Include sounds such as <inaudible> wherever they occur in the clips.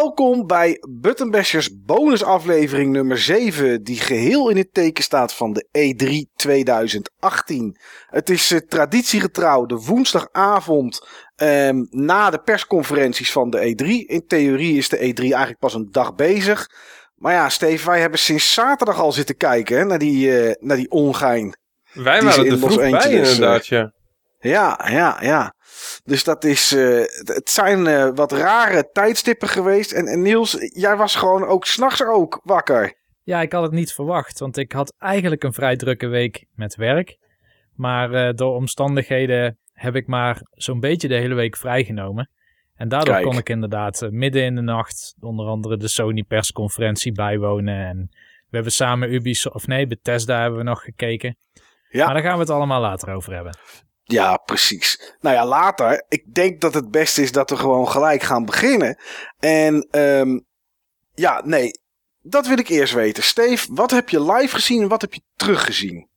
Welkom bij Buttonbashers bonusaflevering nummer 7, die geheel in het teken staat van de E3 2018. Het is uh, traditiegetrouw de woensdagavond um, na de persconferenties van de E3. In theorie is de E3 eigenlijk pas een dag bezig. Maar ja, Steve, wij hebben sinds zaterdag al zitten kijken hè, naar, die, uh, naar die ongein. Wij waren er vroeg bij inderdaad, ja. Ja, ja, ja. Dus dat is. Uh, het zijn uh, wat rare tijdstippen geweest. En, en Niels, jij was gewoon ook s'nachts ook wakker. Ja, ik had het niet verwacht. Want ik had eigenlijk een vrij drukke week met werk. Maar uh, door omstandigheden heb ik maar zo'n beetje de hele week vrijgenomen. En daardoor Kijk. kon ik inderdaad midden in de nacht onder andere de Sony persconferentie bijwonen. En we hebben samen Ubisoft, of nee, Bethesda hebben we nog gekeken. Ja. Maar daar gaan we het allemaal later over hebben. Ja, precies. Nou ja, later. Ik denk dat het beste is dat we gewoon gelijk gaan beginnen. En um, ja, nee. Dat wil ik eerst weten. Steve, wat heb je live gezien en wat heb je teruggezien?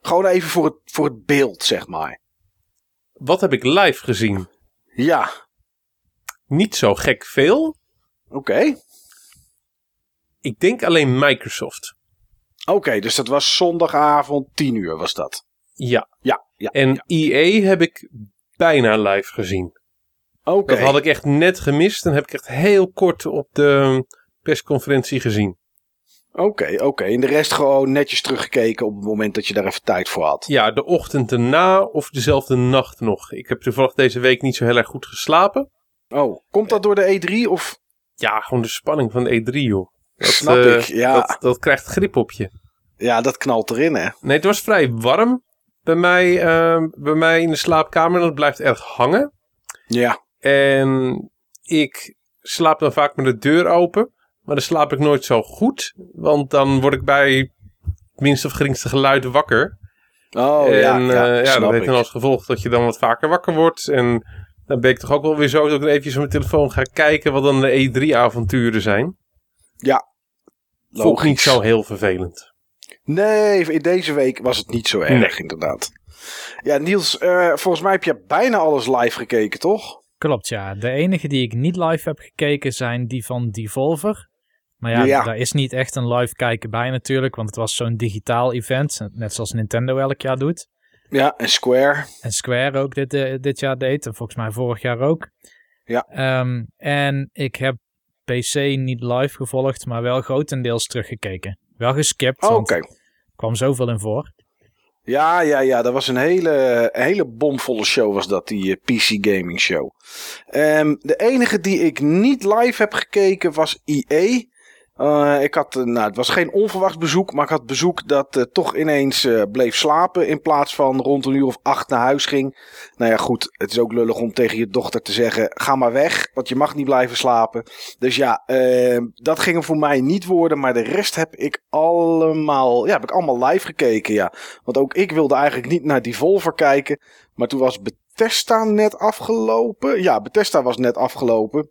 Gewoon even voor het, voor het beeld, zeg maar. Wat heb ik live gezien? Ja. Niet zo gek veel. Oké. Okay. Ik denk alleen Microsoft. Oké, okay, dus dat was zondagavond 10 uur was dat? Ja. Ja, ja. En. EA heb ik bijna live gezien. Oké. Okay. Dat had ik echt net gemist. Dan heb ik echt heel kort op de persconferentie gezien. Oké, okay, oké. Okay. En de rest gewoon netjes teruggekeken op het moment dat je daar even tijd voor had. Ja, de ochtend erna of dezelfde nacht nog. Ik heb toevallig deze week niet zo heel erg goed geslapen. Oh, komt dat door de E3 of? Ja, gewoon de spanning van de E3 joh. Dat, Snap uh, ik, ja. Dat, dat krijgt grip op je. Ja, dat knalt erin hè. Nee, het was vrij warm bij mij, uh, bij mij in de slaapkamer. Dat blijft erg hangen. Ja. En ik slaap dan vaak met de deur open. Maar dan slaap ik nooit zo goed. Want dan word ik bij het minste of geringste geluid wakker. Oh en, ja, ja, uh, ja dat heeft dan als gevolg dat je dan wat vaker wakker wordt. En dan ben ik toch ook wel weer zo dat ik even op mijn telefoon ga kijken wat dan de E3-avonturen zijn. Ja, Vond niet zo heel vervelend. Nee, in deze week was het niet zo erg, nee. inderdaad. Ja, Niels, uh, volgens mij heb je bijna alles live gekeken, toch? Klopt, ja. De enige die ik niet live heb gekeken zijn die van Devolver. Maar ja, ja. daar is niet echt een live kijken bij natuurlijk, want het was zo'n digitaal event, net zoals Nintendo elk jaar doet. Ja, en Square. En Square ook dit, uh, dit jaar deed, en volgens mij vorig jaar ook. Ja. Um, en ik heb PC niet live gevolgd, maar wel grotendeels teruggekeken. Wel geskipt, oh, er kwam zoveel in voor. Ja, ja, ja. Dat was een hele, hele bomvolle show was dat, die uh, PC Gaming Show. Um, de enige die ik niet live heb gekeken was EA. Uh, ik had, uh, nou, het was geen onverwacht bezoek, maar ik had bezoek dat uh, toch ineens bleef slapen. In plaats van rond een uur of acht naar huis ging. Nou ja, goed, het is ook lullig om tegen je dochter te zeggen: ga maar weg, want je mag niet blijven slapen. Dus ja, ehm, dat ging er voor mij niet worden. Maar de rest heb ik allemaal, ja, heb ik allemaal live gekeken. Ja. Want ook ik wilde eigenlijk niet naar Devolver kijken. Maar toen was Bethesda net afgelopen. Ja, Bethesda was net afgelopen.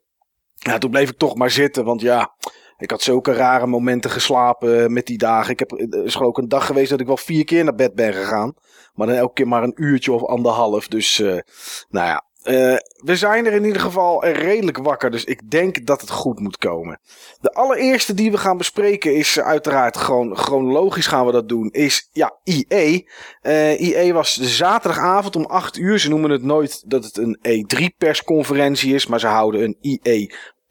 Ja, toen bleef ik toch maar zitten, want ja. Ik had zulke rare momenten geslapen met die dagen. Ik heb, er is ook een dag geweest dat ik wel vier keer naar bed ben gegaan. Maar dan elke keer maar een uurtje of anderhalf. Dus, uh, nou ja. We zijn er in ieder geval redelijk wakker. Dus ik denk dat het goed moet komen. De allereerste die we gaan bespreken is uiteraard gewoon chronologisch gaan we dat doen. Is ja. Uh, EA was zaterdagavond om 8 uur. Ze noemen het nooit dat het een E3 persconferentie is. Maar ze houden een EA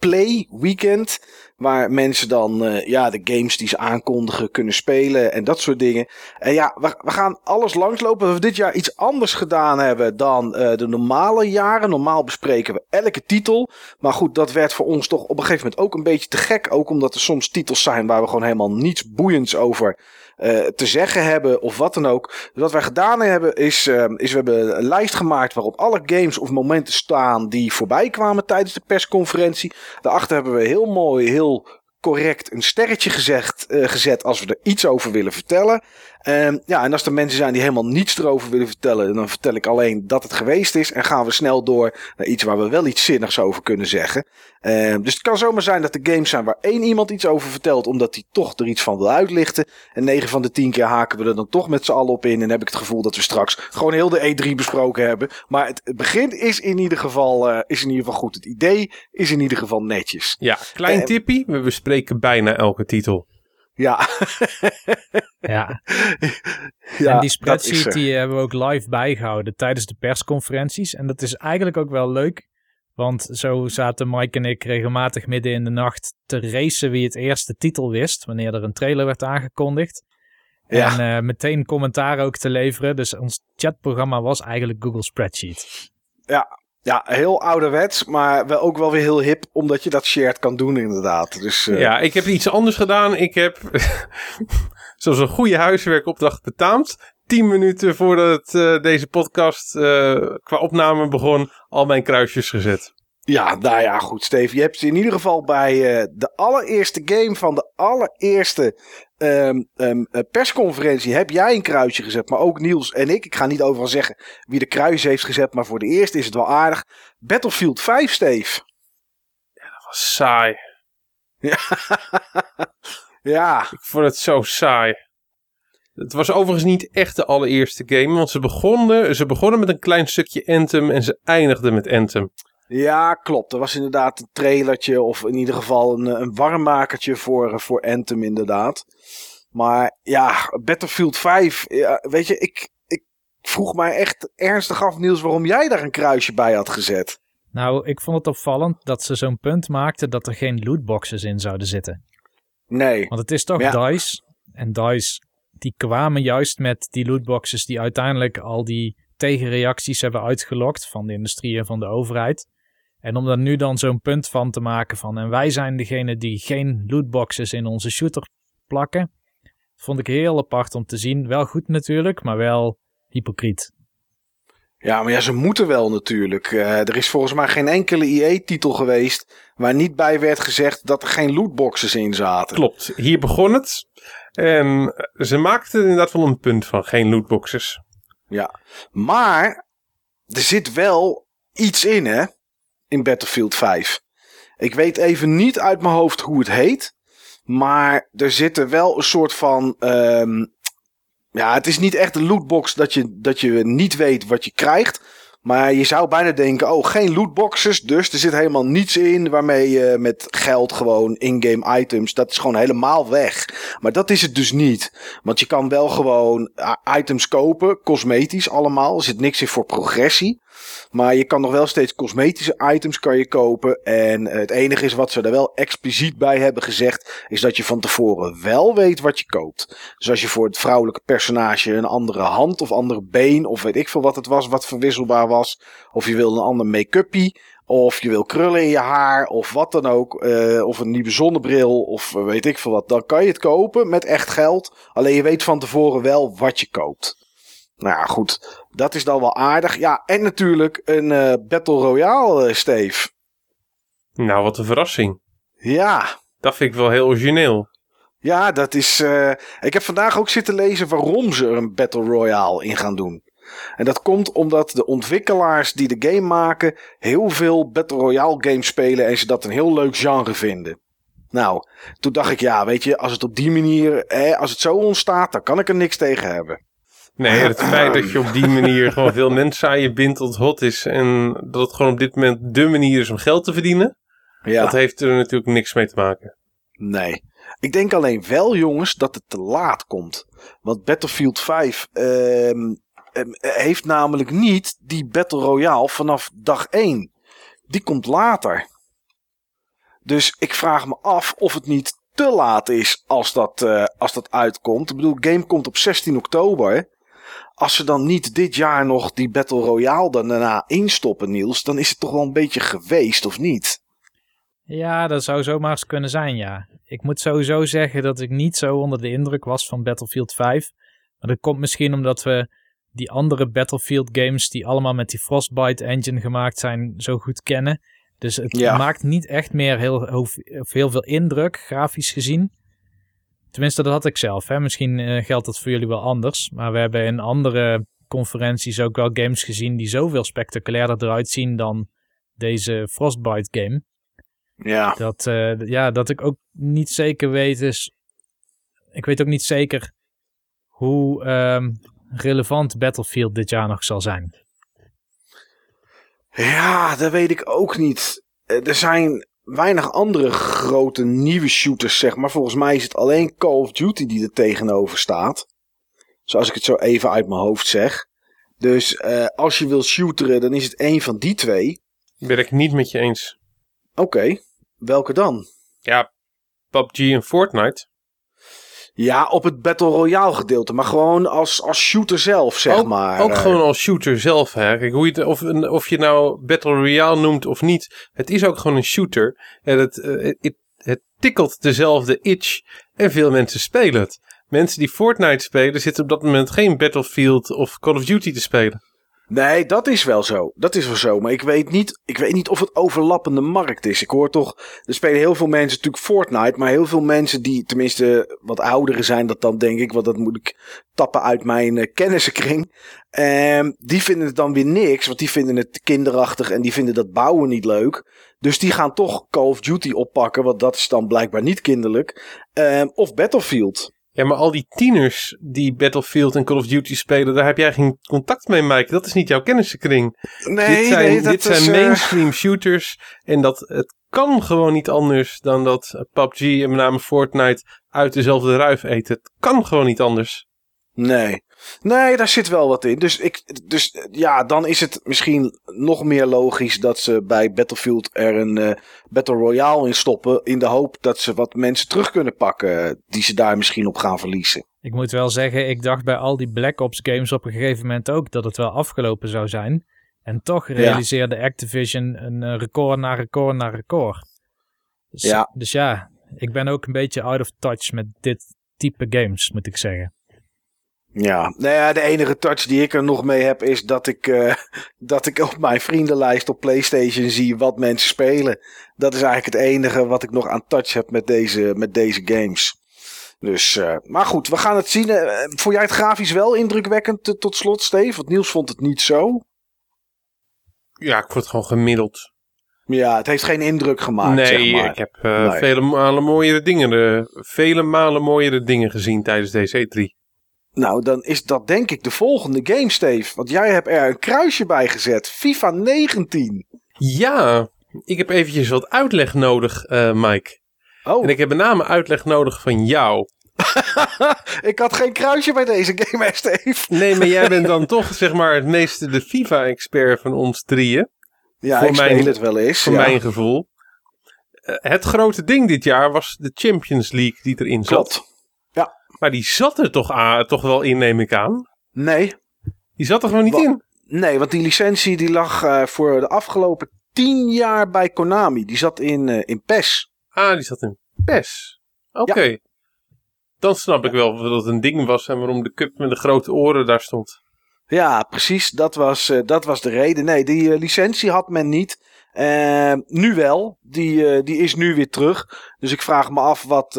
Play Weekend. Waar mensen dan uh, ja, de games die ze aankondigen kunnen spelen en dat soort dingen. En ja, we, we gaan alles langslopen. We dit jaar iets anders gedaan hebben dan uh, de normale jaren. Normaal bespreken we elke titel. Maar goed, dat werd voor ons toch op een gegeven moment ook een beetje te gek. Ook omdat er soms titels zijn waar we gewoon helemaal niets boeiends over uh, te zeggen hebben of wat dan ook. Dus wat wij gedaan hebben is, uh, is we hebben een lijst gemaakt waarop alle games of momenten staan die voorbij kwamen tijdens de persconferentie. Daarachter hebben we heel mooi, heel correct een sterretje gezegd, uh, gezet als we er iets over willen vertellen. Um, ja, en als er mensen zijn die helemaal niets erover willen vertellen, dan vertel ik alleen dat het geweest is. En gaan we snel door naar iets waar we wel iets zinnigs over kunnen zeggen. Um, dus het kan zomaar zijn dat er games zijn waar één iemand iets over vertelt, omdat hij toch er iets van wil uitlichten. En 9 van de 10 keer haken we er dan toch met z'n allen op in. En heb ik het gevoel dat we straks gewoon heel de E3 besproken hebben. Maar het, begin is in ieder geval, uh, is in ieder geval goed. Het idee is in ieder geval netjes. Ja, klein uh, tippie. We bespreken bijna elke titel. Ja. <laughs> ja. ja. En die spreadsheet die hebben we ook live bijgehouden tijdens de persconferenties. En dat is eigenlijk ook wel leuk. Want zo zaten Mike en ik regelmatig midden in de nacht te racen wie het eerste titel wist. Wanneer er een trailer werd aangekondigd. Ja. En uh, meteen commentaar ook te leveren. Dus ons chatprogramma was eigenlijk Google Spreadsheet. Ja, ja, heel ouderwets, maar wel ook wel weer heel hip, omdat je dat shared kan doen inderdaad. Dus, uh... Ja, ik heb iets anders gedaan. Ik heb, <laughs> zoals een goede huiswerkopdracht betaamd, tien minuten voordat uh, deze podcast uh, qua opname begon, al mijn kruisjes gezet. Ja, nou ja, goed, Steve. Je hebt in ieder geval bij uh, de allereerste game van de allereerste um, um, persconferentie heb jij een kruisje gezet. Maar ook Niels en ik. Ik ga niet overal zeggen wie de kruis heeft gezet. Maar voor de eerste is het wel aardig. Battlefield 5, Steve. Ja, dat was saai. Ja. <laughs> ja. Ik vond het zo saai. Het was overigens niet echt de allereerste game. Want ze begonnen, ze begonnen met een klein stukje Anthem. En ze eindigden met Anthem. Ja, klopt. Er was inderdaad een trailertje of in ieder geval een, een warmmakertje voor, voor Anthem inderdaad. Maar ja, Battlefield 5, ja, weet je, ik, ik vroeg mij echt ernstig af Niels waarom jij daar een kruisje bij had gezet. Nou, ik vond het opvallend dat ze zo'n punt maakten dat er geen lootboxes in zouden zitten. Nee. Want het is toch ja. DICE. En DICE, die kwamen juist met die lootboxes die uiteindelijk al die tegenreacties hebben uitgelokt van de industrie en van de overheid. En om daar nu dan zo'n punt van te maken van en wij zijn degene die geen lootboxes in onze shooter plakken, vond ik heel apart om te zien. Wel goed natuurlijk, maar wel hypocriet. Ja, maar ja, ze moeten wel natuurlijk. Uh, er is volgens mij geen enkele IE-titel geweest waar niet bij werd gezegd dat er geen lootboxes in zaten. Klopt, hier begon het. En ze maakten inderdaad wel een punt van geen lootboxes. Ja, maar er zit wel iets in, hè? In Battlefield 5. Ik weet even niet uit mijn hoofd hoe het heet. Maar er zitten wel een soort van. Um, ja, het is niet echt een lootbox dat je, dat je niet weet wat je krijgt. Maar je zou bijna denken, oh, geen lootboxes. Dus er zit helemaal niets in waarmee je met geld gewoon in-game items. Dat is gewoon helemaal weg. Maar dat is het dus niet. Want je kan wel gewoon items kopen, cosmetisch allemaal. Er zit niks in voor progressie. Maar je kan nog wel steeds cosmetische items kan je kopen. En het enige is wat ze er wel expliciet bij hebben gezegd. Is dat je van tevoren wel weet wat je koopt. Dus als je voor het vrouwelijke personage een andere hand of andere been. Of weet ik veel wat het was wat verwisselbaar was. Of je wil een ander make-upie. Of je wil krullen in je haar. Of wat dan ook. Uh, of een nieuwe zonnebril. Of weet ik veel wat. Dan kan je het kopen met echt geld. Alleen je weet van tevoren wel wat je koopt. Nou ja, goed. Dat is dan wel aardig. Ja, en natuurlijk een uh, Battle Royale, uh, Steve. Nou, wat een verrassing. Ja. Dat vind ik wel heel origineel. Ja, dat is... Uh, ik heb vandaag ook zitten lezen waarom ze er een Battle Royale in gaan doen. En dat komt omdat de ontwikkelaars die de game maken... heel veel Battle Royale games spelen en ze dat een heel leuk genre vinden. Nou, toen dacht ik, ja, weet je, als het op die manier... Eh, als het zo ontstaat, dan kan ik er niks tegen hebben. Nee, het feit dat je op die manier gewoon veel mensen aan je bindt tot hot is. En dat het gewoon op dit moment de manier is om geld te verdienen. Ja. Dat heeft er natuurlijk niks mee te maken. Nee. Ik denk alleen wel, jongens, dat het te laat komt. Want Battlefield 5 ehm, heeft namelijk niet die Battle Royale vanaf dag 1. Die komt later. Dus ik vraag me af of het niet te laat is als dat, uh, als dat uitkomt. Ik bedoel, game komt op 16 oktober als ze dan niet dit jaar nog die Battle Royale daarna instoppen, Niels, dan is het toch wel een beetje geweest, of niet? Ja, dat zou zomaar eens kunnen zijn, ja. Ik moet sowieso zeggen dat ik niet zo onder de indruk was van Battlefield 5. Maar dat komt misschien omdat we die andere Battlefield games die allemaal met die Frostbite engine gemaakt zijn, zo goed kennen. Dus het maakt niet echt meer heel, heel veel indruk, grafisch gezien. Tenminste, dat had ik zelf. Hè. Misschien uh, geldt dat voor jullie wel anders. Maar we hebben in andere conferenties ook wel games gezien die zoveel spectaculairder eruit zien dan deze Frostbite game. Ja. Dat, uh, ja, dat ik ook niet zeker weet is... Ik weet ook niet zeker hoe um, relevant Battlefield dit jaar nog zal zijn. Ja, dat weet ik ook niet. Eh, er zijn weinig andere grote nieuwe shooters, zeg maar. Volgens mij is het alleen Call of Duty die er tegenover staat. Zoals ik het zo even uit mijn hoofd zeg. Dus uh, als je wil shooteren, dan is het één van die twee. Ben ik niet met je eens. Oké, okay. welke dan? Ja, PUBG en Fortnite. Ja, op het Battle Royale gedeelte. Maar gewoon als, als shooter zelf, zeg ook, maar. Ook gewoon als shooter zelf. Hè. Kijk, hoe je het, of, of je nou Battle Royale noemt of niet. Het is ook gewoon een shooter. En het, het, het, het tikkelt dezelfde itch. En veel mensen spelen het. Mensen die Fortnite spelen zitten op dat moment geen Battlefield of Call of Duty te spelen. Nee, dat is wel zo. Dat is wel zo. Maar ik weet niet, ik weet niet of het overlappende markt is. Ik hoor toch, er spelen heel veel mensen natuurlijk Fortnite. Maar heel veel mensen die tenminste wat ouderen zijn, dat dan denk ik. Want dat moet ik tappen uit mijn uh, kennissenkring. Um, die vinden het dan weer niks. Want die vinden het kinderachtig en die vinden dat bouwen niet leuk. Dus die gaan toch Call of Duty oppakken. Want dat is dan blijkbaar niet kinderlijk. Um, of Battlefield. Ja, maar al die tieners die Battlefield en Call of Duty spelen, daar heb jij geen contact mee, Mike. Dat is niet jouw kennissenkring. Nee, dit zijn, nee, dat dit zijn uh... mainstream <laughs> shooters. En dat het kan gewoon niet anders dan dat PUBG en met name Fortnite uit dezelfde ruif eten. Het kan gewoon niet anders. Nee. Nee, daar zit wel wat in. Dus, ik, dus ja, dan is het misschien nog meer logisch dat ze bij Battlefield er een uh, Battle Royale in stoppen. In de hoop dat ze wat mensen terug kunnen pakken die ze daar misschien op gaan verliezen. Ik moet wel zeggen, ik dacht bij al die Black Ops games op een gegeven moment ook dat het wel afgelopen zou zijn. En toch realiseerde ja. Activision een record na record na record. Dus ja. dus ja, ik ben ook een beetje out of touch met dit type games, moet ik zeggen. Ja, nou ja, de enige touch die ik er nog mee heb is dat ik, uh, <laughs> dat ik op mijn vriendenlijst op PlayStation zie wat mensen spelen. Dat is eigenlijk het enige wat ik nog aan touch heb met deze, met deze games. Dus, uh, maar goed, we gaan het zien. Uh, vond jij het grafisch wel indrukwekkend tot slot, Steve? Want Niels vond het niet zo. Ja, ik vond het gewoon gemiddeld. Ja, het heeft geen indruk gemaakt. Nee, zeg maar. ik heb nee. vele malen mooiere dingen, vele malen mooiere dingen gezien tijdens deze E3. Nou, dan is dat denk ik de volgende game, Steve. Want jij hebt er een kruisje bij gezet. FIFA 19. Ja, ik heb eventjes wat uitleg nodig, uh, Mike. Oh. En ik heb met name uitleg nodig van jou. <laughs> ik had geen kruisje bij deze game, hè, Steve. nee, maar jij bent dan <laughs> toch, zeg maar, het meeste de FIFA-expert van ons drieën. Ja, voor ik mijn, speel het wel eens. Voor ja. mijn gevoel. Uh, het grote ding dit jaar was de Champions League die erin zat. Klopt. Maar die zat er toch, aan, toch wel in, neem ik aan? Nee. Die zat er gewoon niet Wa in? Nee, want die licentie die lag uh, voor de afgelopen tien jaar bij Konami. Die zat in, uh, in PES. Ah, die zat in PES. Oké. Okay. Ja. Dan snap ik wel dat het een ding was en waarom de cup met de grote oren daar stond. Ja, precies. Dat was, uh, dat was de reden. Nee, die licentie had men niet. nu wel. Die, die is nu weer terug. Dus ik vraag me af wat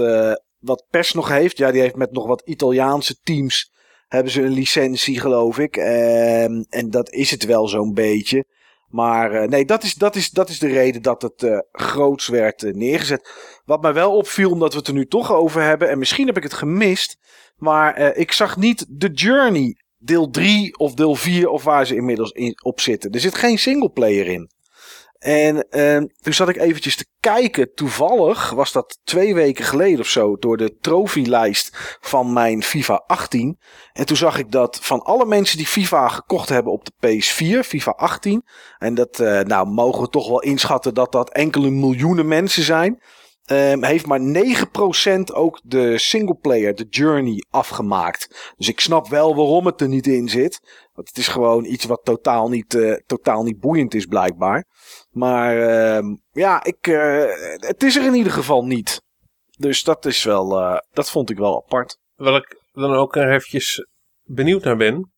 wat PES nog heeft. Ja, die heeft met nog wat Italiaanse teams. Hebben ze een licentie, geloof ik. En, en dat is het wel zo'n beetje. Maar uh, nee, dat is, dat, is, dat is de reden dat het uh, groots werd uh, neergezet. Wat mij wel opviel, omdat we het er nu toch over hebben. En misschien heb ik het gemist. Maar ik zag niet The Journey deel 3 of deel 4 of waar ze inmiddels in, op zitten. Er zit geen singleplayer in. En uh, toen zat ik eventjes te kijken. Toevallig was dat twee weken geleden of zo. Door de trofeelijst van mijn FIFA 18. En toen zag ik dat van alle mensen die FIFA gekocht hebben op de PS4. FIFA 18. En dat uh, nou mogen we toch wel inschatten dat dat enkele miljoenen mensen zijn. Um, heeft maar 9% ook de singleplayer, de journey, afgemaakt. Dus ik snap wel waarom het er niet in zit. Want het is gewoon iets wat totaal niet, uh, totaal niet boeiend is blijkbaar. Maar uh, ja, ik, uh, het is er in ieder geval niet. Dus dat is wel, uh, dat vond ik wel apart. Wat ik dan ook eventjes benieuwd naar ben.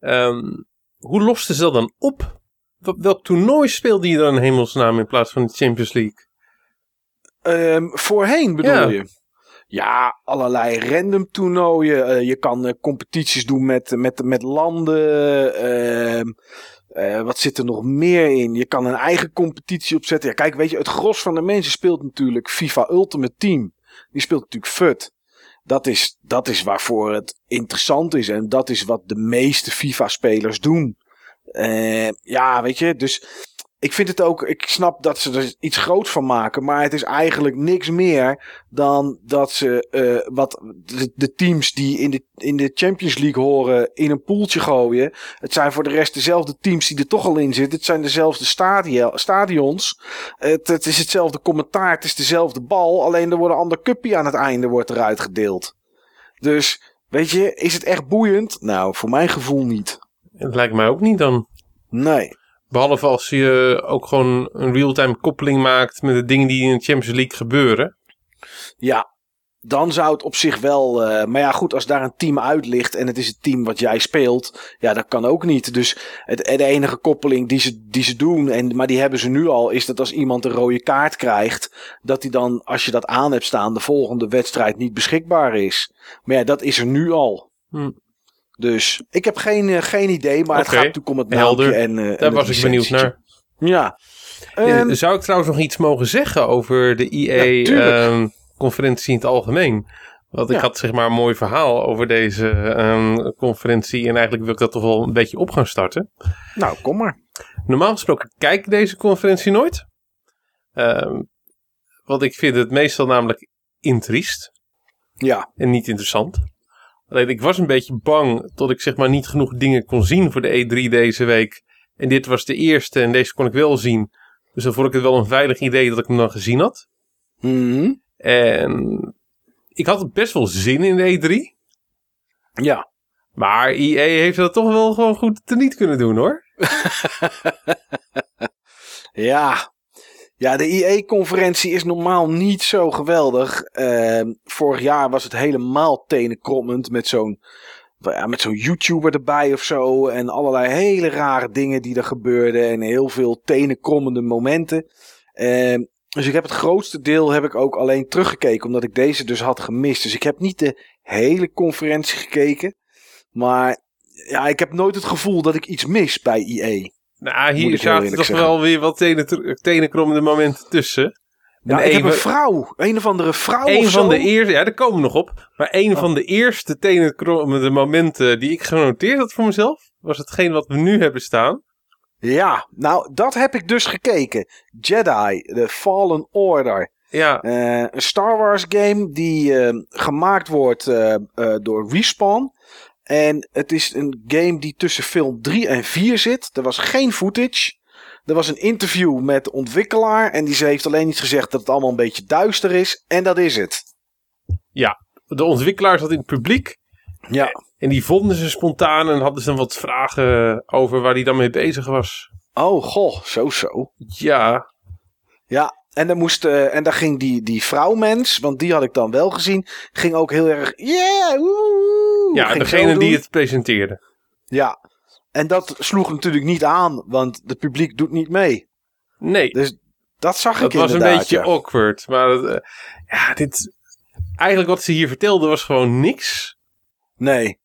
Um, hoe losten ze dat dan op? Welk toernooi speelde je dan in hemelsnaam in plaats van de Champions League? Um, voorheen bedoel ja. je? Ja, allerlei random toernooien. Uh, je kan uh, competities doen met, met, met landen. Ehm, uh, wat zit er nog meer in? Je kan een eigen competitie opzetten. Ja, kijk, weet je, het gros van de mensen speelt natuurlijk FIFA Ultimate Team. Die speelt natuurlijk FUT. Dat is, dat is waarvoor het interessant is. En dat is wat de meeste FIFA-spelers doen. Uh, ja, weet je, dus ik vind het ook, ik snap dat ze er iets groots van maken, maar het is eigenlijk niks meer dan dat ze uh, wat de, de, teams die in de, in de Champions League horen in een poeltje gooien. Het zijn voor de rest dezelfde teams die er toch al in zitten. Het zijn dezelfde stadions. Het, het is hetzelfde commentaar, het is dezelfde bal, alleen er wordt een ander cupje aan het einde wordt eruit gedeeld. Dus, weet je, is het echt boeiend? Nou, voor mijn gevoel niet. Het lijkt mij ook niet dan. Nee. Behalve als je ook gewoon een real-time koppeling maakt met de dingen die in de Champions League gebeuren. Ja, dan zou het op zich wel. Uh, maar ja, goed, als daar een team uit ligt en het is het team wat jij speelt, ja, dat kan ook niet. Dus het, de enige koppeling die ze, die ze doen, en, maar die hebben ze nu al, is dat als iemand een rode kaart krijgt, dat hij dan, als je dat aan hebt staan, de volgende wedstrijd niet beschikbaar is. Maar ja, dat is er nu al. Hm. Dus ik heb geen, uh, geen idee, maar het gaat natuurlijk om het Helder. En, Daar was ik benieuwd naar. Ja. Um, Zou ik trouwens nog iets mogen zeggen over de EA-conferentie ja, um, in het algemeen? Want ik ja. had zeg maar een mooi verhaal over deze um, conferentie. En eigenlijk wil ik dat toch wel een beetje op gaan starten. Nou, kom maar. Normaal gesproken kijk ik deze conferentie nooit. want ik vind het meestal namelijk intriest. Ja. En niet interessant. Alleen ik was een beetje bang tot ik zeg maar niet genoeg dingen kon zien voor de E3 deze week. En dit was de eerste en deze kon ik wel zien. Dus dan vond ik het wel een veilig idee dat ik hem dan gezien had. Mm En ik had best wel zin in de E3. Ja. Maar EA heeft dat toch wel gewoon goed te niet kunnen doen hoor. <laughs> ja, ja, de IE-conferentie is normaal niet zo geweldig. Uh, vorig jaar was het helemaal tenenkrommend met zo'n ja, met zo'n YouTuber erbij of zo. En allerlei hele rare dingen die er gebeurden. En heel veel tenenkrommende momenten. Uh, dus ik heb het grootste deel heb ik ook alleen teruggekeken. Omdat ik deze dus had gemist. Dus ik heb niet de hele conferentie gekeken. Maar ja, ik heb nooit het gevoel dat ik iets mis bij IE. Nou, hier zaten toch wel weer wat tenen, tenenkrommende momenten tussen. Ik heb een vrouw. Een of andere vrouw Een of van zo. de eerste, ja, daar komen we nog op. Maar een van de eerste tenenkrommende momenten die ik genoteerd had voor mezelf, was hetgeen wat we nu hebben staan. Ja, nou, dat heb ik dus gekeken. Jedi, The Fallen Order. Ja. Uh, een Star Wars game die uh, gemaakt wordt uh, door Respawn. En het is een game die tussen film 3 en 4 zit. Er was geen footage. Er was een interview met de ontwikkelaar. En die heeft alleen iets gezegd dat het allemaal een beetje duister is. En dat is het. Ja, de ontwikkelaar zat in het publiek. Ja. En die vonden ze spontaan en hadden ze dan wat vragen over waar hij dan mee bezig was. Oh, goh, zo zo. Ja. Ja, en dan moest, uh, en daar ging die, die vrouwmens, want die had ik dan wel gezien, ging ook heel erg, yeah, woe, Ja, degene die het presenteerde. Ja, en dat sloeg natuurlijk niet aan, want het publiek doet niet mee. Nee. Dus dat zag dat ik was inderdaad, een beetje ja. awkward. Maar uh, ja, dit, eigenlijk wat ze hier vertelde was gewoon niks. Nee.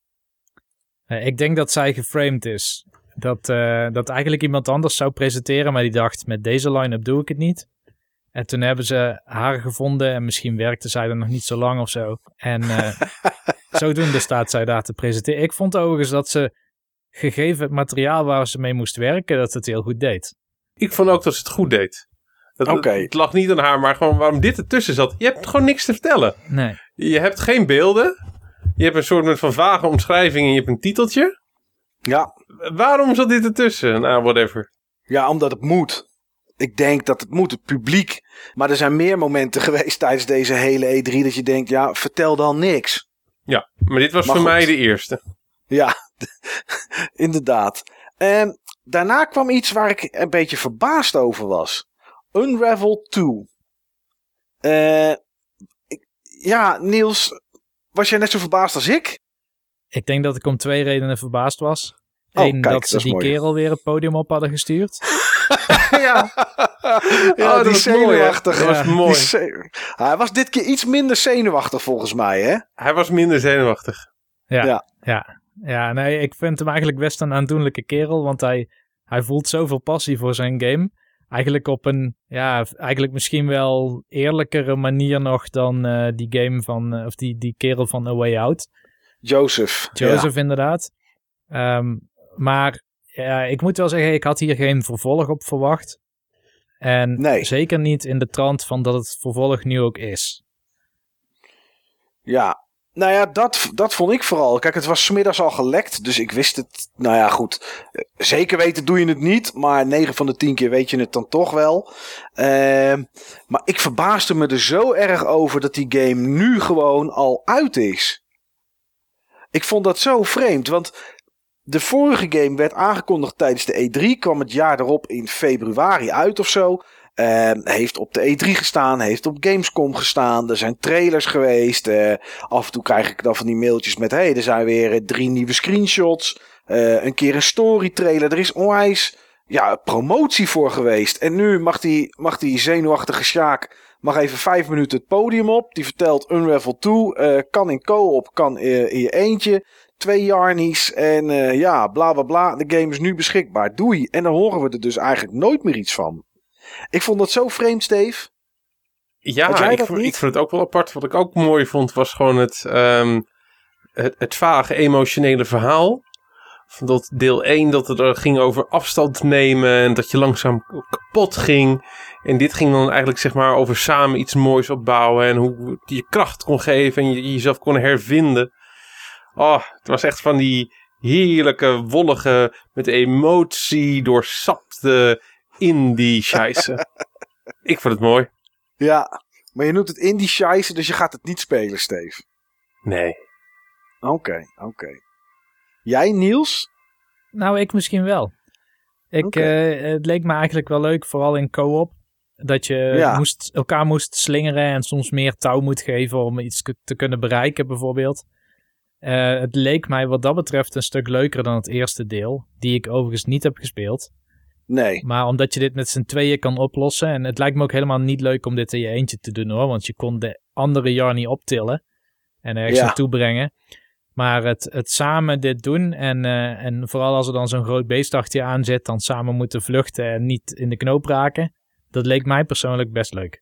Uh, ik denk dat zij geframed is. Dat, uh, dat eigenlijk iemand anders zou presenteren, maar die dacht, met deze line-up doe ik het niet. En toen hebben ze haar gevonden en misschien werkte zij er nog niet zo lang of zo. En uh, <laughs> zodoende staat zij daar te presenteren. Ik vond overigens dat ze, gegeven het materiaal waar ze mee moest werken, dat ze het heel goed deed. Ik vond ook dat ze het goed deed. Oké. Okay. Het lag niet aan haar, maar gewoon waarom dit ertussen zat. Je hebt gewoon niks te vertellen. Nee. Je hebt geen beelden. Je hebt een soort van vage omschrijving en je hebt een titeltje. Ja. Waarom zat dit ertussen? Nou, whatever. Ja, omdat het moet ik denk dat het moet, het publiek. Maar er zijn meer momenten <laughs> geweest tijdens deze hele E3 dat je denkt, ja, vertel dan niks. Ja, maar dit was maar voor goed. mij de eerste. Ja, <laughs> inderdaad. En daarna kwam iets waar ik een beetje verbaasd over was. Unravel 2. Uh, ik, ja, Niels, was jij net zo verbaasd als ik? Ik denk dat ik om twee redenen verbaasd was. Eén, oh, kijk, dat ze dat die mooi. kerel weer het podium op hadden gestuurd. <laughs> <laughs> ja. ja, Oh, dat die was mooi, hè? zenuwachtig. Dat was mooi. Hij was dit keer iets minder zenuwachtig volgens mij, hè? Hij was minder zenuwachtig. Ja, Ja. ja. ja. nee, ik vind hem eigenlijk best een aandoenlijke kerel, want hij, hij voelt zoveel passie voor zijn game. Eigenlijk op een, ja, eigenlijk misschien wel eerlijkere manier nog dan eh, die game van, eh, of die, die kerel van A Way Out. Joseph. Joseph inderdaad. Ehm, maar ja, ik moet wel zeggen, ik had hier geen vervolg op verwacht. En Nee. zeker niet in de trant van dat het vervolg nu ook is. Ja, nou ja, dat, dat vond ik vooral. Kijk, het was smiddags al gelekt, dus ik wist het. Nou ja, goed. Zeker weten doe je het niet, maar 9 van de 10 keer weet je het dan toch wel. Ehm, maar ik verbaasde me er zo erg over dat die game nu gewoon al uit is. Ik vond dat zo vreemd, want de vorige game werd aangekondigd tijdens de E3, kwam het jaar erop in februari uit of zo. Ehm, heeft op de E3 gestaan, heeft op Gamescom gestaan. Er zijn trailers geweest. eh, af en toe krijg ik dan van die mailtjes met: hey, er zijn weer eh, drie nieuwe screenshots. eh, een keer een story trailer. Er is onwijs ja, promotie voor geweest. En nu mag die, mag die zenuwachtige Sjaak mag even vijf minuten het podium op. Die vertelt Unravel 2. eh, kan in co-op, kan in je eentje. Twee Jarnies en eh, ja, bla bla bla. De game is nu beschikbaar. Doei. En dan horen we er dus eigenlijk nooit meer iets van. Ik vond dat zo vreemd, Steve. Ja, ik, vond- ik vond het ook wel apart. Wat ik ook mooi vond, was gewoon het, ehm, het, het vage emotionele verhaal. Van dat deel 1 dat het er ging over afstand nemen en dat je langzaam kapot ging. En dit ging dan eigenlijk zeg maar over samen iets moois opbouwen en hoe je kracht kon geven en je jezelf kon hervinden. Oh, het was echt van die heerlijke, wollige, met emotie doorsapte indie scheisse. <laughs> ik vond het mooi. Ja, maar je noemt het indie scheisse, dus je gaat het niet spelen, Steve. Nee. Oké, oké. Jij, Niels? Nou, ik misschien wel. Ik, eh, het leek me eigenlijk wel leuk, vooral in co-op. Dat je Ja. moest, elkaar moest slingeren en soms meer touw moet geven om iets te kunnen bereiken, bijvoorbeeld. Eh, het leek mij wat dat betreft een stuk leuker dan het eerste deel, die ik overigens niet heb gespeeld. Nee. Maar omdat je dit met z'n tweeën kan oplossen, en het lijkt me ook helemaal niet leuk om dit in je eentje te doen hoor, want je kon de andere Jarny optillen en ergens Ja. naartoe brengen. Maar het, het samen dit doen en, eh, en vooral als er dan zo'n groot beest achter je aan zit, dan samen moeten vluchten en niet in de knoop raken. Dat leek mij persoonlijk best leuk.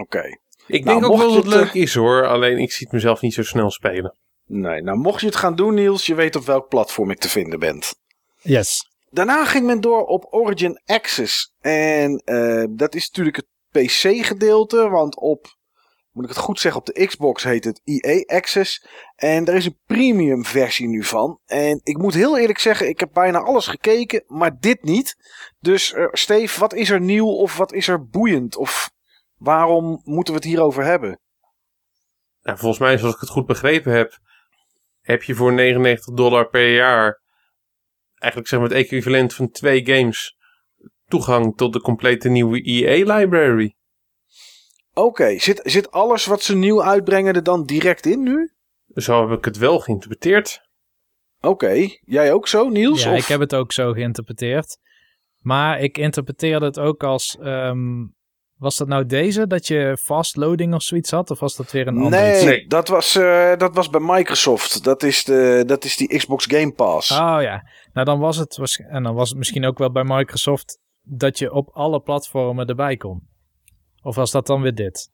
Oké. Ik Nou, denk ook wel dat het het, leuk is hoor. Alleen ik zie het mezelf niet zo snel spelen. Nee, nou mocht je het gaan doen, Niels, je weet op welk platform ik te vinden ben. Yes. Daarna ging men door op Origin Access. En eh, dat is natuurlijk het PC-gedeelte, want op, moet ik het goed zeggen, op de Xbox heet het EA Access. En er is een premium versie nu van. En ik moet heel eerlijk zeggen, ik heb bijna alles gekeken, maar dit niet. Dus eh Steve, wat is er nieuw of wat is er boeiend? Of waarom moeten we het hierover hebben? Nou, volgens mij, zoals ik het goed begrepen heb, heb je voor 99 dollar per jaar eigenlijk zeg maar het equivalent van twee games toegang tot de complete nieuwe EA-library. Oké, zit, zit alles wat ze nieuw uitbrengen er dan direct in nu? Zo heb ik het wel geïnterpreteerd. Oké, jij ook zo, Niels? Ja, of? ik heb het ook zo geïnterpreteerd. Maar ik interpreteerde het ook als... ehm, was dat nou deze, dat je fast loading of zoiets had? Of was dat weer een ander Nee, iets? Nee. Dat, was, eh, dat was bij Microsoft. Dat is, de, dat is die Xbox Game Pass. Oh ja, nou dan was het, en dan was het misschien ook wel bij Microsoft dat je op alle platformen erbij kon. Of was dat dan weer dit?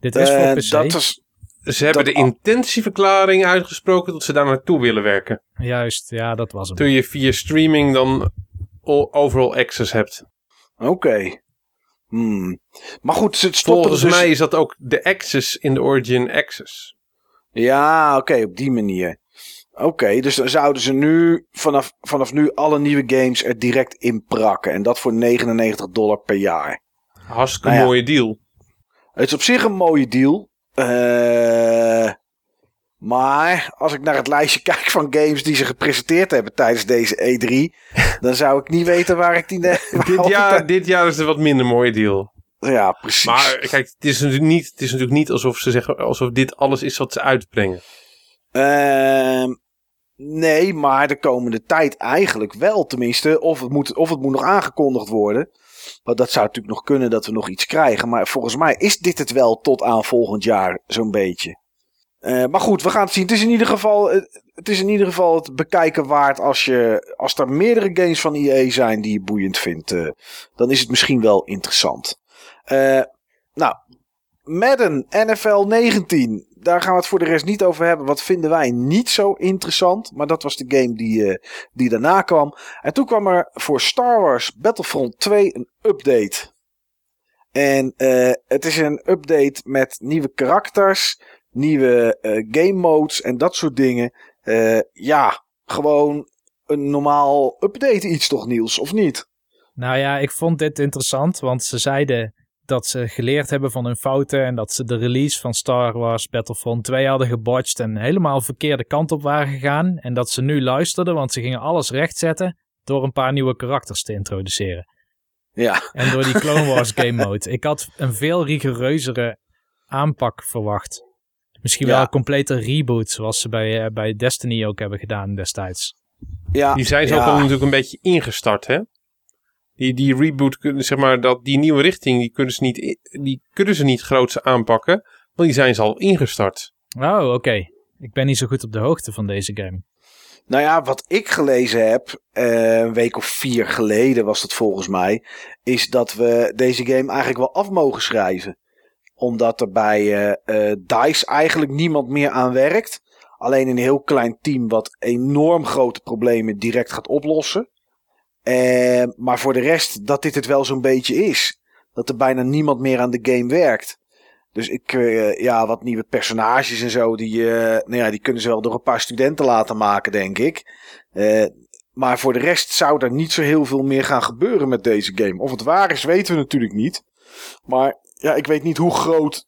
Dit is Eh, voor PC. dat was, Ze hebben Dat- de intentieverklaring uitgesproken dat ze daar naartoe willen werken. Juist, ja, dat was hem. Toen je via streaming dan all- overall access hebt. Oké. Hmm. Maar goed, stoppen Volgens dus... mij is dat ook de access in de Origin Access. Ja, oké, op die manier. Oké, dus dan zouden ze nu vanaf, vanaf nu alle nieuwe games er direct in prakken. En dat voor 99 dollar per jaar. Hartstikke Nou ja. mooie deal. Het is op zich een mooie deal. Eh, maar als ik naar het lijstje <laughs> kijk van games die ze gepresenteerd hebben tijdens deze E3, <laughs> dan zou ik niet weten waar ik die. <laughs> Dit jaar, dit jaar is een wat minder mooie deal. Ja, precies. Maar kijk, het is natuurlijk niet, het is natuurlijk niet alsof ze zeggen alsof dit alles is wat ze uitbrengen. Ehm, nee, maar de komende tijd eigenlijk wel. Tenminste, of het moet, of het moet nog aangekondigd worden. Want dat zou natuurlijk nog kunnen dat we nog iets krijgen. Maar volgens mij is dit het wel tot aan volgend jaar zo'n beetje. Uh, maar goed, we gaan het zien. Het is in ieder geval het, is in ieder geval het bekijken waard als, je, als er meerdere games van EA zijn die je boeiend vindt. Uh, dan is het misschien wel interessant. Uh, nou, Madden NFL 19. Daar gaan we het voor de rest niet over hebben. Wat vinden wij niet zo interessant. Maar dat was de game die, die daarna kwam. En toen kwam er voor Star Wars Battlefront 2 een update. En het is een update met nieuwe karakters, nieuwe uh, game modes en dat soort dingen. ja, gewoon een normaal update iets toch Niels, of niet? Nou ja, ik vond dit interessant, want ze zeiden dat ze geleerd hebben van hun fouten en dat ze de release van Star Wars Battlefront 2 hadden gebotcht en helemaal verkeerde kant op waren gegaan. En dat ze nu luisterden, want ze gingen alles rechtzetten door een paar nieuwe karakters te introduceren. Ja. En door die Clone Wars <laughs> game mode. Ik had een veel rigoureuzere aanpak verwacht. Misschien wel een complete reboot, zoals ze bij, uh, bij Destiny ook hebben gedaan destijds. Ja, die zijn ze ook al natuurlijk een beetje ingestart, hè? die, die reboot, zeg maar, dat, die nieuwe richting, die kunnen ze niet, die kunnen ze niet groots aanpakken. Want die zijn ze al ingestart. Oh, oké. Ik ben niet zo goed op de hoogte van deze game. Nou ja, wat ik gelezen heb, uh, een week of vier geleden was het volgens mij, is dat we deze game eigenlijk wel af mogen schrijven. Omdat er bij uh, uh, DICE eigenlijk niemand meer aan werkt. Alleen een heel klein team wat enorm grote problemen direct gaat oplossen. Uh, maar voor de rest dat dit het wel zo'n beetje is. Dat er bijna niemand meer aan de game werkt. Dus ik, ja, wat nieuwe personages en zo, die, nou ja, die kunnen ze wel door een paar studenten laten maken, denk ik. maar voor de rest zou er niet zo heel veel meer gaan gebeuren met deze game. Of het waar is, weten we natuurlijk niet. Maar ja, ik weet niet hoe groot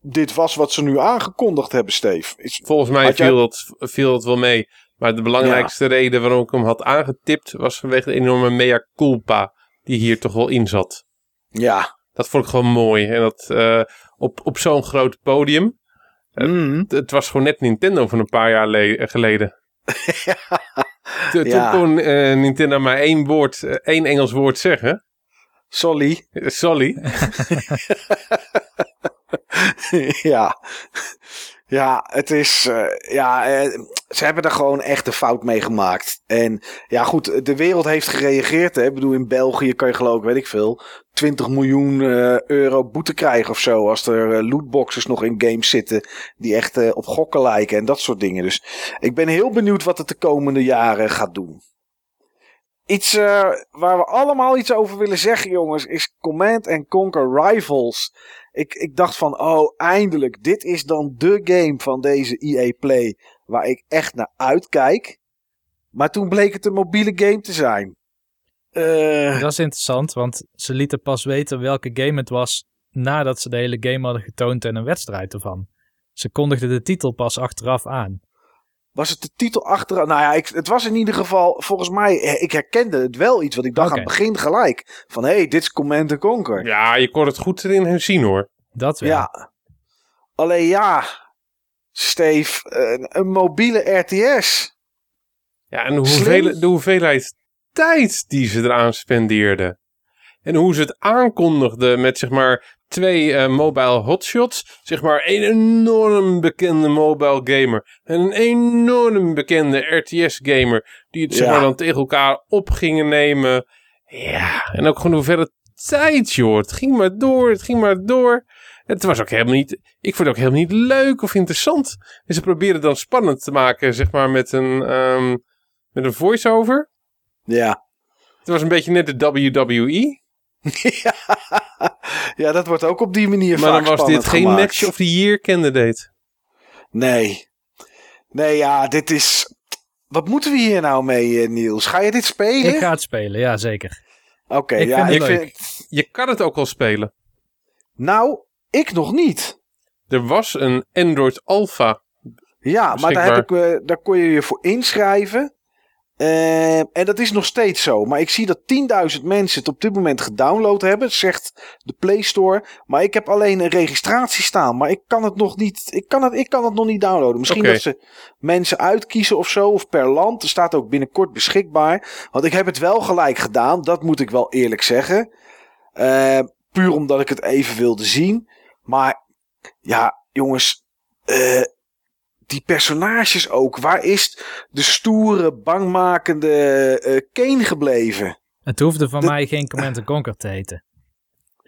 dit was wat ze nu aangekondigd hebben, Steve. Volgens mij viel, dat, viel dat wel mee. Maar de belangrijkste reden waarom ik hem had aangetipt was vanwege de enorme mea culpa die hier toch wel in zat. Ja. Dat vond ik gewoon mooi. En dat uh, op, op zo'n groot podium. Mm. Het, het, was gewoon net Nintendo van een paar jaar eh, geleden. <laughs> ja. Toen ja. kon uh, Nintendo maar één woord, één Engels woord zeggen. Solly. Solly. <laughs> ja. Ja, het is. Uh, ja, uh, ze hebben er gewoon echt een fout mee gemaakt. En ja, goed, de wereld heeft gereageerd. Hè. Ik bedoel, in België kan je geloof ik, weet ik veel, 20 miljoen uh, euro boete krijgen of zo. Als er lootboxes nog in games zitten die echt op gokken lijken en dat soort dingen. Dus ik ben heel benieuwd wat het de komende jaren gaat doen. Iets waar we allemaal iets over willen zeggen, jongens, is Command Conquer Rivals. Ik, ik dacht van, oh, eindelijk. Dit is dan de game van deze EA Play waar ik echt naar uitkijk. Maar toen bleek het een mobiele game te zijn. Uh... Dat is interessant, want ze lieten pas weten welke game het was nadat ze de hele game hadden getoond en een wedstrijd ervan. Ze kondigden de titel pas achteraf aan. Was het de titel achteraf? Nou ja, ik, het was in ieder geval, volgens mij, eh, ik herkende het wel iets. wat ik dacht aan het begin gelijk. Van, hé, hey, dit is Command Conquer. Ja, je kon het goed erin zien hoor. Dat wel. Ja. Alleen ja, Steve, een, een mobiele RTS. Ja, en de, hoeveel, de hoeveelheid tijd die ze eraan spendeerden. En hoe ze het aankondigden met zeg maar twee uh, mobile hotshots. Zeg maar een enorm bekende mobile gamer. En een enorm bekende RTS gamer. Die het zeg maar dan tegen elkaar op gingen nemen. Ja, en ook gewoon hoeveel tijd joh. Het ging maar door, het ging maar door. Het was ook helemaal niet, ik vond het ook helemaal niet leuk of interessant. En ze probeerden dan spannend te maken, zeg maar, met een, um, met een voice-over. Ja. Het was een beetje net de WWE. <laughs> <laughs> ja. Ja, dat wordt ook op die manier maar vaak dan was dit geen match of the year candidate. Nee. Nee, ja, dit is... Wat moeten we hier nou mee, eh, Niels? Ga je dit spelen? Ik ga het spelen, ja, zeker. Oké, ja. ik vind... Je kan het ook al spelen. Nou, ik nog niet. Er was een Android Alpha. Ja, maar daar, heb ik, uh, daar kon je je voor inschrijven. Uh, en dat is nog steeds zo. Maar ik zie dat 10.000 mensen het op dit moment gedownload hebben. Zegt de Play Store. Maar ik heb alleen een registratie staan. Maar ik kan het nog niet, ik kan het, ik kan het nog niet downloaden. Misschien okay. dat ze mensen uitkiezen of zo. Of per land. Er staat ook binnenkort beschikbaar. Want ik heb het wel gelijk gedaan. Dat moet ik wel eerlijk zeggen. Uh, puur omdat ik het even wilde zien. Maar ja, jongens, uh, die personages ook. Waar is de stoere, bangmakende uh, Kane gebleven? Het hoefde van mij geen Command Conquer te heten.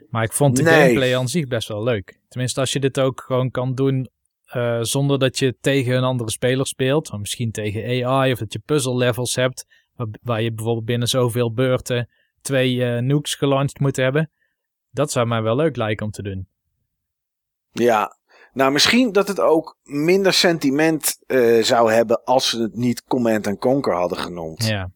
Maar ik vond de nee. gameplay aan zich best wel leuk. Tenminste, als je dit ook gewoon kan doen uh, zonder dat je tegen een andere speler speelt. Of misschien tegen AI of dat je puzzle levels hebt. Waar, waar je bijvoorbeeld binnen zoveel beurten twee uh, nukes gelanceerd moet hebben. Dat zou mij wel leuk lijken om te doen. Ja, nou misschien dat het ook minder sentiment uh, zou hebben als ze het niet Command Conquer hadden genoemd. Ja.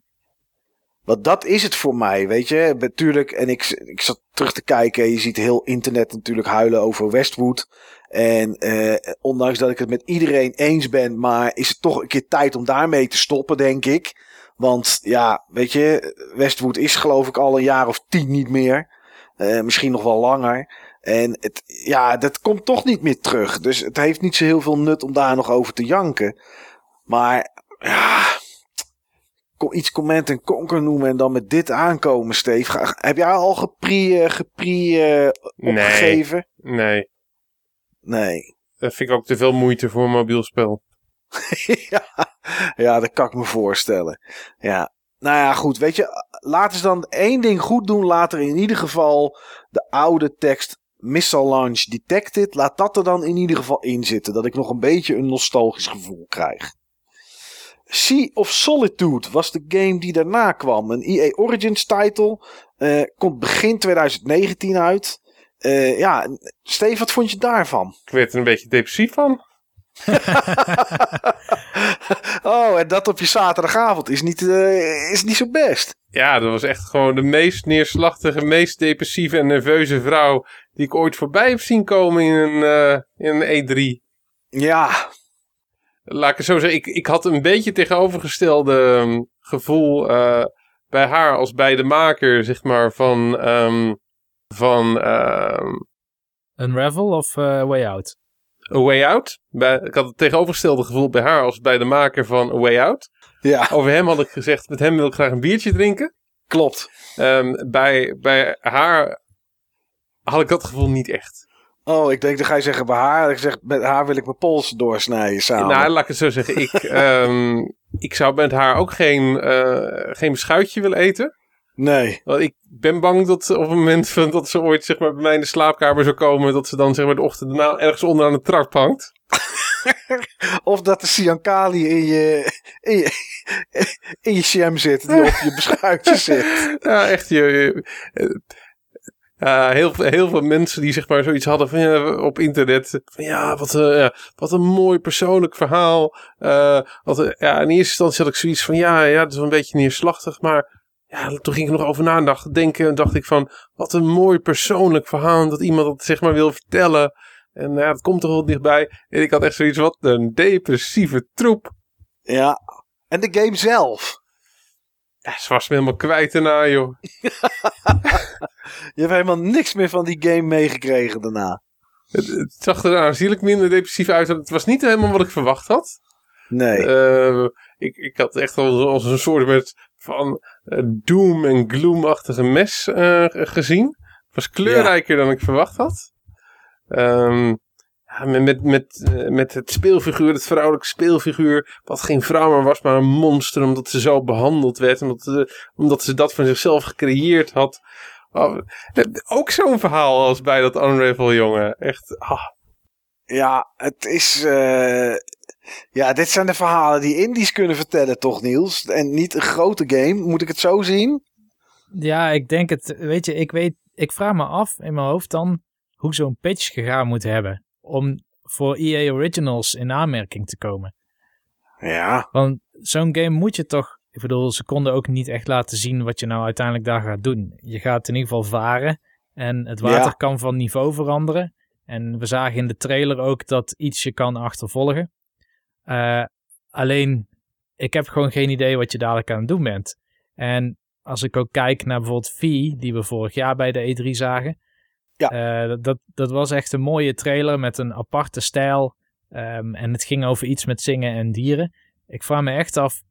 Want dat is het voor mij, weet je. Natuurlijk, en ik, ik zat terug te kijken. Je ziet heel internet natuurlijk huilen over Westwood. En eh, ondanks dat ik het met iedereen eens ben, maar is het toch een keer tijd om daarmee te stoppen, denk ik. Want ja, weet je, Westwood is geloof ik al een jaar of tien niet meer. Uh, misschien nog wel langer. En het, ja, dat komt toch niet meer terug. Dus het heeft niet zo heel veel nut om daar nog over te janken. Maar ja, iets comment en conquer noemen en dan met dit aankomen, Steve. Heb jij al geprie, uh, geprie uh, opgegeven? Nee, nee. Nee. Dat vind ik ook te veel moeite voor een mobiel spel. <laughs> ja, ja, dat kan ik me voorstellen. Ja. Nou ja, goed. Weet je, laten ze dan één ding goed doen. Later in ieder geval de oude tekst Missile Launch Detected. Laat dat er dan in ieder geval in zitten. Dat ik nog een beetje een nostalgisch gevoel krijg. Sea of Solitude was de game die daarna kwam. Een EA Origins title. Uh, komt begin 2019 uit. Uh, ja, Steve, wat vond je daarvan? Ik werd er een beetje depressief van. <laughs> oh, en dat op je zaterdagavond is niet, uh, is niet zo best. Ja, dat was echt gewoon de meest neerslachtige, meest depressieve en nerveuze vrouw die ik ooit voorbij heb zien komen in een, uh, in een E3. Ja. Laat ik het zo zeggen, ik, ik had een beetje tegenovergestelde um, gevoel uh, bij haar als bij de maker, zeg maar, van... Um, van uh, Unravel of uh, Way Out? A Way Out. Bij, ik had het tegenovergestelde gevoel bij haar als bij de maker van A Way Out. Ja. Over hem had ik gezegd, met hem wil ik graag een biertje drinken. Klopt. Um, bij, bij haar had ik dat gevoel niet echt. Oh, ik denk dat ga je zeggen bij haar. Ik zeg, met haar wil ik mijn pols doorsnijden samen. Nou, laat ik het zo zeggen. Ik, um, <laughs> ik zou met haar ook geen, uh, geen beschuitje willen eten. Nee. Want ik ben bang dat op het moment van dat ze ooit zeg maar, bij mij in de slaapkamer zou komen, dat ze dan zeg maar, de ochtend daarna ergens onder aan de trap hangt. <laughs> of dat de Siankali in je, in je, in je jam zit, die op je beschuitje <laughs> zit. Ja, echt. Je, je uh, heel, heel veel mensen die zeg maar zoiets hadden van, ja, op internet. Van ja, wat, uh, wat een mooi persoonlijk verhaal. Uh, wat, ja, in eerste instantie had ik zoiets van ja, ja, dat is een beetje neerslachtig. Maar ja, toen ging ik nog over nadenken en dacht ik van, wat een mooi persoonlijk verhaal dat iemand dat zeg maar wil vertellen. En ja, dat komt toch wel dichtbij. En ik had echt zoiets, wat een depressieve troep. Ja, en de game zelf. Ja, ze was me helemaal kwijt daarna, joh. <laughs> Je hebt helemaal niks meer van die game meegekregen daarna. Het, het zag er aanzienlijk minder depressief uit. Het was niet helemaal wat ik verwacht had. Nee. Uh, ik, ik had echt al als een soort met van doom en gloom-achtige mes uh, gezien. Het was kleurrijker ja. dan ik verwacht had. Um, ja, met, met, met het speelfiguur, het vrouwelijke speelfiguur, wat geen vrouw maar was, maar een monster, omdat ze zo behandeld werd, omdat, ze, omdat ze dat van zichzelf gecreëerd had. Oh, ook zo'n verhaal als bij dat Unravel, jongen. Echt, ah. Ja, het is... Uh, ja, dit zijn de verhalen die indies kunnen vertellen, toch Niels? En niet een grote game, moet ik het zo zien? Ja, ik denk het... Weet je, ik weet... Ik vraag me af in mijn hoofd dan hoe zo'n pitch gegaan moet hebben om voor EA Originals in aanmerking te komen. Ja. Want zo'n game moet je toch... Ik bedoel, ze konden ook niet echt laten zien wat je nou uiteindelijk daar gaat doen. Je gaat in ieder geval varen en het water ja. kan van niveau veranderen. En we zagen in de trailer ook dat iets je kan achtervolgen. Uh, alleen, ik heb gewoon geen idee wat je dadelijk aan het doen bent. En als ik ook kijk naar bijvoorbeeld V, die we vorig jaar bij de E3 zagen. Ja. Uh, dat, dat was echt een mooie trailer met een aparte stijl. Um, en het ging over iets met zingen en dieren. Ik vraag me echt af,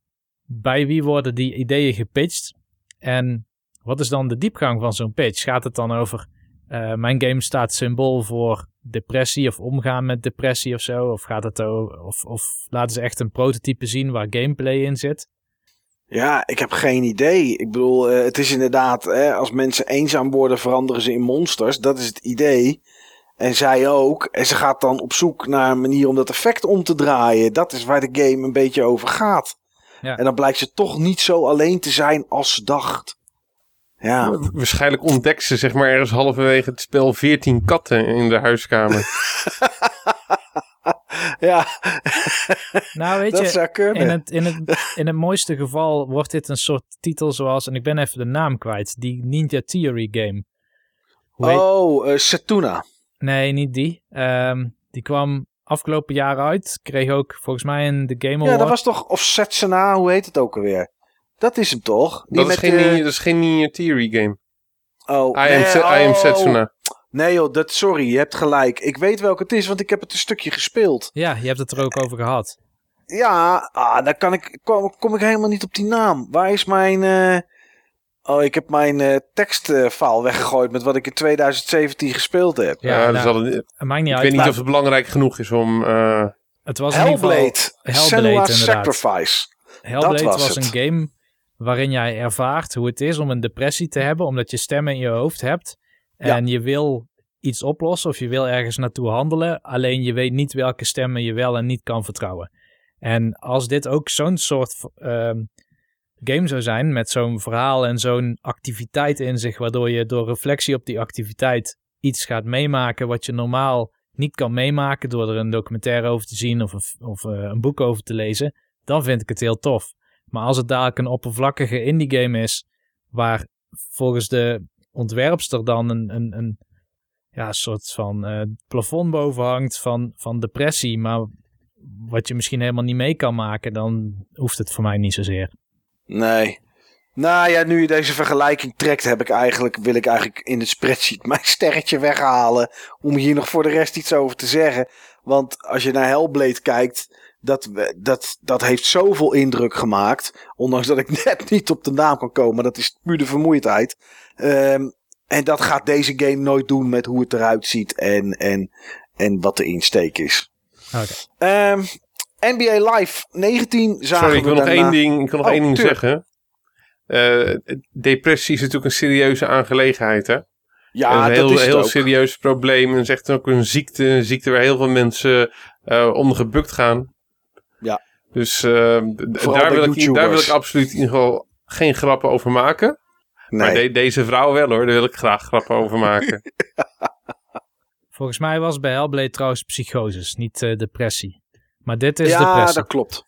bij wie worden die ideeën gepitcht? En wat is dan de diepgang van zo'n pitch? Gaat het dan over, uh, mijn game staat symbool voor depressie of omgaan met depressie of zo? Of, gaat het of, of laten ze echt een prototype zien waar gameplay in zit? Ja, ik heb geen idee. Ik bedoel, uh, het is inderdaad, hè, als mensen eenzaam worden, veranderen ze in monsters. Dat is het idee. En zij ook. En ze gaat dan op zoek naar een manier om dat effect om te draaien. Dat is waar de game een beetje over gaat. Ja. En dan blijkt ze toch niet zo alleen te zijn als ze dacht. Ja. Waarschijnlijk ontdekt ze zeg maar ergens halverwege het spel 14 katten in de huiskamer. <laughs> ja. <laughs> Nou, weet dat je, zou kunnen. In het, in, het, in het mooiste geval wordt dit een soort titel zoals, en ik ben even de naam kwijt, die Ninja Theory game. oh, uh, Setuna. Nee, niet die. Um, die kwam afgelopen jaar uit. Kreeg ook volgens mij een de Game Award. Ja, dat was toch, of Setsuna, hoe heet het ook alweer? Dat is hem toch? Die dat, is geen, uh... dat is geen Ninja Theory game. Oh, I, nee, am, oh. I am Setsuna. Nee joh, dat, sorry, je hebt gelijk. Ik weet welke het is, want ik heb het een stukje gespeeld. Ja, je hebt het er ook over gehad. Ja, ah, dan kan ik, kom, kom ik helemaal niet op die naam. Waar is mijn... Uh... Oh, ik heb mijn uh, tekstfile weggegooid met wat ik in 2017 gespeeld heb. Ja, ja nou, het, maakt niet ik uit. weet niet of het belangrijk genoeg is om... Uh... Het was Hellblade. Hellblade, Sacrifice. Hellblade was, was een game waarin jij ervaart hoe het is om een depressie te hebben, omdat je stemmen in je hoofd hebt. En je wil iets oplossen of je wil ergens naartoe handelen, alleen je weet niet welke stemmen je wel en niet kan vertrouwen. En als dit ook zo'n soort uh, game zou zijn met zo'n verhaal en zo'n activiteit in zich, waardoor je door reflectie op die activiteit iets gaat meemaken wat je normaal niet kan meemaken door er een documentaire over te zien of een, of, uh, een boek over te lezen, dan vind ik het heel tof. Maar als het dadelijk een oppervlakkige indie game is, waar volgens de ontwerpster dan een, een, een ja, soort van uh, plafond boven hangt van, van depressie, maar wat je misschien helemaal niet mee kan maken, dan hoeft het voor mij niet zozeer. Nee. Nou ja, nu je deze vergelijking trekt, heb ik eigenlijk, wil ik eigenlijk in de spreadsheet <laughs> mijn sterretje weghalen. Om hier nog voor de rest iets over te zeggen. Want als je naar Hellblade kijkt, dat, dat, dat heeft zoveel indruk gemaakt. Ondanks dat ik <laughs> net niet op de naam kan komen. Dat is puur de vermoeidheid. Um, en dat gaat deze game nooit doen met hoe het eruit ziet en, en, en wat de insteek is. Okay. Um, NBA Live 19 zagen Sorry, ik wil nog één ding, ik wil nog oh, één ding zeggen. Uh, depressie is natuurlijk een serieuze aangelegenheid, hè? Ja, een heel, dat is heel serieus probleem. En is echt ook een ziekte, een ziekte waar heel veel mensen uh, onder gebukt gaan. Dus uh, daar, wil ik, daar wil ik absoluut in ieder geval geen grappen over maken. Nee. Maar deze vrouw wel hoor, daar wil ik graag grappen over maken. <laughs> Volgens mij was bij Hellblade trouwens psychoses, niet uh, depressie. Maar dit is ja, depressie. Ja, dat klopt.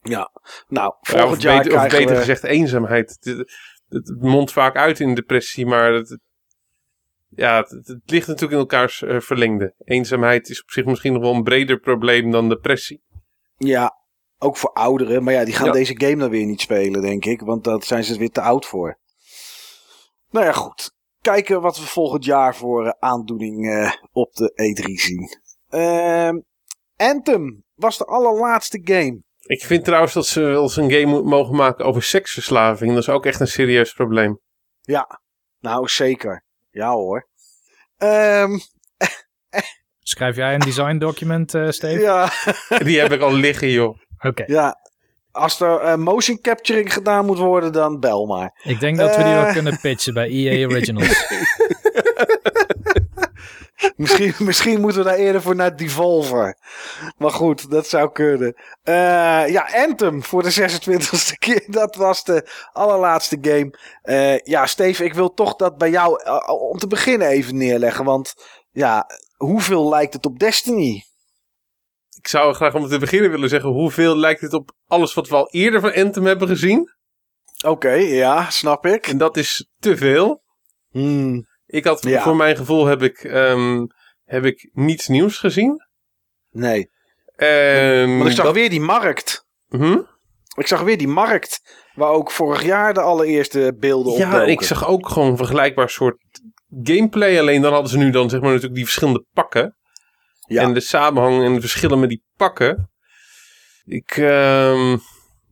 Ja, nou, volgend ja, of jaar beter, Of beter gezegd eenzaamheid. Het, het, mondt vaak uit in depressie, maar het, ja, het, ligt natuurlijk in elkaars uh, verlengde. Eenzaamheid is op zich misschien nog wel een breder probleem dan depressie. Ja, ook voor ouderen. Maar ja, die gaan deze game dan weer niet spelen, denk ik. Want daar zijn ze weer te oud voor. Nou ja, goed. Kijken wat we volgend jaar voor uh, aandoening uh, op de E3 zien. Uh, Anthem was de allerlaatste game. Ik vind trouwens dat ze wel eens een game mogen maken over seksverslaving. Dat is ook echt een serieus probleem. Ja, nou zeker. Ja hoor. Um, Schrijf jij een design document, uh, Steve? Ja. Die heb ik al liggen, joh. Oké. Ja, als er uh, motion capturing gedaan moet worden, dan bel maar. Ik denk dat we die wel eh. kunnen pitchen bij EA <laughs> Originals. <laughs> misschien, misschien moeten we daar eerder voor naar Devolver. Maar goed, dat zou kunnen. Uh, ja, Anthem voor de 26e <laughs> keer. Dat was de allerlaatste game. Uh, ja, Steve, ik wil toch dat bij jou om te beginnen even neerleggen. Want ja, hoeveel lijkt het op Destiny? Ik zou graag om te beginnen willen zeggen, hoeveel lijkt het op alles wat we al eerder van Anthem hebben gezien? Oké, ja, snap ik. En dat is te veel. Hmm. Ik had, voor mijn gevoel heb ik, um, heb ik niets nieuws gezien. Nee. Um, Want ik zag weer die markt. Hm? Ik zag weer die markt, waar ook vorig jaar de allereerste beelden op Ja, ik zag ook gewoon een vergelijkbaar soort gameplay. Alleen dan hadden ze nu dan zeg maar natuurlijk die verschillende pakken. Ja. En de samenhang en de verschillen met die pakken. Ik, uh,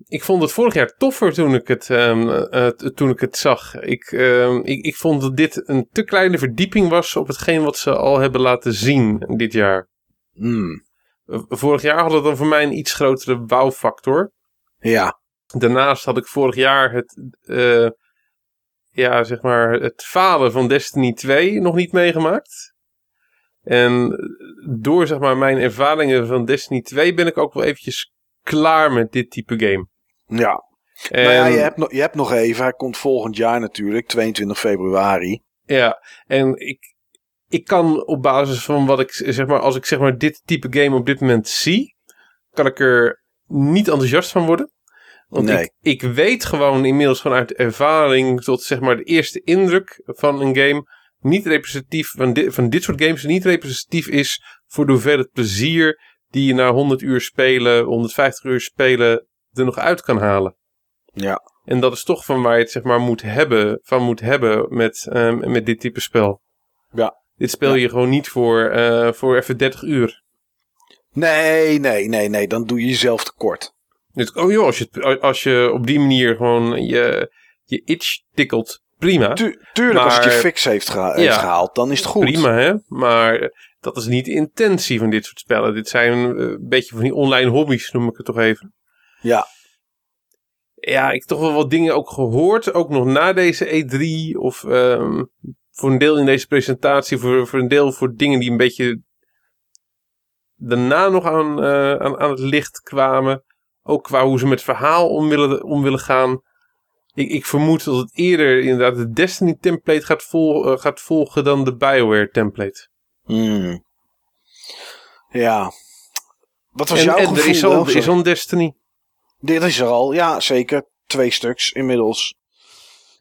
ik vond het vorig jaar toffer toen ik het, um, uh, toen ik het zag. Ik, uh, ik, ik vond dat dit een te kleine verdieping was op hetgeen wat ze al hebben laten zien dit jaar. Hmm. Vorig jaar had het dan voor mij een iets grotere bouwfactor. Ja. Daarnaast had ik vorig jaar het, uh, ja, zeg maar, het falen van Destiny 2 nog niet meegemaakt. En door zeg maar, mijn ervaringen van Destiny 2 ben ik ook wel eventjes klaar met dit type game. Ja. En... Nou ja, je hebt, nog, je hebt nog even. Hij komt volgend jaar natuurlijk, 22 februari. Ja, en ik, ik kan op basis van wat ik zeg maar, als ik zeg maar dit type game op dit moment zie, kan ik er niet enthousiast van worden. Want nee. ik, ik weet gewoon inmiddels vanuit ervaring tot zeg maar de eerste indruk van een game niet representatief van, dit, van dit soort games niet representatief is voor de hoeveelheid plezier die je na 100 uur spelen, 150 uur spelen er nog uit kan halen. Ja. En dat is toch van waar je het zeg maar moet hebben, van moet hebben met, um, met dit type spel. Ja. Dit speel je gewoon niet voor, uh, voor even 30 uur. Nee, nee, nee, nee. Dan doe je jezelf tekort. Dus, oh joh, als je, als je op die manier gewoon je, je itch tikkelt, prima. Tu tuurlijk, maar, als het je fix heeft, geha heeft ja, gehaald, dan is het goed. Prima, hè. Maar dat is niet de intentie van dit soort spellen. Dit zijn een beetje van die online hobby's, noem ik het toch even. Ja. Ja, ik heb toch wel wat dingen ook gehoord, ook nog na deze E3. Of um, voor een deel in deze presentatie, voor, voor een deel voor dingen die een beetje daarna nog aan, uh, aan, aan het licht kwamen. Ook qua hoe ze met het verhaal om willen, om willen gaan. Ik, ik vermoed dat het eerder inderdaad de Destiny template gaat, vol, uh, gaat volgen dan de Bioware template. Hmm. Ja. Wat was en, jouw en gevoel? er is al, er is al Destiny. Dit is er al, ja zeker. Twee stuks inmiddels.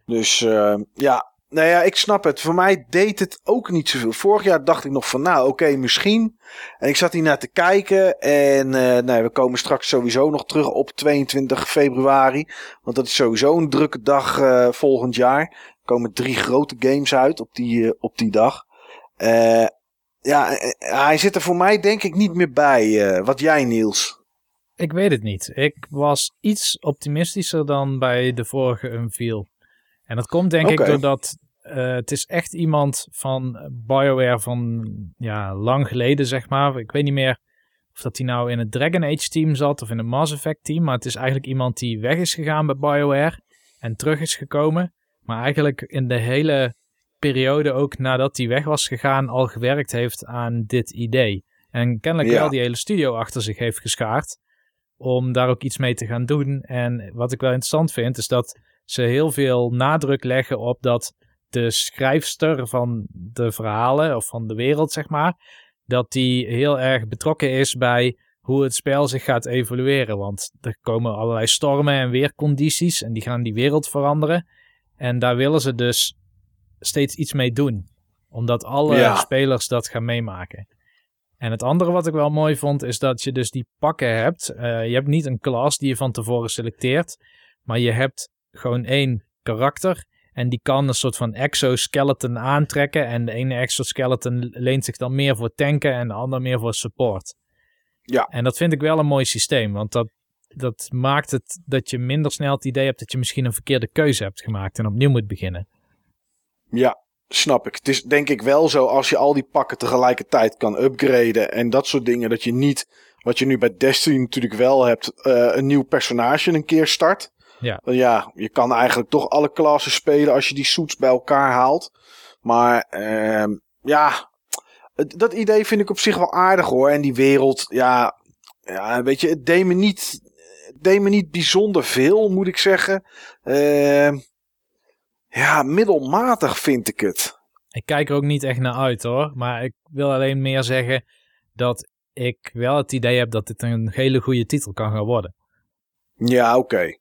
Dus uh, ja, nou ja, ik snap het. Voor mij deed het ook niet zoveel. Vorig jaar dacht ik nog van, nou oké, misschien. En ik zat hier naar te kijken. En uh, we komen straks sowieso nog terug op 22 februari. Want dat is sowieso een drukke dag uh, volgend jaar. Er komen drie grote games uit op die, uh, op die dag. ja, hij zit er voor mij denk ik niet meer bij. wat jij Niels? Ik weet het niet. Ik was iets optimistischer dan bij de vorige Unveil. En dat komt denk okay. ik doordat uh, het is echt iemand van BioWare van ja, lang geleden, zeg maar. Ik weet niet meer of dat hij nou in het Dragon Age team zat of in het Mass Effect team. Maar het is eigenlijk iemand die weg is gegaan bij BioWare en terug is gekomen. Maar eigenlijk in de hele periode ook nadat hij weg was gegaan al gewerkt heeft aan dit idee. En kennelijk ja. wel die hele studio achter zich heeft geschaard om daar ook iets mee te gaan doen. En wat ik wel interessant vind is dat ze heel veel nadruk leggen op dat de schrijfster van de verhalen of van de wereld, zeg maar, dat die heel erg betrokken is bij hoe het spel zich gaat evolueren. Want er komen allerlei stormen en weercondities en die gaan die wereld veranderen. En daar willen ze dus steeds iets mee doen. Omdat alle ja. spelers dat gaan meemaken. En het andere wat ik wel mooi vond, is dat je dus die pakken hebt. Uh, je hebt niet een klas die je van tevoren selecteert. Maar je hebt gewoon één karakter. En die kan een soort van exoskeleton aantrekken. En de ene exoskeleton leent zich dan meer voor tanken en de andere meer voor support. Ja. En dat vind ik wel een mooi systeem. Want dat, dat maakt het dat je minder snel het idee hebt dat je misschien een verkeerde keuze hebt gemaakt en opnieuw moet beginnen. Ja, snap ik. Het is denk ik wel zo als je al die pakken tegelijkertijd kan upgraden en dat soort dingen. Dat je niet, wat je nu bij Destiny natuurlijk wel hebt, uh, een nieuw personage een keer start. Ja. ja, je kan eigenlijk toch alle klassen spelen als je die suits bij elkaar haalt. Maar uh, ja, dat idee vind ik op zich wel aardig hoor. En die wereld, ja, ja weet je, het deed me niet, deed me niet bijzonder veel, moet ik zeggen. Uh, ja, middelmatig vind ik het. Ik kijk er ook niet echt naar uit hoor. Maar ik wil alleen meer zeggen dat ik wel het idee heb dat dit een hele goede titel kan gaan worden. Ja, oké. Okay.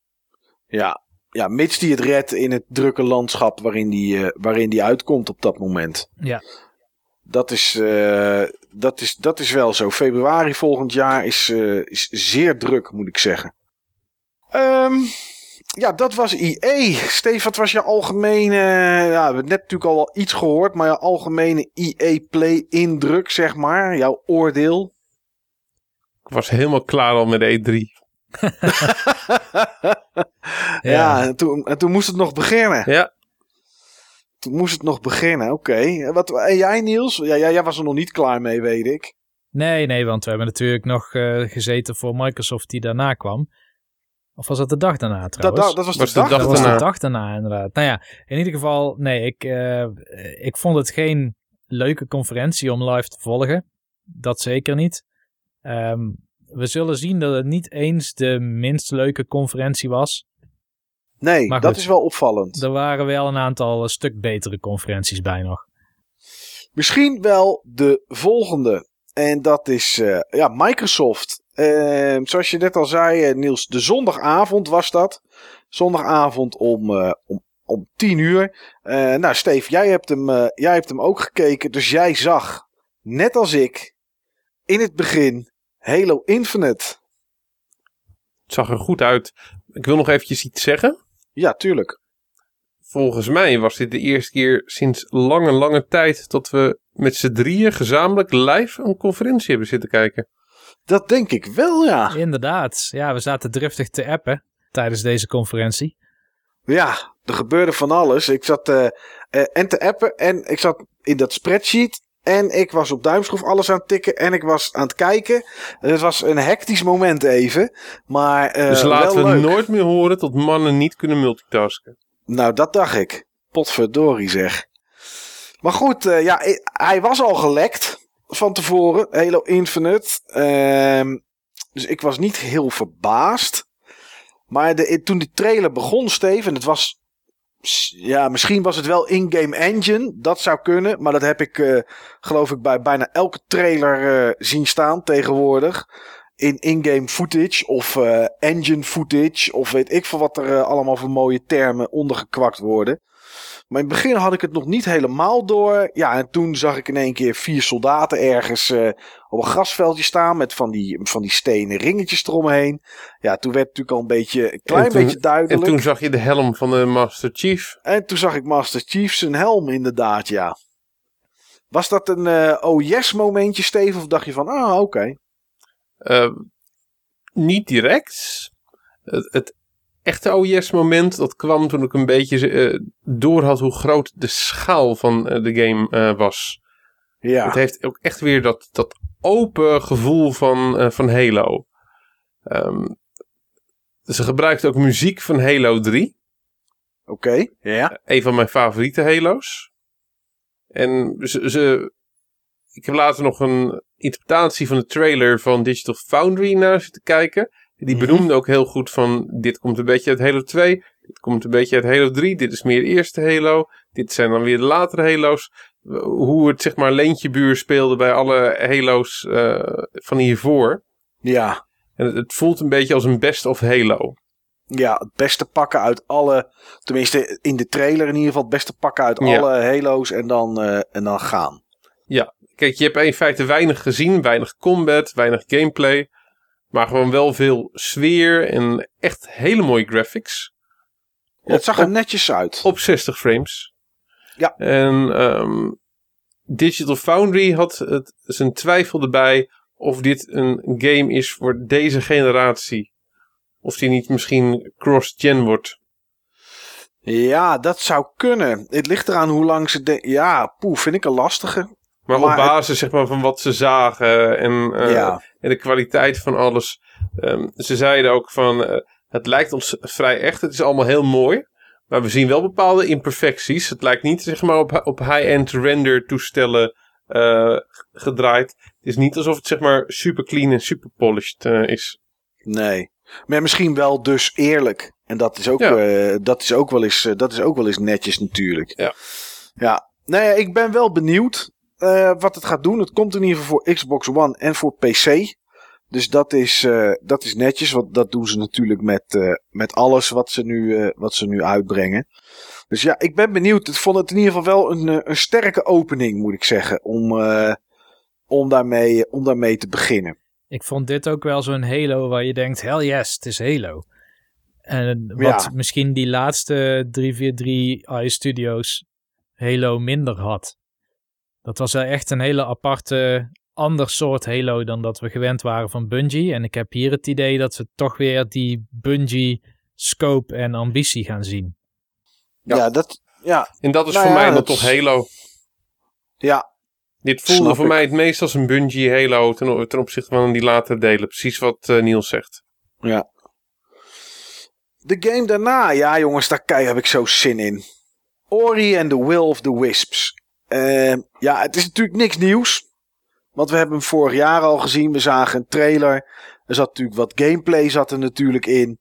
Ja. ja, mits die het redt in het drukke landschap waarin die, uh, waarin die uitkomt op dat moment. Ja. Dat is, uh, dat is, dat is wel zo. Februari volgend jaar is, uh, is zeer druk, moet ik zeggen. Um, ja, dat was IE. Steve, wat was je algemene... Ja, we hebben net natuurlijk al wel iets gehoord, maar je algemene IE Play indruk, zeg maar. Jouw oordeel. Ik was helemaal klaar al met E3. <laughs> ja, en, toen, en toen moest het nog beginnen. Ja. Toen moest het nog beginnen, oké. Wat En jij Niels? Ja, jij was er nog niet klaar mee, weet ik. Nee, nee, want we hebben natuurlijk nog uh, gezeten voor Microsoft die daarna kwam. Of was dat de dag daarna trouwens? Dat, dat was, Was de, de dag, dag Dat was daarna. de dag daarna inderdaad. Nou ja, in ieder geval, nee, ik, eh, ik vond het geen leuke conferentie om live te volgen. Dat zeker niet. Ehm, we zullen zien dat het niet eens de minst leuke conferentie was. Nee, Maar dat goed. is wel opvallend. Er waren wel een aantal een stuk betere conferenties bij nog. Misschien wel de volgende. En dat is eh, ja, Microsoft. Eh, zoals je net al zei, eh, Niels, de zondagavond was dat. Zondagavond om, eh, om, om 10 uur. Eh, nou, Steve, jij hebt, hem, eh, jij hebt hem ook gekeken. Dus jij zag, net als ik, in het begin Halo Infinite. Het zag er goed uit. Ik wil nog eventjes iets zeggen. Ja, tuurlijk. Volgens mij was dit de eerste keer sinds lange, lange tijd dat we met z'n drieën gezamenlijk live een conferentie hebben zitten kijken. Dat denk ik wel, ja. Inderdaad, ja, we zaten driftig te appen tijdens deze conferentie. Ja, er gebeurde van alles. Ik zat eh, eh, en te appen en ik zat in dat spreadsheet. En ik was op duimschroef alles aan het tikken en ik was aan het kijken. Het was een hectisch moment even. Maar eh, dus laten we leuk. nooit meer horen dat mannen niet kunnen multitasken. Nou, dat dacht ik. Potverdorie zeg. Maar goed, eh, ja, hij was al gelekt van tevoren. Halo Infinite. Ehm, dus ik was niet heel verbaasd. Maar de, toen die trailer begon, Steven, het was... Ja, misschien was het wel in-game engine. Dat zou kunnen. Maar dat heb ik, eh, geloof ik, bij bijna elke trailer eh, zien staan tegenwoordig. In in-game footage of eh, engine footage. Of weet ik veel wat er allemaal voor mooie termen ondergekwakt worden. Maar in het begin had ik het nog niet helemaal door. Ja, en toen zag ik in één keer vier soldaten ergens eh, op een grasveldje staan. Met van die, van die stenen ringetjes eromheen. Ja, toen werd het natuurlijk al een beetje, een klein toen- beetje duidelijk. En toen zag je de helm van de Master Chief. En toen zag ik Master Chief zijn helm inderdaad, ja. Was dat een eh, oh yes momentje, Steven? Of dacht je van, ah, oké. Eh, niet direct. Het, het echte OES moment, dat kwam toen ik een beetje eh door had hoe groot de schaal van eh, de game eh, was. Ja, Het heeft ook echt weer dat, dat open gevoel van, van Halo. Ehm, ze gebruikt ook muziek van Halo 3. oké. Ja. Een van mijn favoriete Halo's. En ze, ze, ik heb later nog een interpretatie van de trailer van Digital Foundry naar zitten kijken. Die Mhm. benoemde ook heel goed van dit komt een beetje uit Halo 2. Dit komt een beetje uit Halo 3. Dit is meer de eerste Halo. Dit zijn dan weer de latere Halo's. Hoe het zeg maar leentjebuur speelde bij alle Halo's eh, van hiervoor. Ja. En het, het voelt een beetje als een best of Halo. Ja, het beste pakken uit alle, tenminste in de trailer in ieder geval, het beste pakken uit Ja. alle Halo's en dan, eh, en dan gaan. Kijk, je hebt in feite weinig gezien, weinig combat, weinig gameplay. Maar gewoon wel veel sfeer en echt hele mooie graphics. Ja, het zag er op, netjes uit. op 60 frames. Ja. En ehm, Digital Foundry had het, zijn twijfel erbij of dit een game is voor deze generatie. Of die niet misschien cross-gen wordt. Ja, dat zou kunnen. Het ligt eraan hoe lang ze... De ja, poeh, vind ik een lastige. Maar, Maar op het- basis zeg maar, van wat ze zagen en, eh, Ja. en de kwaliteit van alles. Ehm, ze zeiden ook van, eh, het lijkt ons vrij echt. Het is allemaal heel mooi. Maar we zien wel bepaalde imperfecties. Het lijkt niet zeg maar, op, op high-end render toestellen eh, gedraaid. Het is niet alsof het zeg maar, super clean en super polished is. Nee. Maar misschien wel dus eerlijk. En dat is ook, Ja. dat is ook, wel, eens, dat is ook wel eens netjes natuurlijk. Ja. Ja. Nee, ik ben wel benieuwd eh, wat het gaat doen. Het komt in ieder geval voor Xbox One en voor PC. Dus dat is, eh, dat is netjes. Want dat doen ze natuurlijk met, eh, met alles wat ze, nu, wat ze nu uitbrengen. Dus ja, ik ben benieuwd. Ik vond het in ieder geval wel een, een sterke opening, moet ik zeggen. Om, om, daarmee, om daarmee te beginnen. Ik vond dit ook wel zo'n Halo waar je denkt, hell yes, het is Halo. En wat Ja. misschien die laatste 343 i Studios Halo minder had. Dat was wel echt een hele aparte ander soort Halo dan dat we gewend waren van Bungie. En ik heb hier het idee dat we toch weer die Bungie scope en ambitie gaan zien. Ja, dat, ja. En dat is Nou voor ja, mij dan toch Halo. ja, Dit voelde voor ik. mij het meest als een Bungie Halo ten, ten opzichte van die latere delen. Precies wat eh, Niels zegt. ja. De game daarna, ja jongens, daar kei- heb ik zo zin in. Ori and the Will of the Wisps. Ehm, ja, het is natuurlijk niks nieuws. Want we hebben hem vorig jaar al gezien. We zagen een trailer. Er zat natuurlijk wat gameplay zat er natuurlijk in.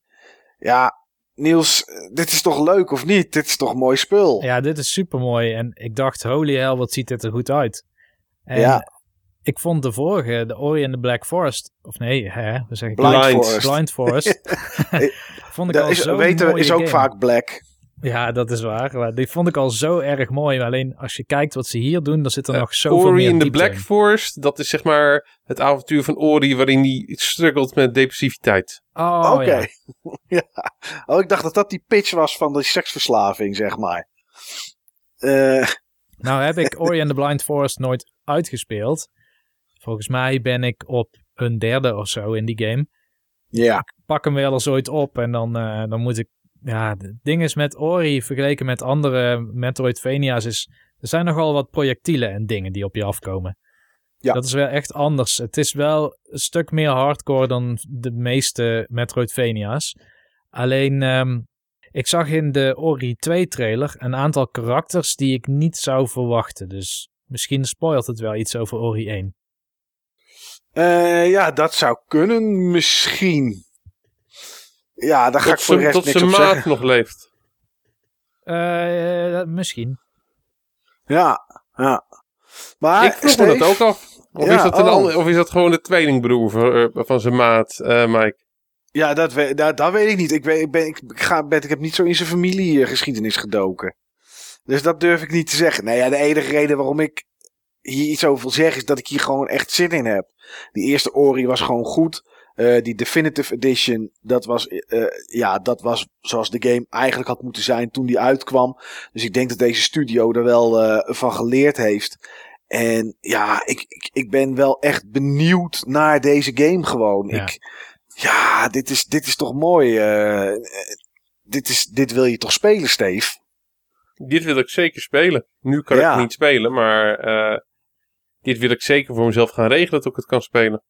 Ja, Niels, dit is toch leuk of niet? Dit is toch een mooi spul? Ja, dit is super mooi. En ik dacht, holy hell, wat ziet dit er goed uit. En Ja. ik vond de vorige, de Ori and the Black Forest, of nee, hè, we zeggen Blind, Blind. Forest. Blind Forest. <laughs> vond ik Dat al is, weten we, is ook game. vaak black. Ja, dat is waar. Maar die vond ik al zo erg mooi. Maar alleen als je kijkt wat ze hier doen, dan zit er Eh, nog zoveel Ori meer in the Black in. Forest, dat is zeg maar het avontuur van Ori waarin hij struggelt met depressiviteit. Oh, Oké. ja. <laughs> Ja. Oh, ik dacht dat dat die pitch was van de seksverslaving, zeg maar. Eh, Nou heb ik <laughs> Ori and the Blind Forest nooit uitgespeeld. Volgens mij ben ik op een derde of zo in die game. ja. Pak hem wel eens ooit op en dan, eh, dan moet ik... Ja, het ding is met Ori vergeleken met andere Metroidvania's is... Er zijn nogal wat projectielen en dingen die op je afkomen. Ja. Dat is wel echt anders. Het is wel een stuk meer hardcore dan de meeste Metroidvania's. Alleen, ehm, ik zag in de Ori 2 trailer een aantal karakters die ik niet zou verwachten. Dus misschien spoilt het wel iets over Ori 1. Eh, ja, dat zou kunnen, misschien. Ja, daar ga Tot ik voor de zijn- rest tot niks zijn op maat zeggen. nog leeft. Eh, misschien. Ja, ja. Maar, ik vroeg me dat ook af. Of, Ja, is dat een oh. ander, of is dat gewoon de tweelingbroer van, eh, van zijn maat, eh, Mike? Ja, dat weet, dat, dat weet ik niet. Ik, weet, ik, ben, ik, ga, ben, ik heb niet zo in zijn familiegeschiedenis gedoken. Dus dat durf ik niet te zeggen. Nou ja, de enige reden waarom ik hier iets over wil zeggen is dat ik hier gewoon echt zin in heb. Die eerste Ori was gewoon goed. Eh, die Definitive Edition, dat was, eh, ja, dat was zoals de game eigenlijk had moeten zijn toen die uitkwam. Dus ik denk dat deze studio er wel eh, van geleerd heeft. En ja, ik, ik, ik ben wel echt benieuwd naar deze game gewoon. Ja. Ik, ja, dit is, dit is toch mooi. dit, is, dit wil je toch spelen, Steve? Dit wil ik zeker spelen. Nu kan ik Ja. het niet spelen, maar dit wil ik zeker voor mezelf gaan regelen dat ik het kan spelen.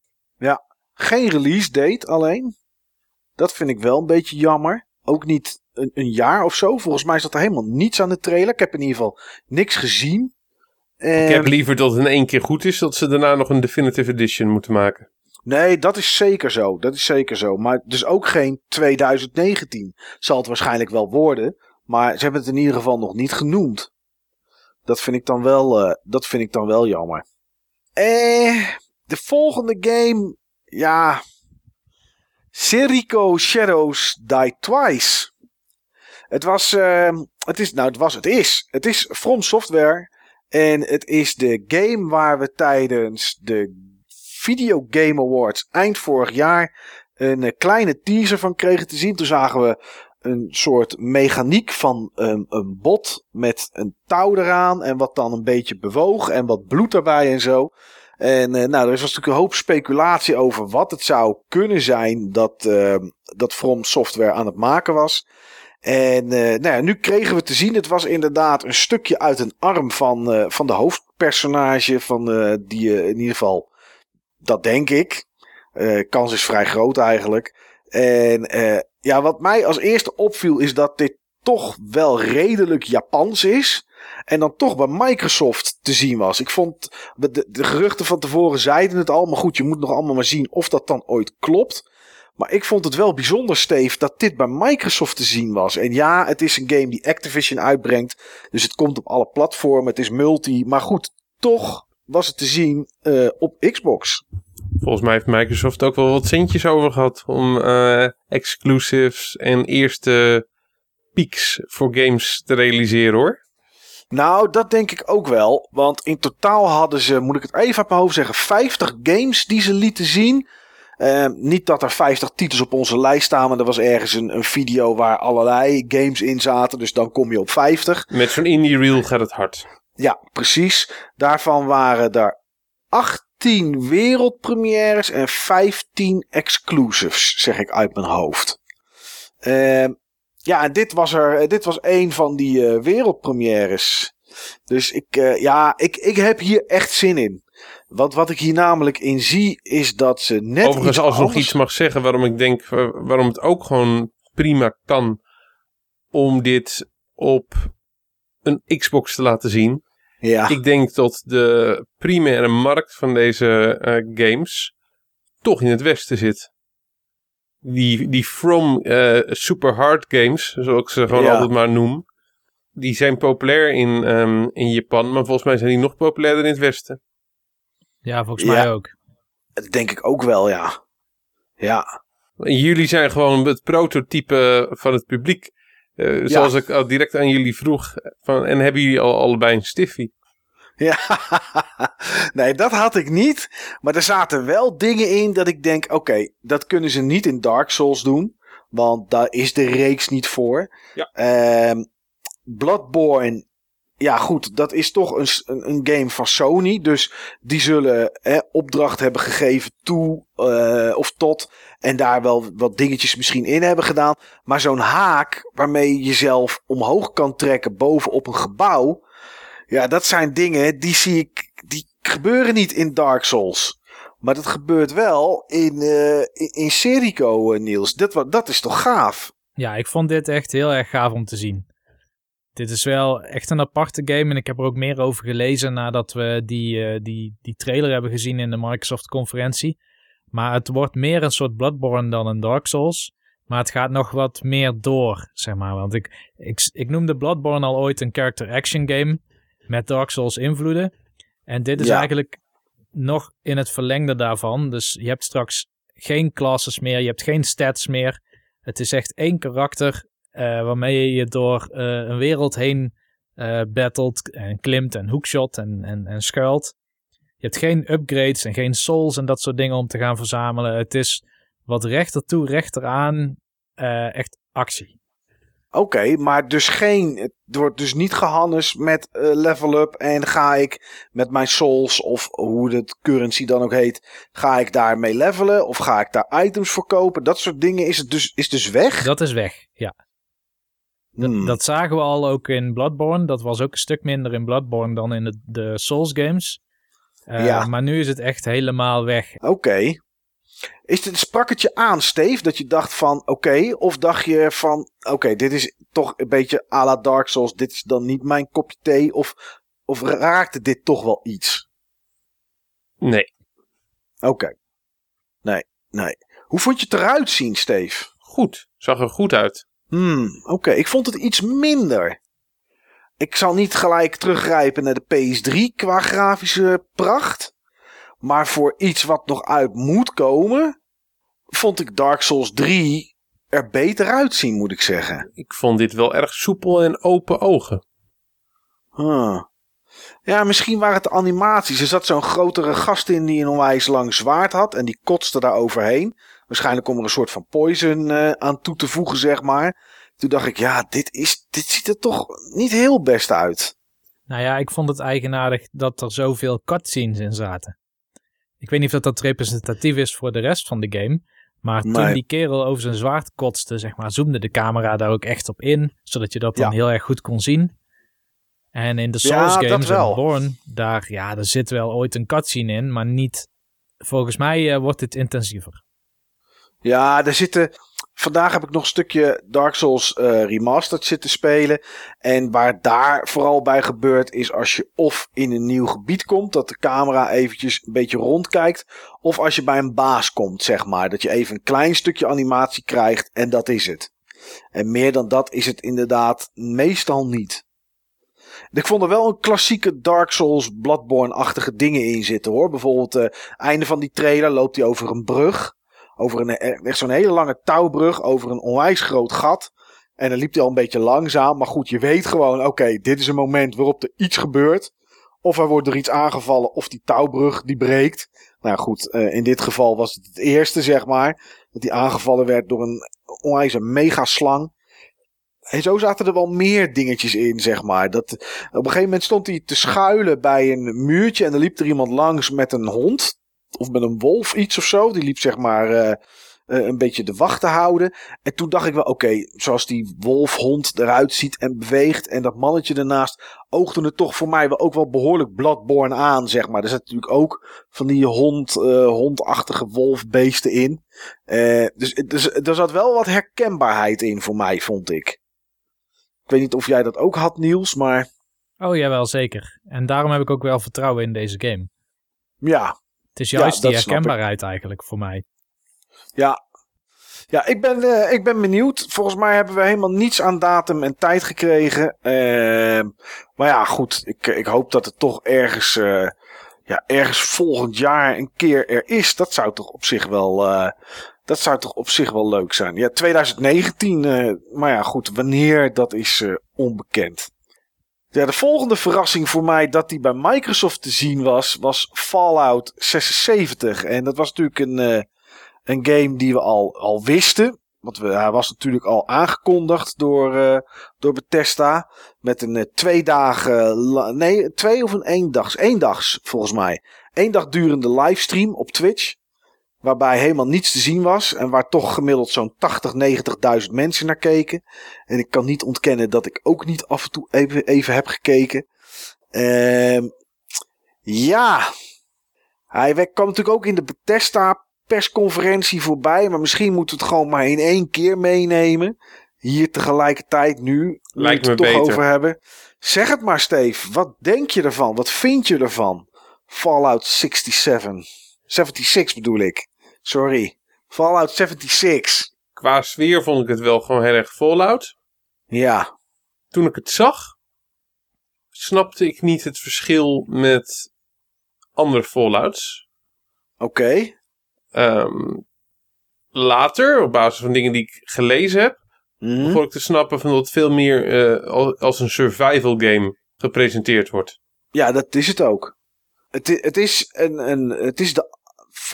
Geen release date alleen. Dat vind ik wel een beetje jammer. Ook niet een, een jaar of zo. Volgens mij zat er helemaal niets aan de trailer. Ik heb in ieder geval niks gezien. En, Ik heb liever dat het in één keer goed is, dat ze daarna nog een Definitive Edition moeten maken. Nee, dat is zeker zo. Dat is zeker zo. Maar dus ook geen 2019. Zal het waarschijnlijk wel worden. Maar ze hebben het in ieder geval nog niet genoemd. Dat vind ik dan wel, eh, dat vind ik dan wel jammer. Eh, de volgende game. Ja. Serico Shadows Die Twice. Het was, eh, het is, nou het was, het is. Het is From Software. En het is de game waar we tijdens de Video Game Awards eind vorig jaar een eh, kleine teaser van kregen te zien. Toen zagen we een soort mechaniek van een, een bot met een touw eraan en wat dan een beetje bewoog en wat bloed erbij en zo. En eh, nou, er was natuurlijk een hoop speculatie over wat het zou kunnen zijn dat, eh, dat From Software aan het maken was. En eh, nou ja, nu kregen we te zien, het was inderdaad een stukje uit een arm van, eh, van de hoofdpersonage. Van, die in ieder geval, dat denk ik. Kans is vrij groot eigenlijk. En ja, wat mij als eerste opviel is dat dit toch wel redelijk Japans is. En dan toch bij Microsoft te zien was. Ik vond, de, geruchten van tevoren zeiden het al. Maar goed, je moet nog allemaal maar zien of dat dan ooit klopt. Maar ik vond het wel bijzonder, Steve, dat dit bij Microsoft te zien was. En ja, het is een game die Activision uitbrengt. Dus het komt op alle platformen. Het is multi. Maar goed, toch was het te zien eh, op Xbox. Volgens mij heeft Microsoft ook wel wat centjes over gehad om eh, exclusives en eerste peaks voor games te realiseren hoor. Nou, dat denk ik ook wel. Want in totaal hadden ze, moet ik het even uit mijn hoofd zeggen, 50 games die ze lieten zien. Eh, niet dat er 50 titels op onze lijst staan, maar er was ergens een, een video waar allerlei games in zaten. Dus dan kom je op 50. Met zo'n indie reel gaat het hard. Ja, precies. Daarvan waren er acht 10 wereldpremières en 15 exclusives, zeg ik uit mijn hoofd. Uh, ja, dit was er, dit was een van die uh, wereldpremières. Dus ik, uh, ja, ik, ik heb hier echt zin in. Want wat ik hier namelijk in zie, is dat ze net. Overigens, als ik nog iets mag zeggen waarom ik denk, waarom het ook gewoon prima kan om dit op een Xbox te laten zien. Ja. Ik denk dat de primaire markt van deze uh, games toch in het westen zit. Die, die From uh, Super Hard games, zoals ik ze gewoon ja. altijd maar noem, die zijn populair in, um, in Japan, maar volgens mij zijn die nog populairder in het westen. Ja, volgens mij ook. Dat denk ik ook wel, ja. Ja. Jullie zijn gewoon het prototype van het publiek. Uh, ja. Zoals ik al direct aan jullie vroeg. Van, en hebben jullie al allebei een stiffie? Ja, <laughs> nee, dat had ik niet. Maar er zaten wel dingen in dat ik denk: oké, okay, dat kunnen ze niet in Dark Souls doen. Want daar is de reeks niet voor. Ja. Uh, Bloodborne. Ja, goed, dat is toch een, een, een game van Sony. Dus die zullen hè, opdracht hebben gegeven toe uh, of tot. En daar wel wat dingetjes misschien in hebben gedaan. Maar zo'n haak waarmee je jezelf omhoog kan trekken bovenop een gebouw. Ja, dat zijn dingen die zie ik. Die gebeuren niet in Dark Souls. Maar dat gebeurt wel in, uh, in, Serico, uh, Niels. Dat, dat is toch gaaf? Ja, ik vond dit echt heel erg gaaf om te zien. Dit is wel echt een aparte game. En ik heb er ook meer over gelezen nadat we die, uh, die, die trailer hebben gezien in de Microsoft-conferentie. Maar het wordt meer een soort Bloodborne dan een Dark Souls. Maar het gaat nog wat meer door, zeg maar. Want ik, ik, ik noemde Bloodborne al ooit een character action game met Dark Souls invloeden. En dit is ja. eigenlijk nog in het verlengde daarvan. Dus je hebt straks geen classes meer, je hebt geen stats meer. Het is echt één karakter uh, waarmee je door uh, een wereld heen uh, battelt en klimt en hookshot en, en, en schuilt. Je hebt geen upgrades en geen souls en dat soort dingen om te gaan verzamelen. Het is wat rechter toe, rechter aan, echt actie. Oké, okay, maar dus geen. Het wordt dus niet gehannes met uh, level up. En ga ik met mijn souls, of hoe het currency dan ook heet. Ga ik daarmee levelen? Of ga ik daar items voor kopen? Dat soort dingen is, het dus, is dus weg. Dat is weg, ja. Hmm. Dat zagen we al ook in Bloodborne. Dat was ook een stuk minder in Bloodborne dan in de, de Souls games. Uh, ja. Maar nu is het echt helemaal weg. Oké. Okay. Is het, sprak het je aan, Steve, dat je dacht van oké, okay, of dacht je van oké, okay, dit is toch een beetje à la Dark Souls, dit is dan niet mijn kopje thee, of, of raakte dit toch wel iets? Nee. Oké. Okay. Nee, nee. Hoe vond je het eruit zien, Steve? Goed, zag er goed uit. Hmm, oké, ik vond het iets minder. Ik zal niet gelijk teruggrijpen naar de PS3 qua grafische pracht. Maar voor iets wat nog uit moet komen, vond ik Dark Souls 3 er beter uitzien, moet ik zeggen. Ik vond dit wel erg soepel en open ogen. Huh. Ja, misschien waren het de animaties. Er zat zo'n grotere gast in die een onwijs lang zwaard had. En die kotste daar overheen. Waarschijnlijk om er een soort van poison uh, aan toe te voegen, zeg maar. Toen dacht ik, ja, dit, is, dit ziet er toch niet heel best uit. Nou ja, ik vond het eigenaardig dat er zoveel cutscenes in zaten. Ik weet niet of dat representatief is voor de rest van de game. Maar toen nee. die kerel over zijn zwaard kotste, zeg maar, zoomde de camera daar ook echt op in. Zodat je dat dan ja. heel erg goed kon zien. En in de Souls ja, games en Born, daar, ja, er zit wel ooit een cutscene in. Maar niet, volgens mij uh, wordt dit intensiever. Ja, er zitten... Vandaag heb ik nog een stukje Dark Souls uh, Remastered zitten spelen. En waar daar vooral bij gebeurt is als je of in een nieuw gebied komt, dat de camera eventjes een beetje rondkijkt. Of als je bij een baas komt, zeg maar. Dat je even een klein stukje animatie krijgt en dat is het. En meer dan dat is het inderdaad meestal niet. Ik vond er wel een klassieke Dark Souls Bloodborne-achtige dingen in zitten hoor. Bijvoorbeeld het uh, einde van die trailer loopt hij over een brug over een, echt zo'n hele lange touwbrug over een onwijs groot gat. En dan liep hij al een beetje langzaam. Maar goed, je weet gewoon, oké, dit is een moment waarop er iets gebeurt. Of er wordt er iets aangevallen, of die touwbrug die breekt. Nou goed, uh, in dit geval was het het eerste, zeg maar. Dat die aangevallen werd door een onwijs megaslang. en zo zaten er wel meer dingetjes in, zeg maar. Dat, op een gegeven moment stond hij te schuilen bij een muurtje. En er liep er iemand langs met een hond. Of met een wolf, iets of zo. Die liep zeg maar uh, een beetje de wacht te houden. En toen dacht ik wel, oké, zoals die wolfhond eruit ziet en beweegt. En dat mannetje ernaast. Oogde het toch voor mij wel ook wel behoorlijk bladborn aan, zeg maar. Er zit natuurlijk ook van die hond, uh, hondachtige wolfbeesten in. dus, dus er zat wel wat herkenbaarheid in voor mij, vond ik. Ik weet niet of jij dat ook had, Niels, maar... Oh, jawel, zeker. En daarom heb ik ook wel vertrouwen in deze game. Ja. Het is juist die herkenbaarheid eigenlijk voor mij. Ja. Ja, ik ben, uh, ik ben benieuwd. Volgens mij hebben we helemaal niets aan datum en tijd gekregen. Uh, maar ja, goed. Ik, ik hoop dat het toch ergens, uh, ja, ergens volgend jaar een keer er is. Dat zou toch op zich wel, dat zou toch op zich wel leuk zijn. Ja, 2019, uh, maar ja goed, wanneer, dat is onbekend. Ja, de volgende verrassing voor mij dat die bij Microsoft te zien was, was Fallout 76. En dat was natuurlijk een, uh, een game die we al, al wisten. Want we, hij was natuurlijk al aangekondigd door, uh, door Bethesda. Met een uh, twee dagen, nee, twee of een eendags, eendags volgens mij. Eén dag durende livestream op Twitch. Waarbij helemaal niets te zien was. En waar toch gemiddeld zo'n 80, 90.000 mensen naar keken. En ik kan niet ontkennen dat ik ook niet af en toe even, even heb gekeken. Uh, ja. Hij kwam natuurlijk ook in de Bethesda persconferentie voorbij. Maar misschien moeten we het gewoon maar in één keer meenemen. Hier tegelijkertijd nu. Lijkt me het beter. toch over hebben. Zeg het maar, Steve. Wat denk je ervan? Wat vind je ervan? Fallout 67. 76 bedoel ik. Sorry. Fallout 76. Qua sfeer vond ik het wel gewoon heel erg Fallout. Ja. Toen ik het zag, snapte ik niet het verschil met andere Fallouts. Oké. Okay. Um, later, op basis van dingen die ik gelezen heb, mm. begon ik te snappen van dat het veel meer uh, als een survival game gepresenteerd wordt. Ja, dat is het ook. Het, het, is, een, een, het is de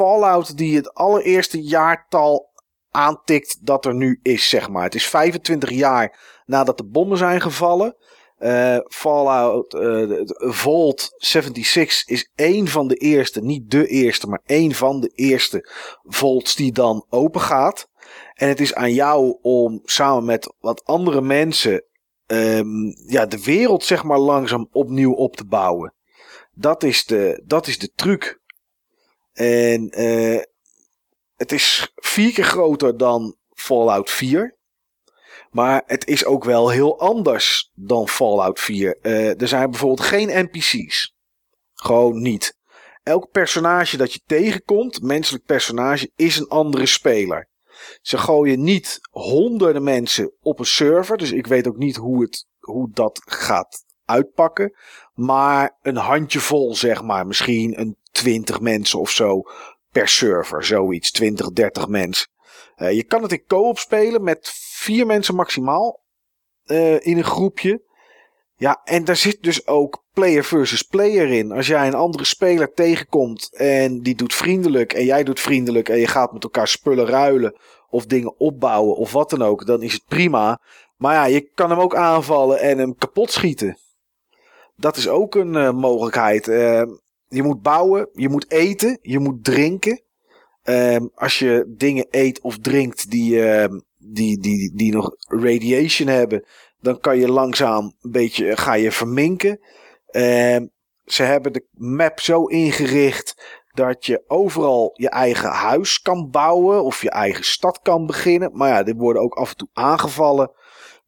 Fallout die het allereerste jaartal aantikt dat er nu is, zeg maar. Het is 25 jaar nadat de bommen zijn gevallen. Uh, Fallout uh, Vault 76 is één van de eerste, niet de eerste, maar één van de eerste vaults die dan open gaat. En het is aan jou om samen met wat andere mensen um, ja, de wereld zeg maar langzaam opnieuw op te bouwen. Dat is de, dat is de truc. En uh, het is vier keer groter dan Fallout 4. Maar het is ook wel heel anders dan Fallout 4. Uh, er zijn bijvoorbeeld geen NPC's. Gewoon niet. Elk personage dat je tegenkomt, menselijk personage, is een andere speler. Ze gooien niet honderden mensen op een server. Dus ik weet ook niet hoe, het, hoe dat gaat uitpakken. Maar een handjevol, zeg maar. Misschien een 20 mensen of zo per server. Zoiets, 20, 30 mensen. Uh, je kan het in co-op spelen met vier mensen maximaal. Uh, in een groepje. Ja, en daar zit dus ook player versus player in. Als jij een andere speler tegenkomt en die doet vriendelijk en jij doet vriendelijk en je gaat met elkaar spullen ruilen of dingen opbouwen of wat dan ook, dan is het prima. Maar ja, je kan hem ook aanvallen en hem kapot schieten. Dat is ook een uh, mogelijkheid. Uh, je moet bouwen, je moet eten, je moet drinken. Um, als je dingen eet of drinkt die, uh, die, die, die nog radiation hebben, dan kan je langzaam een beetje ga je verminken. Um, ze hebben de map zo ingericht dat je overal je eigen huis kan bouwen of je eigen stad kan beginnen. Maar ja, dit worden ook af en toe aangevallen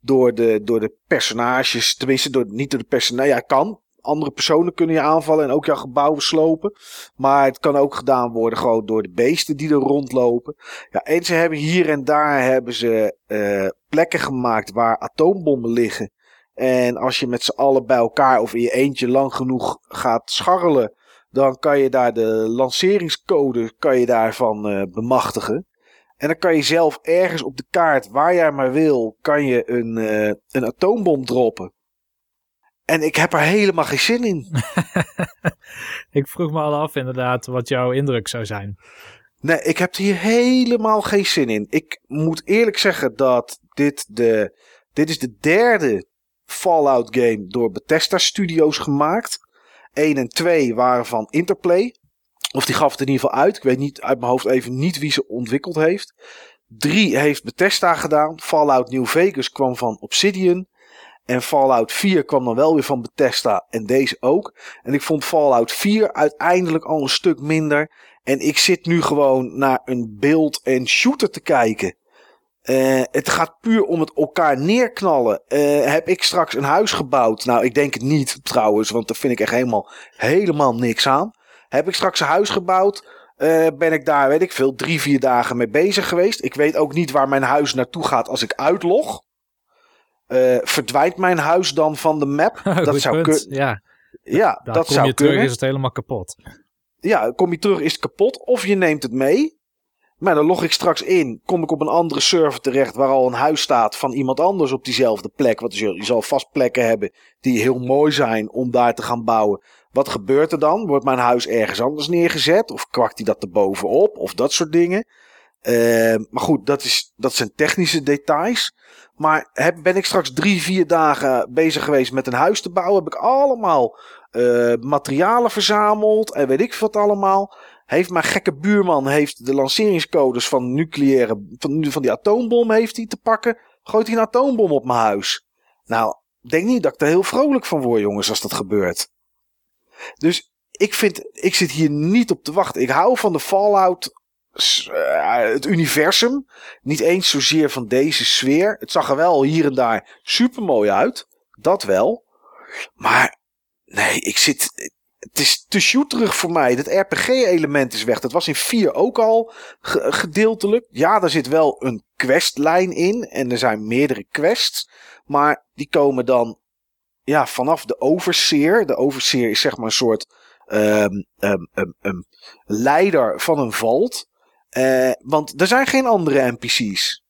door de, door de personages. Tenminste, door, niet door de personages. Ja, kan. Andere personen kunnen je aanvallen en ook jouw gebouwen slopen. Maar het kan ook gedaan worden gewoon door de beesten die er rondlopen. Ja, en ze hebben hier en daar hebben ze uh, plekken gemaakt waar atoombommen liggen. En als je met z'n allen bij elkaar of in je eentje lang genoeg gaat scharrelen, dan kan je daar de lanceringscode kan je daarvan uh, bemachtigen. En dan kan je zelf ergens op de kaart, waar jij maar wil, kan je een, uh, een atoombom droppen. En ik heb er helemaal geen zin in. <laughs> ik vroeg me al af inderdaad wat jouw indruk zou zijn. Nee, ik heb hier helemaal geen zin in. Ik moet eerlijk zeggen dat dit de, Dit is de derde Fallout game door Bethesda Studios gemaakt. 1 en 2 waren van Interplay. Of die gaf het in ieder geval uit. Ik weet niet uit mijn hoofd even niet wie ze ontwikkeld heeft. 3 heeft Bethesda gedaan. Fallout New Vegas kwam van Obsidian. En Fallout 4 kwam dan wel weer van Bethesda en deze ook. En ik vond Fallout 4 uiteindelijk al een stuk minder. En ik zit nu gewoon naar een beeld en shooter te kijken. Uh, het gaat puur om het elkaar neerknallen. Uh, heb ik straks een huis gebouwd? Nou, ik denk het niet trouwens, want daar vind ik echt helemaal, helemaal niks aan. Heb ik straks een huis gebouwd? Uh, ben ik daar, weet ik veel, drie, vier dagen mee bezig geweest. Ik weet ook niet waar mijn huis naartoe gaat als ik uitlog. Verdwijnt mijn huis dan van de map? <laughs> dat zou kunnen. Ja, ja Daar dat kom zou je kunnen. terug is het helemaal kapot. Ja, kom je terug is het kapot. Of je neemt het mee. Maar dan log ik straks in, kom ik op een andere server terecht waar al een huis staat van iemand anders op diezelfde plek. Want je, je zal vast plekken hebben die heel mooi zijn om daar te gaan bouwen. Wat gebeurt er dan? Wordt mijn huis ergens anders neergezet? Of kwakt hij dat erbovenop? Of dat soort dingen. Uh, maar goed, dat, is, dat zijn technische details. Maar heb, ben ik straks drie, vier dagen bezig geweest met een huis te bouwen? Heb ik allemaal uh, materialen verzameld en weet ik wat allemaal. Heeft mijn gekke buurman heeft de lanceringscodes van nucleaire, van, van die atoombom heeft hij te pakken. Gooit hij een atoombom op mijn huis. Nou, denk niet dat ik er heel vrolijk van word, jongens, als dat gebeurt. Dus ik vind, ik zit hier niet op te wachten. Ik hou van de Fallout, het universum. Niet eens zozeer van deze sfeer. Het zag er wel hier en daar super mooi uit. Dat wel. Maar nee, ik zit, het is te shooterig voor mij. Het RPG-element is weg. Dat was in 4 ook al gedeeltelijk. Ja, daar zit wel een questlijn in. En er zijn meerdere quests. Maar die komen dan ja, vanaf de overseer. De overseer is zeg maar een soort um, leider van een vault. Uh, want er zijn geen andere NPC's.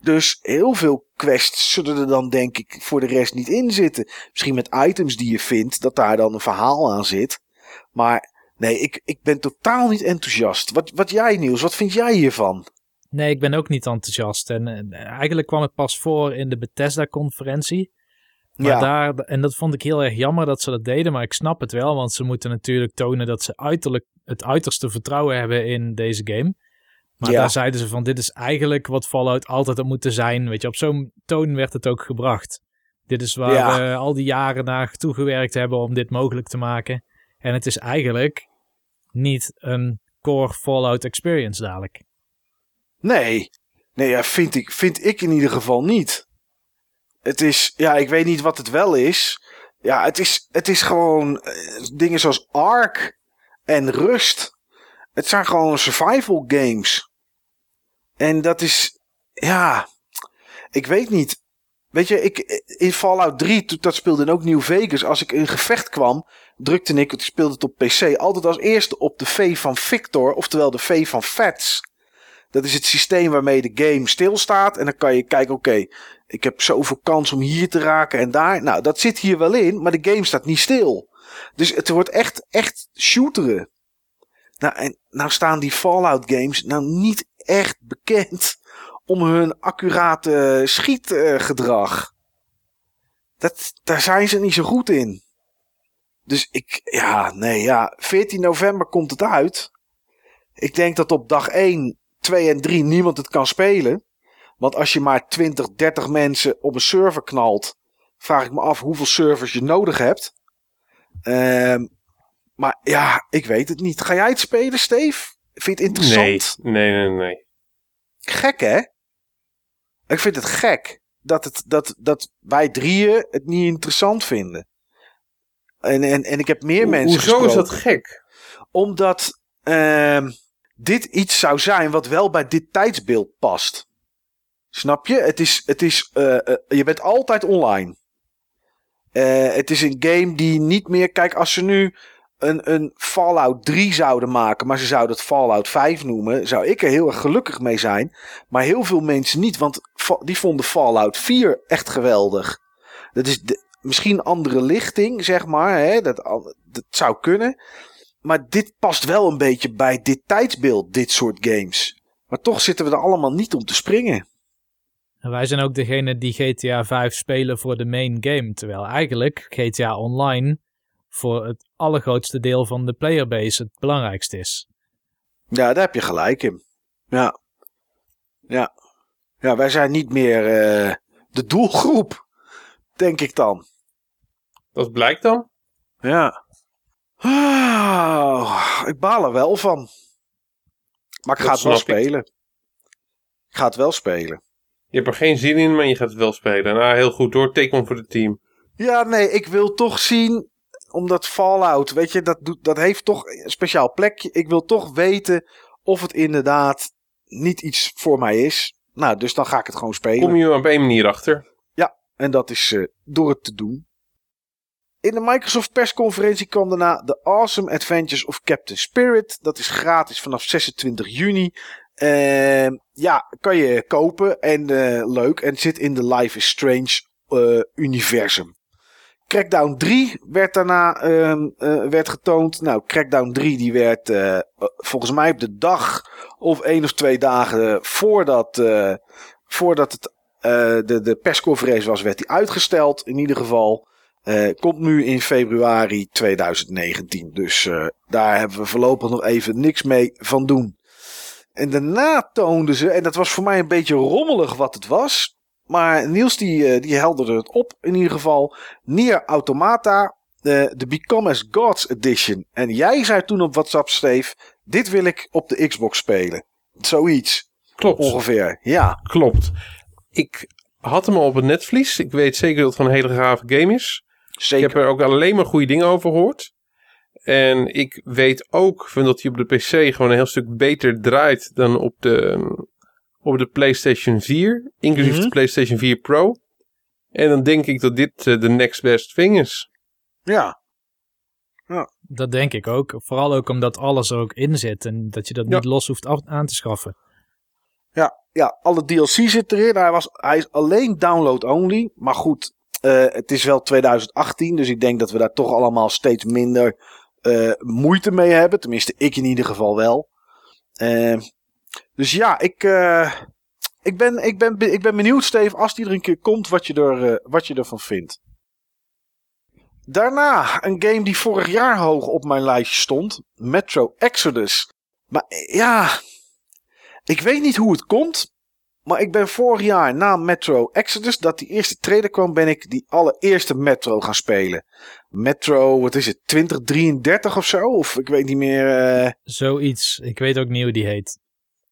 Dus heel veel quests zullen er dan denk ik voor de rest niet in zitten. Misschien met items die je vindt, dat daar dan een verhaal aan zit. Maar nee, ik, ik ben totaal niet enthousiast. Wat, wat jij Niels, wat vind jij hiervan? Nee, ik ben ook niet enthousiast. En, en eigenlijk kwam het pas voor in de Bethesda-conferentie. Maar Ja. daar, en dat vond ik heel erg jammer dat ze dat deden, maar ik snap het wel, want ze moeten natuurlijk tonen dat ze uiterlijk het uiterste vertrouwen hebben in deze game. Maar Ja. daar zeiden ze van, dit is eigenlijk wat Fallout altijd had moeten zijn. Weet je, op zo'n toon werd het ook gebracht. Dit is waar Ja. we al die jaren naar toegewerkt hebben om dit mogelijk te maken. En het is eigenlijk niet een core Fallout experience dadelijk. Nee, nee ja, vind, ik, vind ik in ieder geval niet. Het is, ja, ik weet niet wat het wel is. Ja, het is, het is gewoon eh, dingen zoals Ark en Rust. Het zijn gewoon survival games. En dat is, ja, ik weet niet. Weet je, ik, in Fallout 3, toen dat speelde ook New Vegas, als ik in gevecht kwam, drukte ik, ik speelde het op PC, altijd als eerste op de V van Victor, oftewel de V van Fats. Dat is het systeem waarmee de game stilstaat. En dan kan je kijken, oké, ik heb zoveel kans om hier te raken en daar. Nou, dat zit hier wel in, maar de game staat niet stil. Dus het wordt echt, echt shooteren. Nou, en nou staan die Fallout games nou niet echt bekend om hun accurate schietgedrag. Dat, daar zijn ze niet zo goed in. Dus ik, ja, nee, ja. 14 november komt het uit. Ik denk dat op dag 1, 2 en 3 niemand het kan spelen. Want als je maar 20, 30 mensen op een server knalt, vraag ik me af hoeveel servers je nodig hebt. Ehm, maar ja, ik weet het niet. Ga jij het spelen, Steve? Vind je het interessant? Nee, nee, nee, nee. Gek, hè? Ik vind het gek dat, het, dat, dat wij drieën het niet interessant vinden. En, en, en ik heb meer mensen Hoezo is dat gek? Omdat ehm, dit iets zou zijn wat wel bij dit tijdsbeeld past. Snap je? Het is, het is, eh, eh, je bent altijd online. Eh, het is een game die niet meer... Kijk, als ze nu een, een Fallout 3 zouden maken... maar ze zouden het Fallout 5 noemen... zou ik er heel erg gelukkig mee zijn. Maar heel veel mensen niet, want die vonden Fallout 4 echt geweldig. Dat is misschien andere lichting, zeg maar. Hè? Dat, dat zou kunnen. Maar dit past wel een beetje bij dit tijdsbeeld, dit soort games. Maar toch zitten we er allemaal niet om te springen. En wij zijn ook degene die GTA 5 spelen voor de main game. Terwijl eigenlijk GTA Online voor het allergrootste deel van de playerbase het belangrijkste is. Ja, daar heb je gelijk in. Ja. Ja. Ja, wij zijn niet meer uh, de doelgroep, denk ik dan. Dat blijkt dan? Ja. Ah, ik baal er wel van. Maar ik ga het wel spelen. Ik. ik ga het wel spelen. Je hebt er geen zin in, maar je gaat het wel spelen. Nou, heel goed hoor. Take one voor het team. Ja, nee, ik wil toch zien, omdat Fallout, weet je, dat, doet, dat heeft toch een speciaal plekje. Ik wil toch weten of het inderdaad niet iets voor mij is. Nou, dus dan ga ik het gewoon spelen. Kom je op één manier achter? Ja, en dat is uh, door het te doen. In de Microsoft persconferentie kwam daarna The Awesome Adventures of Captain Spirit. Dat is gratis vanaf 26 juni. Uh, ja, kan je kopen en uh, leuk. En zit in de Life is Strange uh, universum. Crackdown 3 werd daarna uh, werd getoond. Nou, Crackdown 3 die werd volgens mij op de dag of één of twee dagen voordat, voordat het, de, de persconferentie was, werd die uitgesteld. In ieder geval. komt nu in februari 2019. Dus daar hebben we voorlopig nog even niks mee van doen. En daarna toonden ze, en dat was voor mij een beetje rommelig wat het was. Maar Niels die, uh, die helderde het op in ieder geval. Nier Automata, uh, de Become as Gods Edition. En jij zei toen op WhatsApp, Steve, dit wil ik op de Xbox spelen. Zoiets. Klopt. Ongeveer, ja. Klopt. Ik had hem al op het netvlies. Ik weet zeker dat het een hele gave game is. Zeker. Ik heb er ook alleen maar goede dingen over gehoord. En ik weet ook van dat hij op de PC gewoon een heel stuk beter draait dan op de, op de PlayStation 4. Inclusief de mhm. PlayStation 4 Pro. En dan denk ik dat dit uh, de next best thing is. Ja. ja. Dat denk ik ook. Vooral ook omdat alles er ook in zit. En dat je dat niet los hoeft af, aan te schaffen. Ja, ja, alle DLC zit erin. Hij, was, hij is alleen download only. Maar goed, uh, het is wel 2018. Dus ik denk dat we daar toch allemaal steeds minder uh, moeite mee hebben. Tenminste, ik in ieder geval wel. Uh, dus ja, ik, uh, ik, ben, ik, ben, ik ben benieuwd, Steve, als die er een keer komt, wat je, er, wat je ervan vindt. Daarna een game die vorig jaar hoog op mijn lijstje stond. Metro Exodus. Maar ja, ik weet niet hoe het komt. Maar ik ben vorig jaar na Metro Exodus, dat die eerste trailer kwam, ben ik die allereerste Metro gaan spelen. Metro, wat is het, 2033 of zo? Of ik weet niet meer. Zoiets. Ik weet ook niet hoe die heet.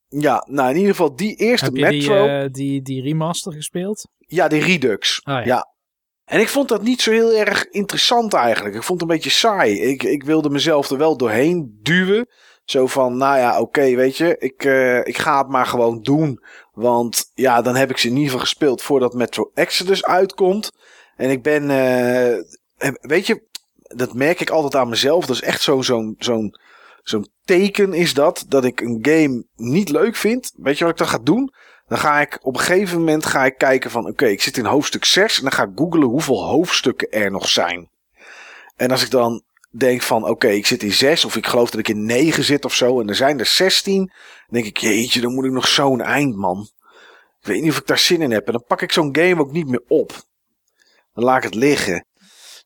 Ja, nou in ieder geval die eerste Heb je Metro. Die, uh, die, die remaster gespeeld? Ja, die Redux. Ah, ja. ja. En ik vond dat niet zo heel erg interessant eigenlijk. Ik vond het een beetje saai. Ik, ik wilde mezelf er wel doorheen duwen. Zo van, nou ja, oké, weet je, ik, uh, ik ga het maar gewoon doen. Want ja, dan heb ik ze in ieder geval gespeeld voordat Metro Exodus uitkomt. En ik ben, uh, weet je, dat merk ik altijd aan mezelf. Dat is echt zo'n zo'n zo'n zo'n teken is dat, dat ik een game niet leuk vind. Weet je wat ik dan ga doen? Dan ga ik op een gegeven moment ga ik kijken van, oké, ik zit in hoofdstuk 6 en dan ga ik googlen hoeveel hoofdstukken er nog zijn. En als ik dan denk van oké, ik zit in 6 of ik geloof dat ik in 9 zit of zo en er zijn er 16, dan denk ik jeetje, dan moet ik nog zo'n eind man. Ik weet niet of ik daar zin in heb en dan pak ik zo'n game ook niet meer op. Dan laat ik het liggen.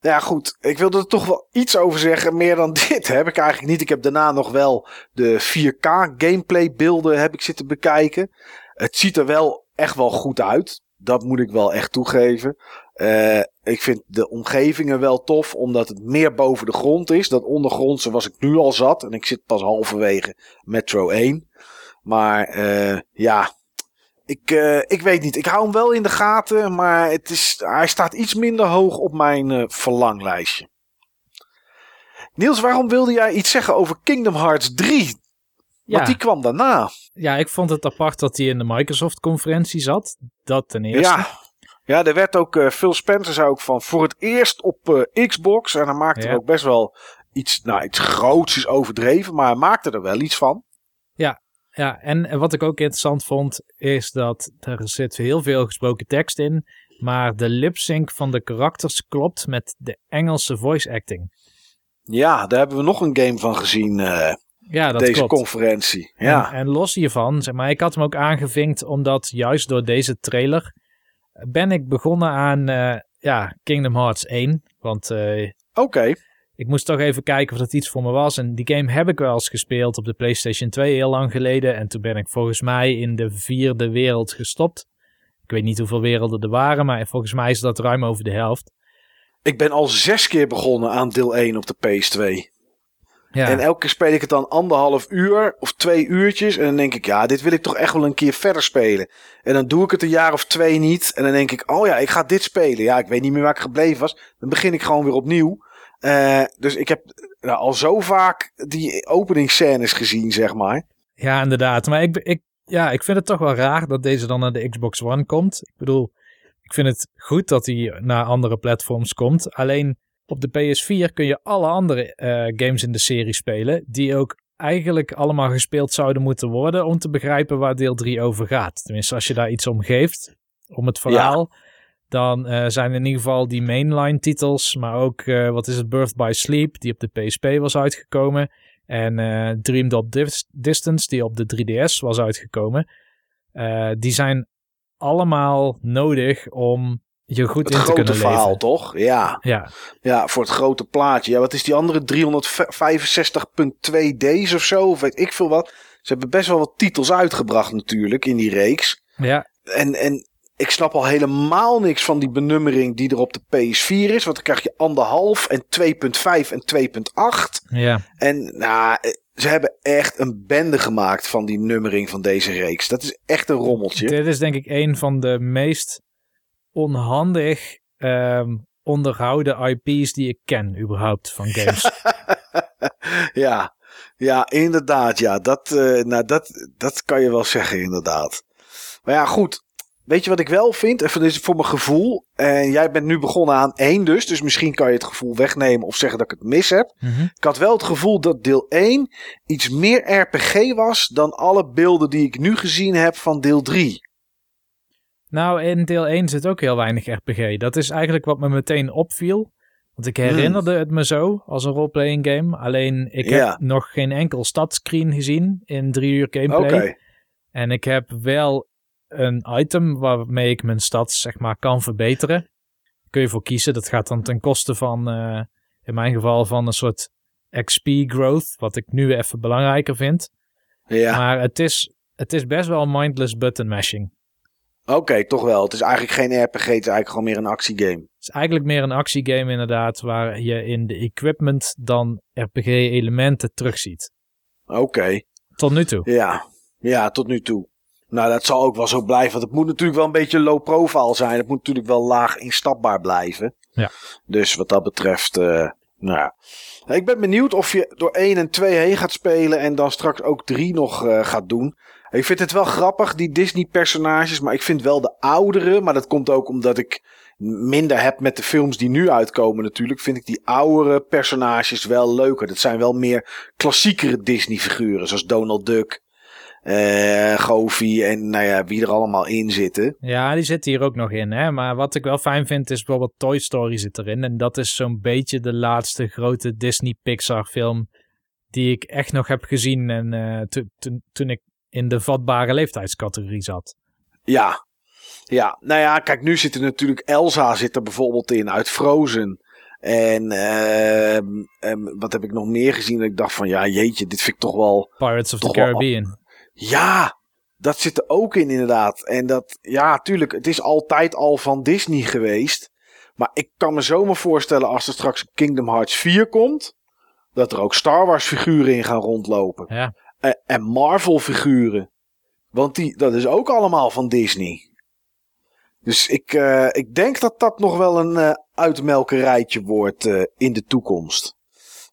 Nou ja, goed. Ik wilde er toch wel iets over zeggen. Meer dan <laughs> dit heb ik eigenlijk niet. Ik heb daarna nog wel de 4K gameplay beelden heb ik zitten bekijken. Het ziet er wel echt wel goed uit. Dat moet ik wel echt toegeven. Uh, ik vind de omgevingen wel tof, omdat het meer boven de grond is. Dat ondergrondse was ik nu al zat. En ik zit pas halverwege Metro 1. Maar uh, ja, ik, uh, ik weet niet. Ik hou hem wel in de gaten, maar het is, hij staat iets minder hoog op mijn verlanglijstje. Niels, waarom wilde jij iets zeggen over Kingdom Hearts 3? Want die kwam daarna. Ja, ik vond het apart dat hij in de Microsoft-conferentie zat. Dat ten eerste. Ja, ja, er werd ook, uh, Phil Spencer zei ook van voor het eerst op Xbox. En hij maakte er ook best wel iets, nou iets groots is overdreven, maar hij maakte er wel iets van. Ja, ja, en wat ik ook interessant vond, is dat er zit heel veel gesproken tekst in. Maar de lip-sync van de karakters klopt met de Engelse voice acting. Ja, daar hebben we nog een game van gezien. Uh, Ja, dat deze klopt. conferentie. Ja. En, en los hiervan, zeg maar, ik had hem ook aangevinkt omdat juist door deze trailer ben ik begonnen aan eh, ja, Kingdom Hearts 1. Want eh, Oké. Ik moest toch even kijken of dat iets voor me was. En die game heb ik wel eens gespeeld op de PlayStation 2 heel lang geleden. En toen ben ik volgens mij in de vierde wereld gestopt. Ik weet niet hoeveel werelden er waren, maar volgens mij is dat ruim over de helft. Ik ben al zes keer begonnen aan deel 1 op de PS2. Ja, En elke keer speel ik het dan anderhalf uur of twee uurtjes. En dan denk ik, ja, dit wil ik toch echt wel een keer verder spelen. En dan doe ik het een jaar of twee niet. En dan denk ik, oh ja, ik ga dit spelen. Ja, ik weet niet meer waar ik gebleven was. Dan begin ik gewoon weer opnieuw. Eh, dus ik heb nou, al zo vaak die openingsscènes gezien, zeg maar. ja inderdaad. Maar ik, ik, ja, ik vind het toch wel raar dat deze dan naar de Xbox One komt. Ik bedoel, ik vind het goed dat hij naar andere platforms komt. Alleen op de PS4 kun je alle andere eh, games in de serie spelen. Die ook eigenlijk allemaal gespeeld zouden moeten worden. Om te begrijpen waar deel 3 over gaat. Tenminste, als je daar iets om geeft. Om het verhaal. Dan eh, zijn in ieder geval die mainline titels. Maar ook, eh, wat is het, Birth by Sleep. Die op de PSP was uitgekomen. En eh Dreamed Up Dis- Distance. Die op de 3DS was uitgekomen. Die zijn allemaal nodig om je goed Het in te grote kunnen verhaal, leven. toch? Ja. Ja, ja, voor het grote plaatje. Ja, wat is die andere 365.2 D's of zo? Of weet ik veel wat. Ze hebben best wel wat titels uitgebracht natuurlijk in die reeks. ja, En, en ik snap al helemaal niks van die benummering die er op de PS4 is. Want dan krijg je anderhalf en 2.5 en 2.8. ja. En nou, ze hebben echt een bende gemaakt van die nummering van deze reeks. Dat is echt een rommeltje. Dit is denk ik een van de meest onhandig ehm, onderhouden IP's die ik ken überhaupt van games. <laughs> ja, ja, inderdaad. Ja, dat, eh, nou, dat, dat kan je wel zeggen, inderdaad. Maar ja, goed. Weet je wat ik wel vind? Even dit is voor mijn gevoel. En jij bent nu begonnen aan één dus. Dus misschien kan je het gevoel wegnemen of zeggen dat ik het mis heb. Mhm. Ik had wel het gevoel dat deel 1 iets meer RPG was dan alle beelden die ik nu gezien heb van deel 3. Nou, in deel 1 zit ook heel weinig RPG. Dat is eigenlijk wat me meteen opviel. Want ik herinnerde het me zo als een roleplaying game. Alleen ik heb Ja. nog geen enkel stadscreen gezien in drie uur gameplay. Oké. En ik heb wel een item waarmee ik mijn stad zeg maar kan verbeteren. Kun je voor kiezen. Dat gaat dan ten koste van, eh, in mijn geval, van een soort XP growth. Wat ik nu even belangrijker vind. Ja, Maar het is, het is best wel mindless button mashing. oké, toch wel. Het is eigenlijk geen RPG, het is eigenlijk gewoon meer een actiegame. Het is eigenlijk meer een actiegame inderdaad. Waar je in de equipment dan RPG elementen terugziet. Oké, Tot nu toe. ja. Ja, tot nu toe. Nou, dat zal ook wel zo blijven. Want het moet natuurlijk wel een beetje low profile zijn. Het moet natuurlijk wel laag instapbaar blijven. Ja. Dus wat dat betreft, eh, nou ja. Ik ben benieuwd of je door 1 en 2 heen gaat spelen en dan straks ook 3 nog eh, gaat doen. Ik vind het wel grappig, die Disney-personages, maar ik vind wel de oudere, maar dat komt ook omdat ik minder heb met de films die nu uitkomen natuurlijk, vind ik die oudere personages wel leuker. Dat zijn wel meer klassiekere Disney-figuren, zoals Donald Duck, eh Goofy en nou ja, wie er allemaal in zitten. Ja, die zit hier ook nog in. Hè? Maar wat ik wel fijn vind is bijvoorbeeld Toy Story zit erin. En dat is zo'n beetje de laatste grote Disney Pixar film die ik echt nog heb gezien. En eh, to- toen- toen ik in de vatbare leeftijdscategorie zat. Ja. Ja, nou ja, kijk, nu zit er natuurlijk Elsa zit er bijvoorbeeld in uit Frozen. En ehm, ehm, wat heb ik nog meer gezien? Dat ik dacht van, ja, jeetje, dit vind ik toch wel... Pirates of the wel- Caribbean. Ja, dat zit er ook in inderdaad. En dat, ja, tuurlijk, het is altijd al van Disney geweest. Maar ik kan me zomaar voorstellen als er straks Kingdom Hearts 4 komt... dat er ook Star Wars figuren in gaan rondlopen. Ja. En, en Marvel figuren. Want die, dat is ook allemaal van Disney. Dus ik, eh, ik denk dat dat nog wel een eh uitmelkerijtje wordt eh, in de toekomst.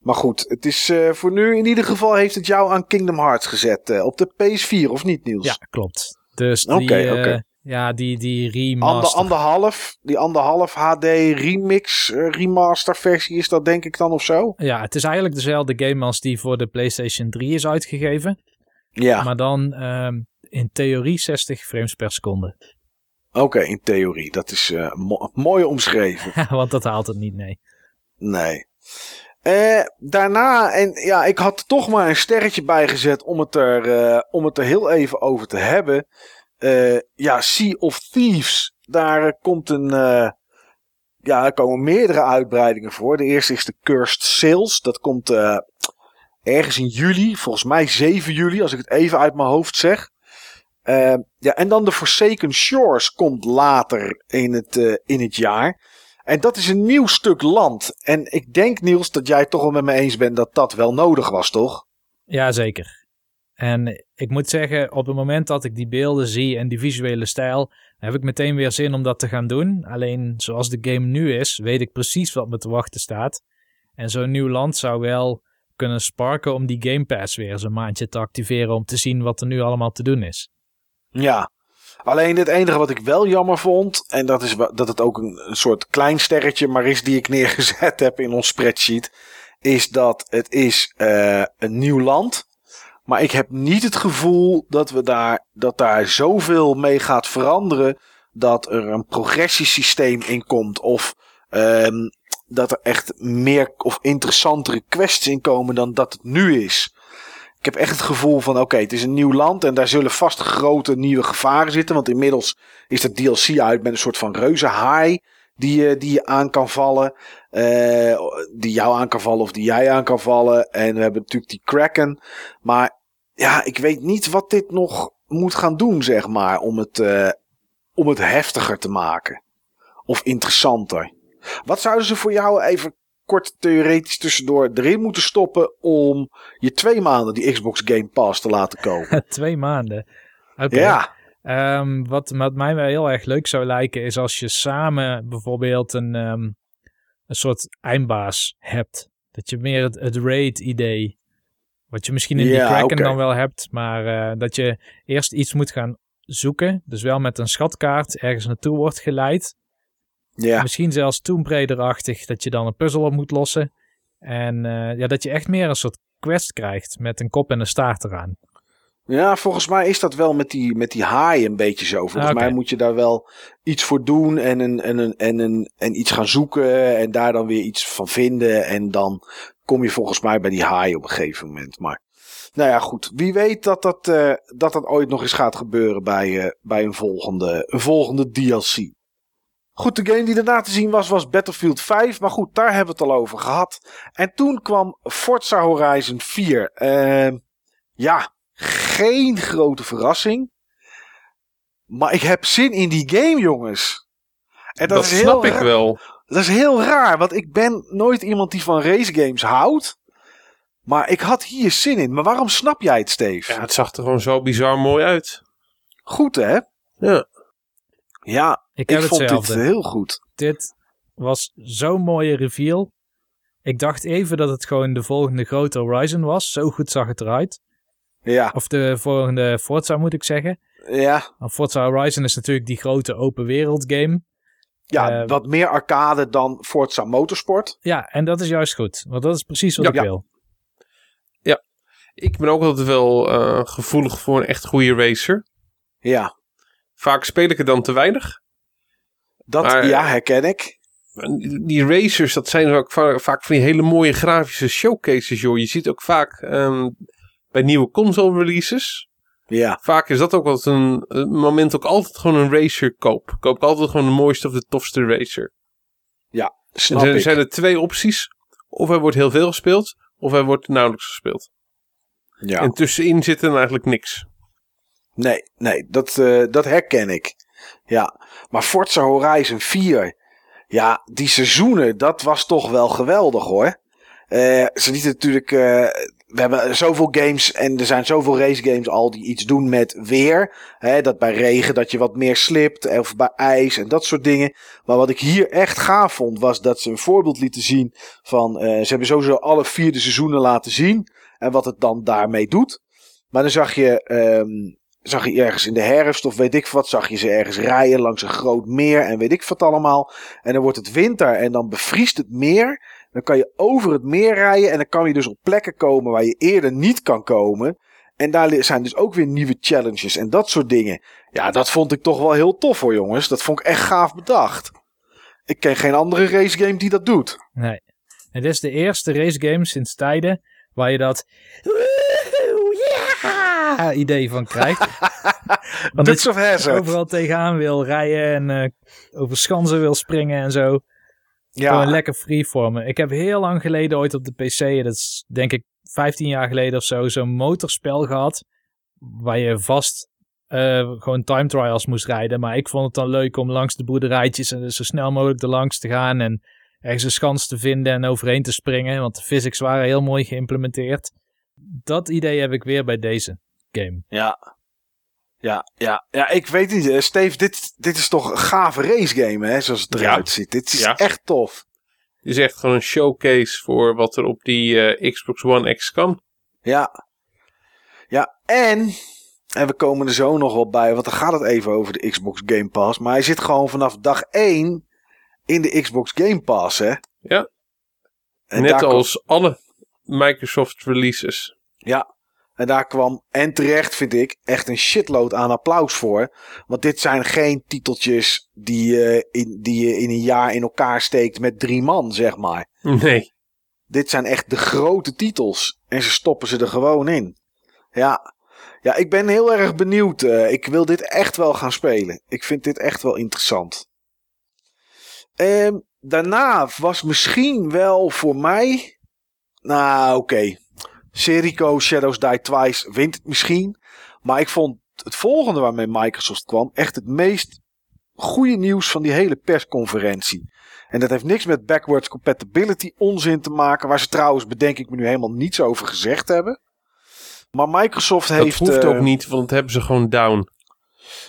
Maar goed, het is eh, voor nu in ieder geval heeft het jou aan Kingdom Hearts gezet. eh, op de PS4 of niet Niels? Ja, klopt. Dus die, Oké, eh, ja, die, die Ander, remaster. anderhalf, die anderhalf HD remix remaster versie is dat denk ik dan of zo? Ja, het is eigenlijk dezelfde game als die voor de PlayStation 3 is uitgegeven. Ja, Maar dan ehm, in theorie 60 frames per seconde. oké, in theorie. Dat is mo- mooi omschreven. <laughs> Want dat haalt het niet, nee. Nee. Uh, daarna, en ja, ik had er toch maar een sterretje bij gezet om het er, uh, om het er heel even over te hebben. Uh, ja, Sea of Thieves. Daar komt een. ja, komen meerdere uitbreidingen voor. De eerste is de Cursed Sales. Dat komt ergens in juli. Volgens mij 7 juli, als ik het even uit mijn hoofd zeg. ja, en dan de Forsaken Shores komt later in het, in het jaar. En dat is een nieuw stuk land. En ik denk, Niels, dat jij het toch wel met me eens bent dat dat wel nodig was, toch? Ja, zeker. En ik moet zeggen, op het moment dat ik die beelden zie en die visuele stijl, heb ik meteen weer zin om dat te gaan doen. Alleen zoals de game nu is, weet ik precies wat me te wachten staat. En zo'n nieuw land zou wel kunnen sparken om die Game Pass weer eens een maandje te activeren om te zien wat er nu allemaal te doen is. Ja, Alleen het enige wat ik wel jammer vond, en dat is dat het ook een, een soort klein sterretje maar is die ik <laughs> neergezet heb in ons spreadsheet, is dat het is uh, een nieuw land. Maar ik heb niet het gevoel dat, we daar, dat daar zoveel mee gaat veranderen dat er een progressiesysteem in komt. Of um, dat er echt meer of interessantere quests in komen dan dat het nu is. Ik heb echt het gevoel van oké, het is een nieuw land en daar zullen vast grote nieuwe gevaren zitten. Want inmiddels is het DLC uit met een soort van reuze haai die die je aan kan vallen. Uh, die jou aan kan vallen of die jij aan kan vallen. En we hebben natuurlijk die Kraken. Maar ja, ik weet niet wat dit nog moet gaan doen, zeg maar, om het, uh, om het heftiger te maken. Of interessanter. Wat zouden ze voor jou even kort theoretisch tussendoor erin moeten stoppen om je twee maanden die Xbox Game Pass te laten komen. <laughs> twee maanden? Oké. Ja. Um, wat, wat mij wel heel erg leuk zou lijken is als je samen bijvoorbeeld een, um, een soort eindbaas hebt. Dat je meer het, het raid idee, wat je misschien in die Kraken dan wel hebt, maar uh, dat je eerst iets moet gaan zoeken. Dus wel met een schatkaart ergens naartoe wordt geleid. Ja. Misschien zelfs Tomb Raider-achtig, dat je dan een puzzel op moet lossen. En uh, ja, dat je echt meer een soort quest krijgt met een kop en een staart eraan. Ja, volgens mij is dat wel met die, met die haai een beetje zo. Volgens mij moet je daar wel iets voor doen en, een, en, een, en, een, en iets gaan zoeken en daar dan weer iets van vinden. En dan kom je volgens mij bij die haai op een gegeven moment. Maar nou ja, goed. Wie weet dat dat, uh, dat, dat ooit nog eens gaat gebeuren bij, uh, bij een, volgende, een volgende DLC. Goed, de game die daarna te zien was, was Battlefield 5. Maar goed, daar hebben we het al over gehad. En toen kwam Forza Horizon 4. Uh, ja, geen grote verrassing. Maar ik heb zin in die game, jongens. En dat, dat is snap ik wel. Dat is heel raar, want ik ben nooit iemand die van race games houdt. Maar ik had hier zin in. Maar waarom snap jij het, Steve? Ja, het zag er gewoon zo bizar mooi uit. Goed, hè? Ja. Ja, ik, ik vond dit heel goed. Dit was zo'n mooie reveal. Ik dacht even dat het gewoon de volgende grote Horizon was. Zo goed zag het eruit. Ja. Of de volgende Forza moet ik zeggen. Ja. Want Forza Horizon is natuurlijk die grote open wereld game. Ja, uh, wat meer arcade dan Forza Motorsport. Ja, en dat is juist goed. Want dat is precies wat ik wil. Ja, ik ben ook altijd wel uh, gevoelig voor een echt goede racer. Ja. Vaak speel ik er dan te weinig. Dat, ja, herken ik. Die racers, dat zijn ook vaak van die hele mooie grafische showcases, joh. Je ziet ook vaak um, bij nieuwe console releases. Ja. Vaak is dat ook altijd een, een, moment ook altijd gewoon een racer koop. Koop ik altijd gewoon de mooiste of de tofste racer. Ja, snap en er ik. zijn er twee opties. Of hij wordt heel veel gespeeld, of hij wordt nauwelijks gespeeld. Ja. En tussenin zit er eigenlijk niks. Nee, nee, dat, uh, dat herken ik. Ja, maar Forza Horizon 4, ja, die seizoenen, dat was toch wel geweldig hoor. Ze lieten natuurlijk, uh, we hebben zoveel games en er zijn zoveel race games al die iets doen met weer. Hè, dat bij regen dat je wat meer slipt of bij ijs en dat soort dingen. Maar wat ik hier echt gaaf vond was dat ze een voorbeeld lieten zien van, ze hebben sowieso alle vierde seizoenen laten zien en wat het dan daarmee doet. Maar dan zag je um, zag je ergens in de herfst of weet ik wat, zag je ze ergens rijden langs een groot meer en weet ik wat allemaal. En dan wordt het winter en dan bevriest het meer. Dan kan je over het meer rijden en dan kan je dus op plekken komen waar je eerder niet kan komen. En daar zijn dus ook weer nieuwe challenges en dat soort dingen. Ja, dat vond ik toch wel heel tof hoor jongens. Dat vond ik echt gaaf bedacht. Ik ken geen andere racegame die dat doet. Nee. Het is de eerste racegame sinds tijden waar je dat <laughs> yeah! idee van krijgt. <laughs> Want Dukes of overal tegenaan wil rijden en uh, over schansen wil springen en zo. Ja. Gewoon lekker freeformen. Ik heb heel lang geleden ooit op de PC, dat is denk ik 15 jaar geleden of zo, zo'n motorspel gehad. Waar je vast uh, gewoon time trials moest rijden. Maar ik vond het dan leuk om langs de boerderijtjes en zo snel mogelijk er langs te gaan. En ergens een schans te vinden en overheen te springen. Want de physics waren heel mooi geïmplementeerd. Dat idee heb ik weer bij deze game. Ja, ja, ja, ja, ik weet niet. Uh, Steve, dit, dit is toch een gave race game, hè, zoals het eruit ziet. Dit is echt tof. Het is echt gewoon een showcase voor wat er op die uh, Xbox One X kan. Ja. Ja, en, en we komen er zo nog wel bij, want dan gaat het even over de Xbox Game Pass. Maar hij zit gewoon vanaf dag 1 in de Xbox Game Pass, hè? Ja. En Net als alle Microsoft releases. Ja, en daar kwam, en terecht vind ik, echt een shitload aan applaus voor. Want dit zijn geen titeltjes die, je in, die je in een jaar in elkaar steekt met drie man, zeg maar. <laughs> Nee. Dit zijn echt de grote titels. En ze stoppen ze er gewoon in. Ja, ja ik ben heel erg benieuwd. Uh, ik wil dit echt wel gaan spelen. Ik vind dit echt wel interessant. En daarna was misschien wel voor mij. Nou, oké. Serico Shadows Die Twice wint het misschien. Maar ik vond het volgende waarmee Microsoft kwam echt het meest goede nieuws van die hele persconferentie. En dat heeft niks met backwards compatibility onzin te maken. Waar ze trouwens, bedenk ik me nu helemaal niets over gezegd hebben. Maar Microsoft heeft. Dat hoeft ook eh, niet, want dat hebben ze gewoon down.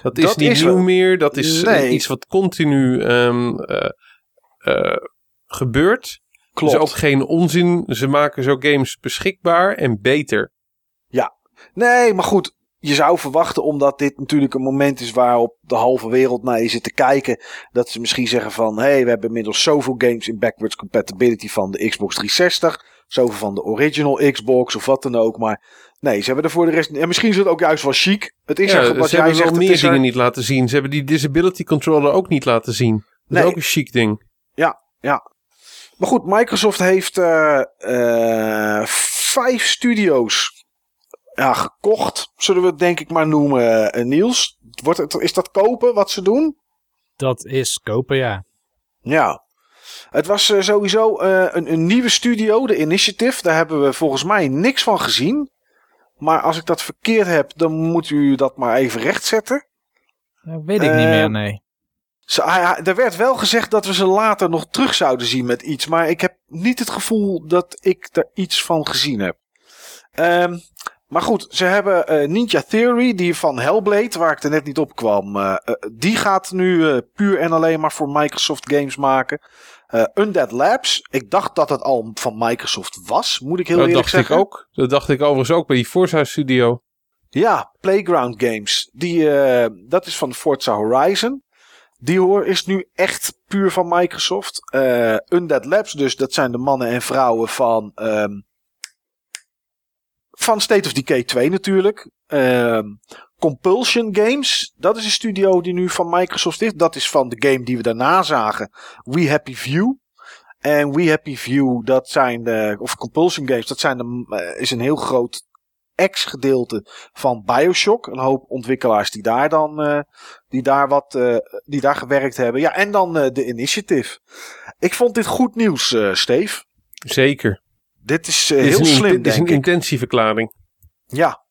Dat is niet nieuw meer. Dat is eh, iets wat continu um, uh, gebeurt. Klopt. is ook geen onzin. Ze maken zo games beschikbaar en beter. Ja, nee, maar goed. Je zou verwachten, omdat dit natuurlijk een moment is waarop de halve wereld naar je zit te kijken, dat ze misschien zeggen van, hé, hey, we hebben inmiddels zoveel games in backwards compatibility van de Xbox 360, zoveel van de original Xbox of wat dan ook, maar nee, ze hebben er voor de rest, en misschien is het ook juist wel chic. Het is ja, er, wat ze hebben zegt, wel meer dingen niet laten zien. Ze hebben die disability controller ook niet laten zien. Dat nee. is ook een chic ding. Ja, ja. Maar goed, Microsoft heeft uh, uh, vijf studio's ja, gekocht, zullen we het denk ik maar noemen, uh, Niels. Wordt het, is dat kopen wat ze doen? Dat is kopen, ja. Ja. Het was sowieso een, een, nieuwe studio, de Initiative. Daar hebben we volgens mij niks van gezien. Maar als ik dat verkeerd heb, dan moet u dat maar even rechtzetten. Dat weet ik niet meer, nee. Ze, er werd wel gezegd dat we ze later nog terug zouden zien met iets. Maar ik heb niet het gevoel dat ik er iets van gezien heb. Um, maar goed, ze hebben uh, Ninja Theory, die van Hellblade, waar ik er net niet op kwam. Uh, uh, die gaat nu puur en alleen maar voor Microsoft games maken. Undead Labs, ik dacht dat het al van Microsoft was, moet ik heel dat eerlijk zeggen. Dat dacht ik ook. Dat dacht ik overigens ook bij die Forza Studio. Ja, Playground Games. Die, dat is van Forza Horizon. Die hoor is nu echt puur van Microsoft. Uh, Undead Labs dus, dat zijn de mannen en vrouwen van... Um, van State of Decay 2 natuurlijk. Um, Compulsion Games, dat is een studio die nu van Microsoft is. Dat is van de game die we daarna zagen. We Happy View. En We Happy View, dat zijn de, of Compulsion Games, dat zijn de, uh, is een heel groot ex-gedeelte van Bioshock. Een hoop ontwikkelaars die daar dan uh, die daar wat uh, die daar gewerkt hebben. Ja, en dan uh, de Initiative. Ik vond dit goed nieuws, Steve. Zeker. Dit is heel slim. Dit is een intentieverklaring. Ja.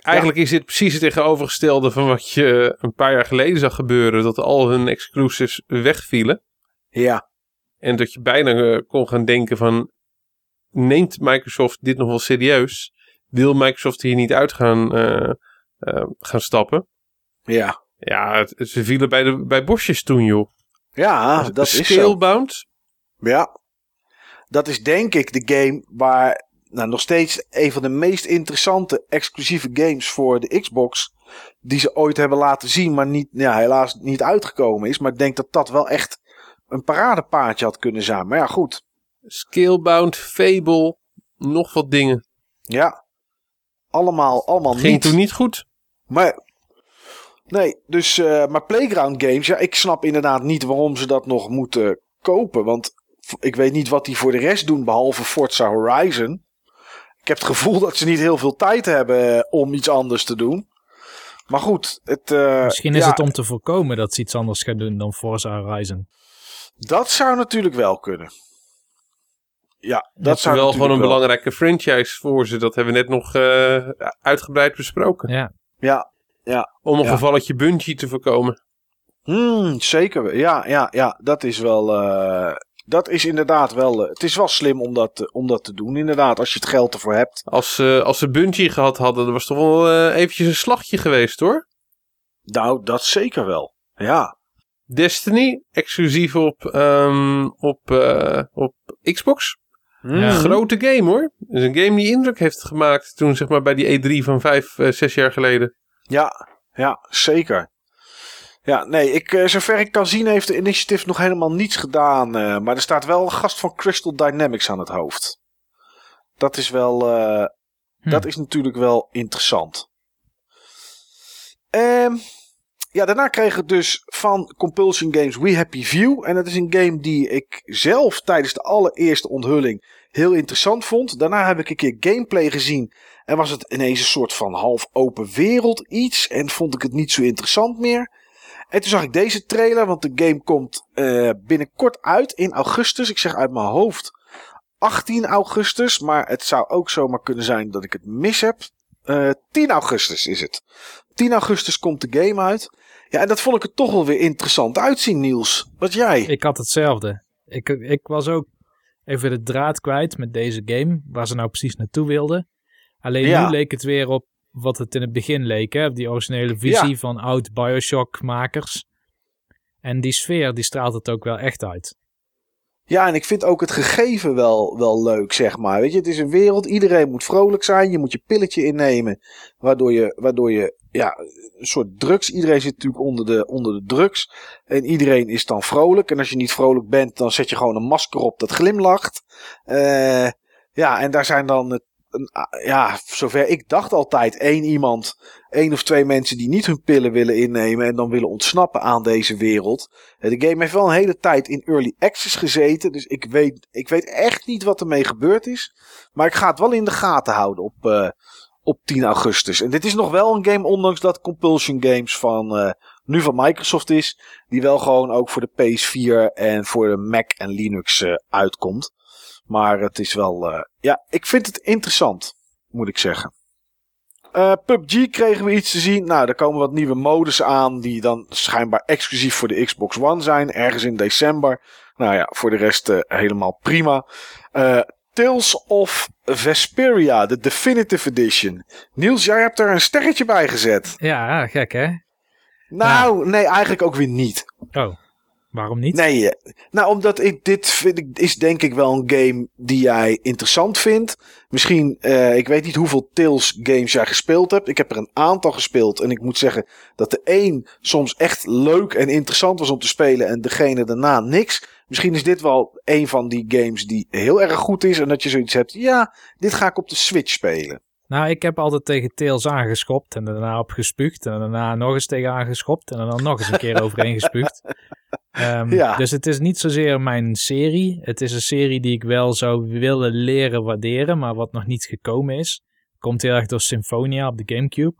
Eigenlijk is dit precies het tegenovergestelde van wat je een paar jaar geleden zag gebeuren. Dat al hun exclusives wegvielen. Ja. En dat je bijna kon gaan denken van... Neemt Microsoft dit nog wel serieus? Wil Microsoft hier niet uit gaan, uh, uh, gaan stappen. Ja. Ja, ze vielen bij, de, bij bosjes toen, joh. Ja, dat is Scalebound. Ja. Dat is denk ik de game waar nou, nog steeds een van de meest interessante exclusieve games voor de Xbox. Die ze ooit hebben laten zien, maar niet, ja, helaas niet uitgekomen is. Maar ik denk dat dat wel echt een paradepaardje had kunnen zijn. Maar ja, goed. Scalebound, Fable, nog wat dingen. Ja allemaal, allemaal Ging niet. toen niet goed? Maar, nee, dus, uh, maar Playground Games, ja, ik snap inderdaad niet waarom ze dat nog moeten kopen. Want ik weet niet wat die voor de rest doen, behalve Forza Horizon. Ik heb het gevoel dat ze niet heel veel tijd hebben om iets anders te doen. Maar goed, het, Misschien is het om te voorkomen dat ze iets anders gaan doen dan Forza Horizon. Dat zou natuurlijk wel kunnen. Ja, dat zou wel gewoon een belangrijke franchise voor ze. Dat hebben we net nog uh, uitgebreid besproken. Ja. Ja, ja. Om een gevalletje Bungie te voorkomen. Hmm, zeker. Ja, ja, ja. Dat is wel. Uh, dat is inderdaad wel. Uh, het is wel slim om dat, om dat te doen, inderdaad. Als je het geld ervoor hebt. Als, als ze Bungie gehad hadden, dan was toch wel eventjes een slagje geweest hoor. Nou, dat zeker wel. Ja. Destiny, exclusief op, um, op, op Xbox. Ja. Grote game hoor. Het is een game die indruk heeft gemaakt toen zeg maar bij die E3 van vijf, uh, zes jaar geleden. Ja, ja, zeker. Ja, nee, ik, uh, zover ik kan zien heeft de initiative nog helemaal niets gedaan. Uh, maar er staat wel een gast van Crystal Dynamics aan het hoofd. Dat is wel, hm. dat is natuurlijk wel interessant. Um, ja, daarna kregen we dus van Compulsion Games We Happy View. En dat is een game die ik zelf tijdens de allereerste onthulling heel interessant vond. Daarna heb ik een keer gameplay gezien. En was het ineens een soort van half open wereld iets. En vond ik het niet zo interessant meer. En toen zag ik deze trailer, want de game komt uh, binnenkort uit in augustus. Ik zeg uit mijn hoofd 18 augustus. Maar het zou ook zomaar kunnen zijn dat ik het mis heb. Uh, eh, 10 augustus is het. 10 augustus komt de game uit. Ja, en dat vond ik er toch wel weer interessant uitzien, Niels. Wat jij? Ik had hetzelfde. Ik, ik was ook even de draad kwijt met deze game, waar ze nou precies naartoe wilden. Alleen nu leek het weer op wat het in het begin leek, hè? die originele visie van oud Bioshock-makers. En die sfeer, die straalt het ook wel echt uit. Ja, en ik vind ook het gegeven wel, wel leuk, zeg maar. Weet je, het is een wereld, iedereen moet vrolijk zijn. Je moet je pilletje innemen, waardoor je, waardoor je ja, een soort drugs. Iedereen zit natuurlijk onder de, onder de drugs. En iedereen is dan vrolijk. En als je niet vrolijk bent, dan zet je gewoon een masker op dat glimlacht. Uh, ja, en daar zijn dan ja, zover ik dacht altijd één iemand, één of twee mensen die niet hun pillen willen innemen en dan willen ontsnappen aan deze wereld. De game heeft wel een hele tijd in early access gezeten, dus ik weet, ik weet echt niet wat ermee gebeurd is. Maar ik ga het wel in de gaten houden op, uh, op 10 augustus. En dit is nog wel een game, ondanks dat Compulsion Games van, uh, nu van Microsoft is, die wel gewoon ook voor de PS4 en voor de Mac en Linux uitkomt. Maar het is wel, uh, ja, ik vind het interessant, moet ik zeggen. Uh, PUBG kregen we iets te zien. Nou, er komen wat nieuwe modus aan die dan schijnbaar exclusief voor de Xbox One zijn. Ergens in december. Nou ja, voor de rest uh, helemaal prima. Tales of Vesperia, de Definitive Edition. Niels, jij hebt er een sterretje bij gezet. Ja, gek hè? Nou, nee, eigenlijk ook weer niet. Oh. Waarom niet? Nee, eh, nou omdat ik dit vind ik, is denk ik wel een game die jij interessant vindt. Misschien, uh, ik weet niet hoeveel Tales games jij gespeeld hebt. Ik heb er een aantal gespeeld en ik moet zeggen dat de een soms echt leuk en interessant was om te spelen en degene daarna niks. Misschien is dit wel een van die games die heel erg goed is en dat je zoiets hebt. Ja, dit ga ik op de Switch spelen. Nou, ik heb altijd tegen Tails aangeschopt en daarna op gespuugd. En daarna nog eens tegen aangeschopt en dan nog eens een keer <laughs> overheen gespuugd. Um, ja. Dus het is niet zozeer mijn serie. Het is een serie die ik wel zou willen leren waarderen, maar wat nog niet gekomen is. Komt heel erg door Symphonia op de Gamecube.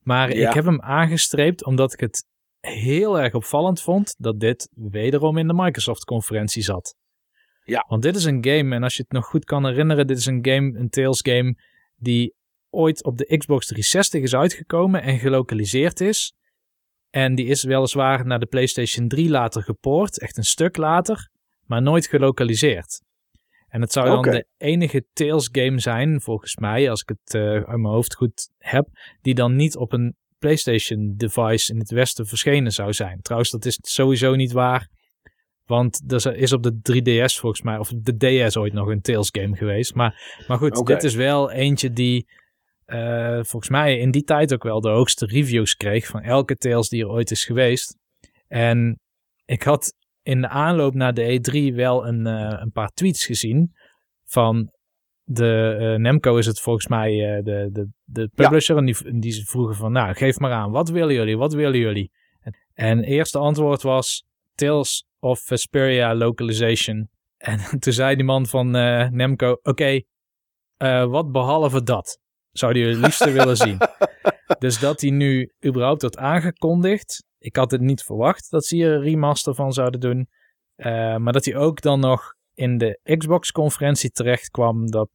Maar ik heb hem aangestreept omdat ik het heel erg opvallend vond dat dit wederom in de Microsoft-conferentie zat. Ja. Want dit is een game, en als je het nog goed kan herinneren, dit is een game, een Tales game, die ooit op de Xbox 360 is uitgekomen en gelokaliseerd is. En die is weliswaar naar de PlayStation 3 later gepoord, echt een stuk later, maar nooit gelokaliseerd. En het zou dan de enige Tales game zijn, volgens mij, als ik het uh, uit mijn hoofd goed heb, die dan niet op een PlayStation device in het Westen verschenen zou zijn. Trouwens, dat is sowieso niet waar. Want er is op de 3DS volgens mij, of de DS ooit nog een Tales game geweest. Maar, maar goed, dit is wel eentje die uh, volgens mij in die tijd ook wel de hoogste reviews kreeg van elke Tales die er ooit is geweest. En ik had in de aanloop naar de E3 wel een, uh, een paar tweets gezien van de uh, Nemco is het volgens mij de, de, de publisher. En die, die vroegen van, nou geef maar aan, wat willen jullie, wat willen jullie? En het eerste antwoord was Tales of Vesperia Localization. <laughs> En toen zei die man van Nemco, oké, wat behalve dat zouden jullie het liefst willen zien? <laughs> Dus dat hij nu überhaupt wordt aangekondigd. Ik had het niet verwacht dat ze hier een remaster van zouden doen. Uh, maar dat hij ook dan nog in de Xbox-conferentie terecht kwam, dat,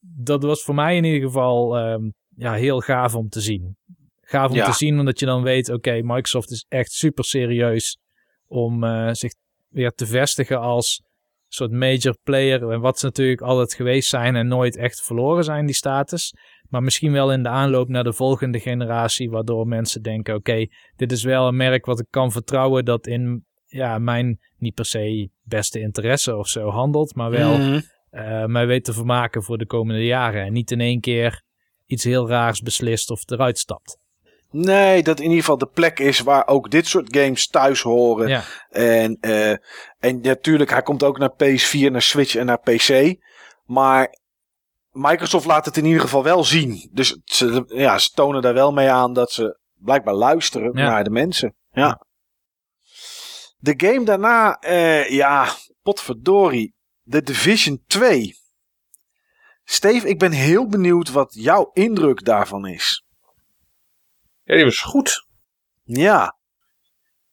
dat was voor mij in ieder geval um, ja, heel gaaf om te zien. Gaaf om te zien, omdat je dan weet, oké, Microsoft is echt super serieus om uh, zich weer te vestigen als soort major player. En wat ze natuurlijk altijd geweest zijn en nooit echt verloren zijn, die status. Maar misschien wel in de aanloop naar de volgende generatie, waardoor mensen denken: oké, dit is wel een merk wat ik kan vertrouwen dat in ja, mijn niet per se beste interesse of zo handelt, maar wel mm uh, mij weet te vermaken voor de komende jaren. En niet in één keer iets heel raars beslist of eruit stapt. Nee, dat in ieder geval de plek is waar ook dit soort games thuis horen. Ja. En, uh, en natuurlijk, hij komt ook naar PS4, naar Switch en naar PC. Maar Microsoft laat het in ieder geval wel zien. Dus ze, ja, ze tonen daar wel mee aan dat ze blijkbaar luisteren naar de mensen. Ja. De game daarna, uh, ja, potverdorie. The Division 2. Steve, ik ben heel benieuwd wat jouw indruk daarvan is. Ja, die was goed. Ja.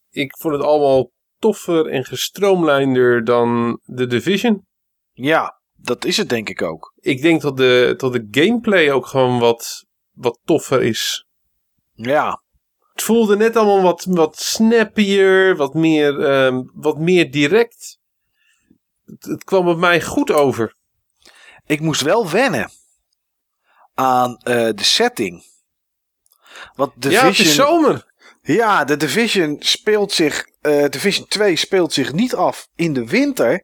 Ik vond het allemaal toffer en gestroomlijnder dan The Division. Ja, dat is het denk ik ook. Ik denk dat de, dat de gameplay ook gewoon wat, wat toffer is. Ja. Het voelde net allemaal wat, wat snappier, wat meer, um, wat meer direct. Het, het kwam op mij goed over. Ik moest wel wennen aan uh, de setting. Want Division, ja, het is zomer. Ja, de Division speelt zich. Uh, Division 2 speelt zich niet af in de winter.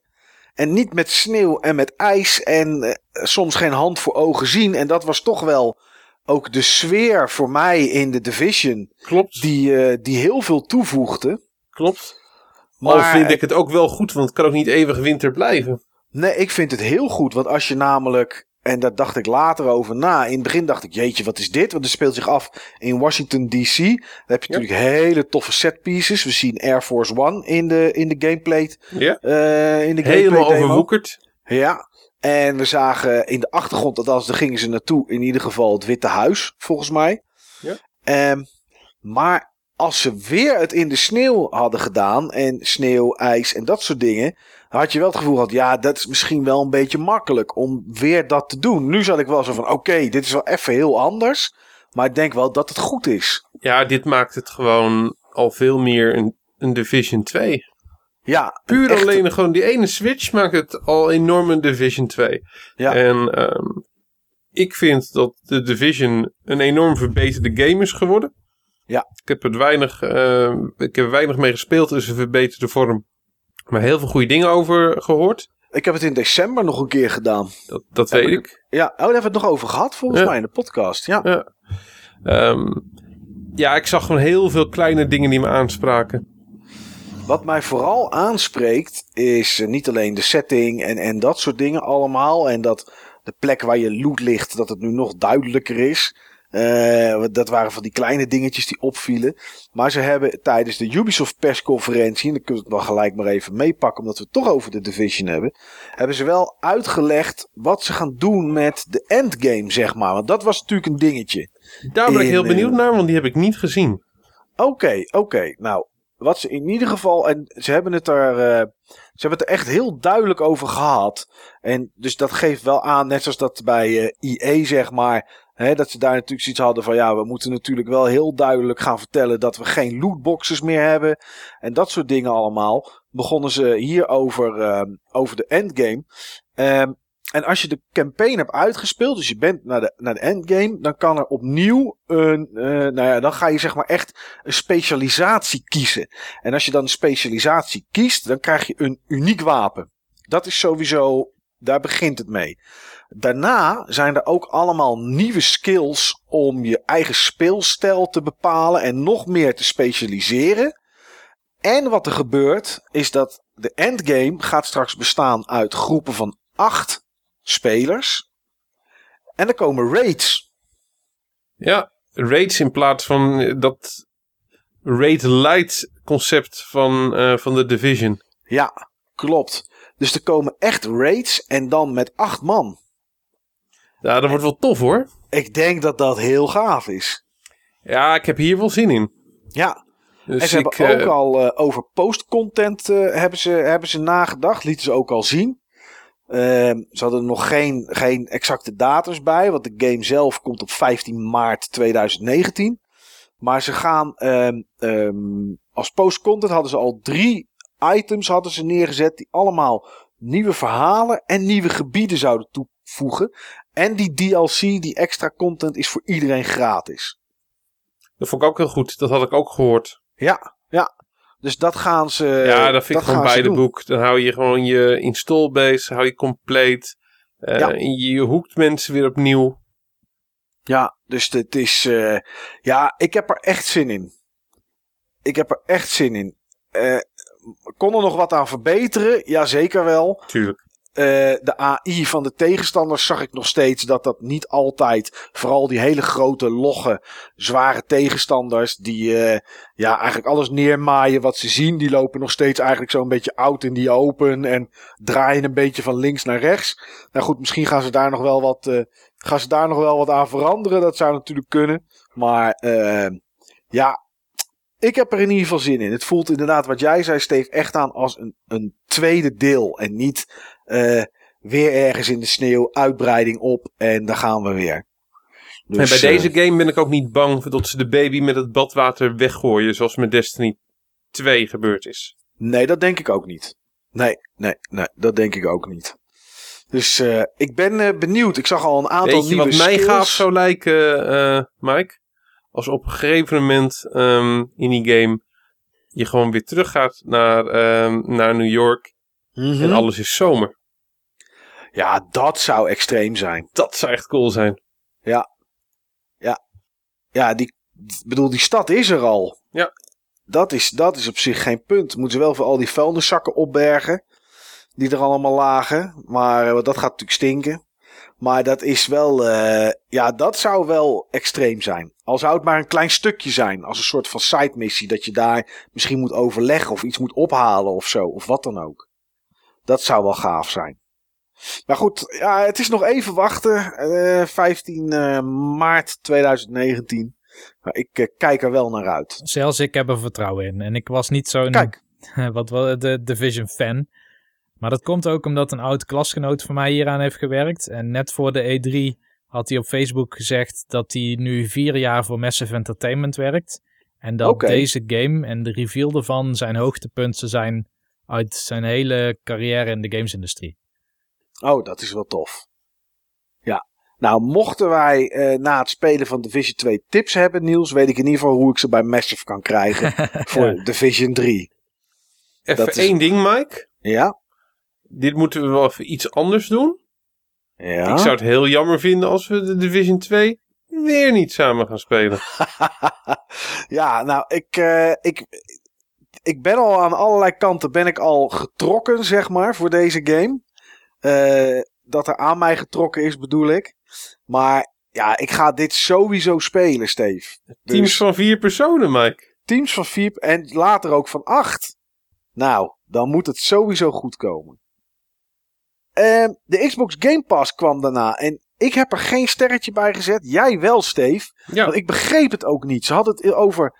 En niet met sneeuw en met ijs. En uh, soms geen hand voor ogen zien. En dat was toch wel ook de sfeer voor mij in de Division. Klopt. Die, uh, die heel veel toevoegde. Klopt. Maar Al vind ik het ook wel goed, want het kan ook niet eeuwig winter blijven. Nee, ik vind het heel goed. Want als je namelijk en daar dacht ik later over na. In het begin dacht ik, jeetje, wat is dit? Want het speelt zich af in Washington DC. Daar heb je natuurlijk hele toffe set pieces. We zien Air Force One in de, in de gameplay. Ja. Uh, in de gameplay Helemaal overwoekerd. Ja. En we zagen in de achtergrond, althans daar gingen ze naartoe, in ieder geval het Witte Huis, volgens mij. Ja. Um, maar als ze weer het in de sneeuw hadden gedaan, en sneeuw, ijs en dat soort dingen, had je wel het gevoel gehad, ja, dat is misschien wel een beetje makkelijk om weer dat te doen. Nu zat ik wel zo van, oké, dit is wel even heel anders, maar ik denk wel dat het goed is. Ja, dit maakt het gewoon al veel meer een, een Division 2. Ja, puur alleen gewoon die ene switch maakt het al enorm een Division 2. Ja. En um, ik vind dat de Division een enorm verbeterde game is geworden. Ja. Ik heb het weinig, uh, ik heb er weinig mee gespeeld, dus een verbeterde vorm. Maar heel veel goede dingen over gehoord. Ik heb het in december nog een keer gedaan. Dat, dat weet ik. Ja, oh, daar hebben we het nog over gehad volgens mij in de podcast. Ja. Ja. Um, ja, ik zag gewoon heel veel kleine dingen die me aanspraken. Wat mij vooral aanspreekt is eh, niet alleen de setting en, en dat soort dingen allemaal. En dat de plek waar je loot ligt, dat het nu nog duidelijker is. Uh, dat waren van die kleine dingetjes die opvielen. Maar ze hebben tijdens de Ubisoft persconferentie, en dan kunnen we het wel gelijk maar even meepakken, omdat we het toch over de Division hebben. Hebben ze wel uitgelegd wat ze gaan doen met de endgame, zeg maar. Want dat was natuurlijk een dingetje. Daar ben ik heel benieuwd naar, want die heb ik niet gezien. Oké, oké. Nou, wat ze in ieder geval, en ze hebben het er, uh, ze hebben het er echt heel duidelijk over gehad. En dus dat geeft wel aan, net zoals dat bij uh, eh, IE zeg maar, dat ze daar natuurlijk zoiets hadden van ja, we moeten natuurlijk wel heel duidelijk gaan vertellen dat we geen lootboxes meer hebben. En dat soort dingen allemaal. Begonnen ze hier over, uh, over de endgame. Um, en als je de campaign hebt uitgespeeld, dus je bent naar de, naar de endgame, dan kan er opnieuw een, uh, nou ja, dan ga je zeg maar echt een specialisatie kiezen. En als je dan een specialisatie kiest, dan krijg je een uniek wapen. Dat is sowieso, daar begint het mee. Daarna zijn er ook allemaal nieuwe skills om je eigen speelstijl te bepalen en nog meer te specialiseren. En wat er gebeurt, is dat de endgame gaat straks bestaan uit groepen van acht spelers. En er komen raids. Ja, raids in plaats van dat raid light concept van, uh, van de Division. Ja, klopt. Dus er komen echt raids en dan met acht man. Ja, dat wordt wel tof hoor. Ik denk dat dat heel gaaf is. Ja, ik heb hier wel zin in. Ja. Dus en ze ik, hebben ook eh, al uh, over post-content uh, hebben, ze, hebben ze nagedacht. Lieten ze ook al zien. Uh, ze hadden nog geen, geen exacte datums bij. Want de game zelf komt op 15 maart 2019. Maar ze gaan um, als post-content hadden ze al drie items hadden ze neergezet. Die allemaal nieuwe verhalen en nieuwe gebieden zouden toevoegen. En die DLC, die extra content, is voor iedereen gratis. Dat vond ik ook heel goed. Dat had ik ook gehoord. Ja, ja. Dus dat gaan ze. Ja, dat vind ik gewoon bij de boek. Dan hou je gewoon je install base, hou je compleet. Uh, ja. Je hoekt mensen weer opnieuw. Ja, dus het is. Uh, ja, ik heb er echt zin in. Ik heb er echt zin in. Uh, kon er nog wat aan verbeteren? Ja, zeker wel. Tuurlijk. Uh, de AI van de tegenstanders zag ik nog steeds dat dat niet altijd, vooral die hele grote, logge, zware tegenstanders, die uh, ja, eigenlijk alles neermaaien wat ze zien, die lopen nog steeds eigenlijk zo'n beetje oud in die open en draaien een beetje van links naar rechts. Nou goed, misschien gaan ze daar nog wel wat, uh, gaan ze daar nog wel wat aan veranderen, dat zou natuurlijk kunnen. Maar ja, ik heb er in ieder geval zin in. Het voelt inderdaad, wat jij zei, Steve, echt aan als een, een tweede deel. En niet uh, weer ergens in de sneeuw, uitbreiding op en dan gaan we weer. Dus, en bij deze uh, game ben ik ook niet bang dat ze de baby met het badwater weggooien, zoals met Destiny 2 gebeurd is. Nee, dat denk ik ook niet. Nee, nee, nee, dat denk ik ook niet. Dus uh, ik ben benieuwd. Ik zag al een aantal Weet je nieuwe wat mij skills. gaaf zou lijken, Mike? Als op een gegeven moment um, in die game je gewoon weer teruggaat naar, um, naar New York Mm -hmm. en alles is zomer. Ja, dat zou extreem zijn. Dat zou echt cool zijn. Ja. Ja. Ja, die, bedoel, die stad is er al. Ja. Dat is, dat is op zich geen punt. Moeten ze wel voor al die vuilniszakken opbergen. Die er allemaal lagen. Maar uh, dat gaat natuurlijk stinken. Maar dat is wel, uh, ja, dat zou wel extreem zijn. Al zou het maar een klein stukje zijn. Als een soort van side missie. Dat je daar misschien moet overleggen of iets moet ophalen of zo. Of wat dan ook. Dat zou wel gaaf zijn. Maar goed, ja, het is nog even wachten. Uh, 15 uh, maart 2019. Maar ik uh, kijk er wel naar uit. Zelfs ik heb er vertrouwen in. En ik was niet zo'n Kijk. <laughs> wat wel de Division fan. Maar dat komt ook omdat een oud klasgenoot van mij hieraan heeft gewerkt. En net voor de E3 had hij op Facebook gezegd dat hij nu vier jaar voor Massive Entertainment werkt. En dat deze game en de reveal ervan zijn hoogtepunten zijn uit zijn hele carrière in de gamesindustrie. Oh, dat is wel tof. Ja. Nou, mochten wij eh, na het spelen van Division 2 tips hebben, Niels, weet ik in ieder geval hoe ik ze bij Massive kan krijgen <laughs> voor Ja. Division 3. Even Dat is- één ding, Mike. Ja? Dit moeten we wel even iets anders doen. Ja. Ik zou het heel jammer vinden als we de Division 2 weer niet samen gaan spelen. <laughs> ja, nou, ik, eh, ik, ik ben al aan allerlei kanten ben ik al getrokken, zeg maar, voor deze game. Eh, dat er aan mij getrokken is, bedoel ik. Maar ja, ik ga dit sowieso spelen, Steve. Teams Dus- van vier personen, Mike. teams van vier en later ook van acht. Nou, dan moet het sowieso goed komen. Ehm, de Xbox Game Pass kwam daarna en ik heb er geen sterretje bij gezet. Jij wel, Steve. Ja, Want ik begreep het ook niet. Ze hadden het over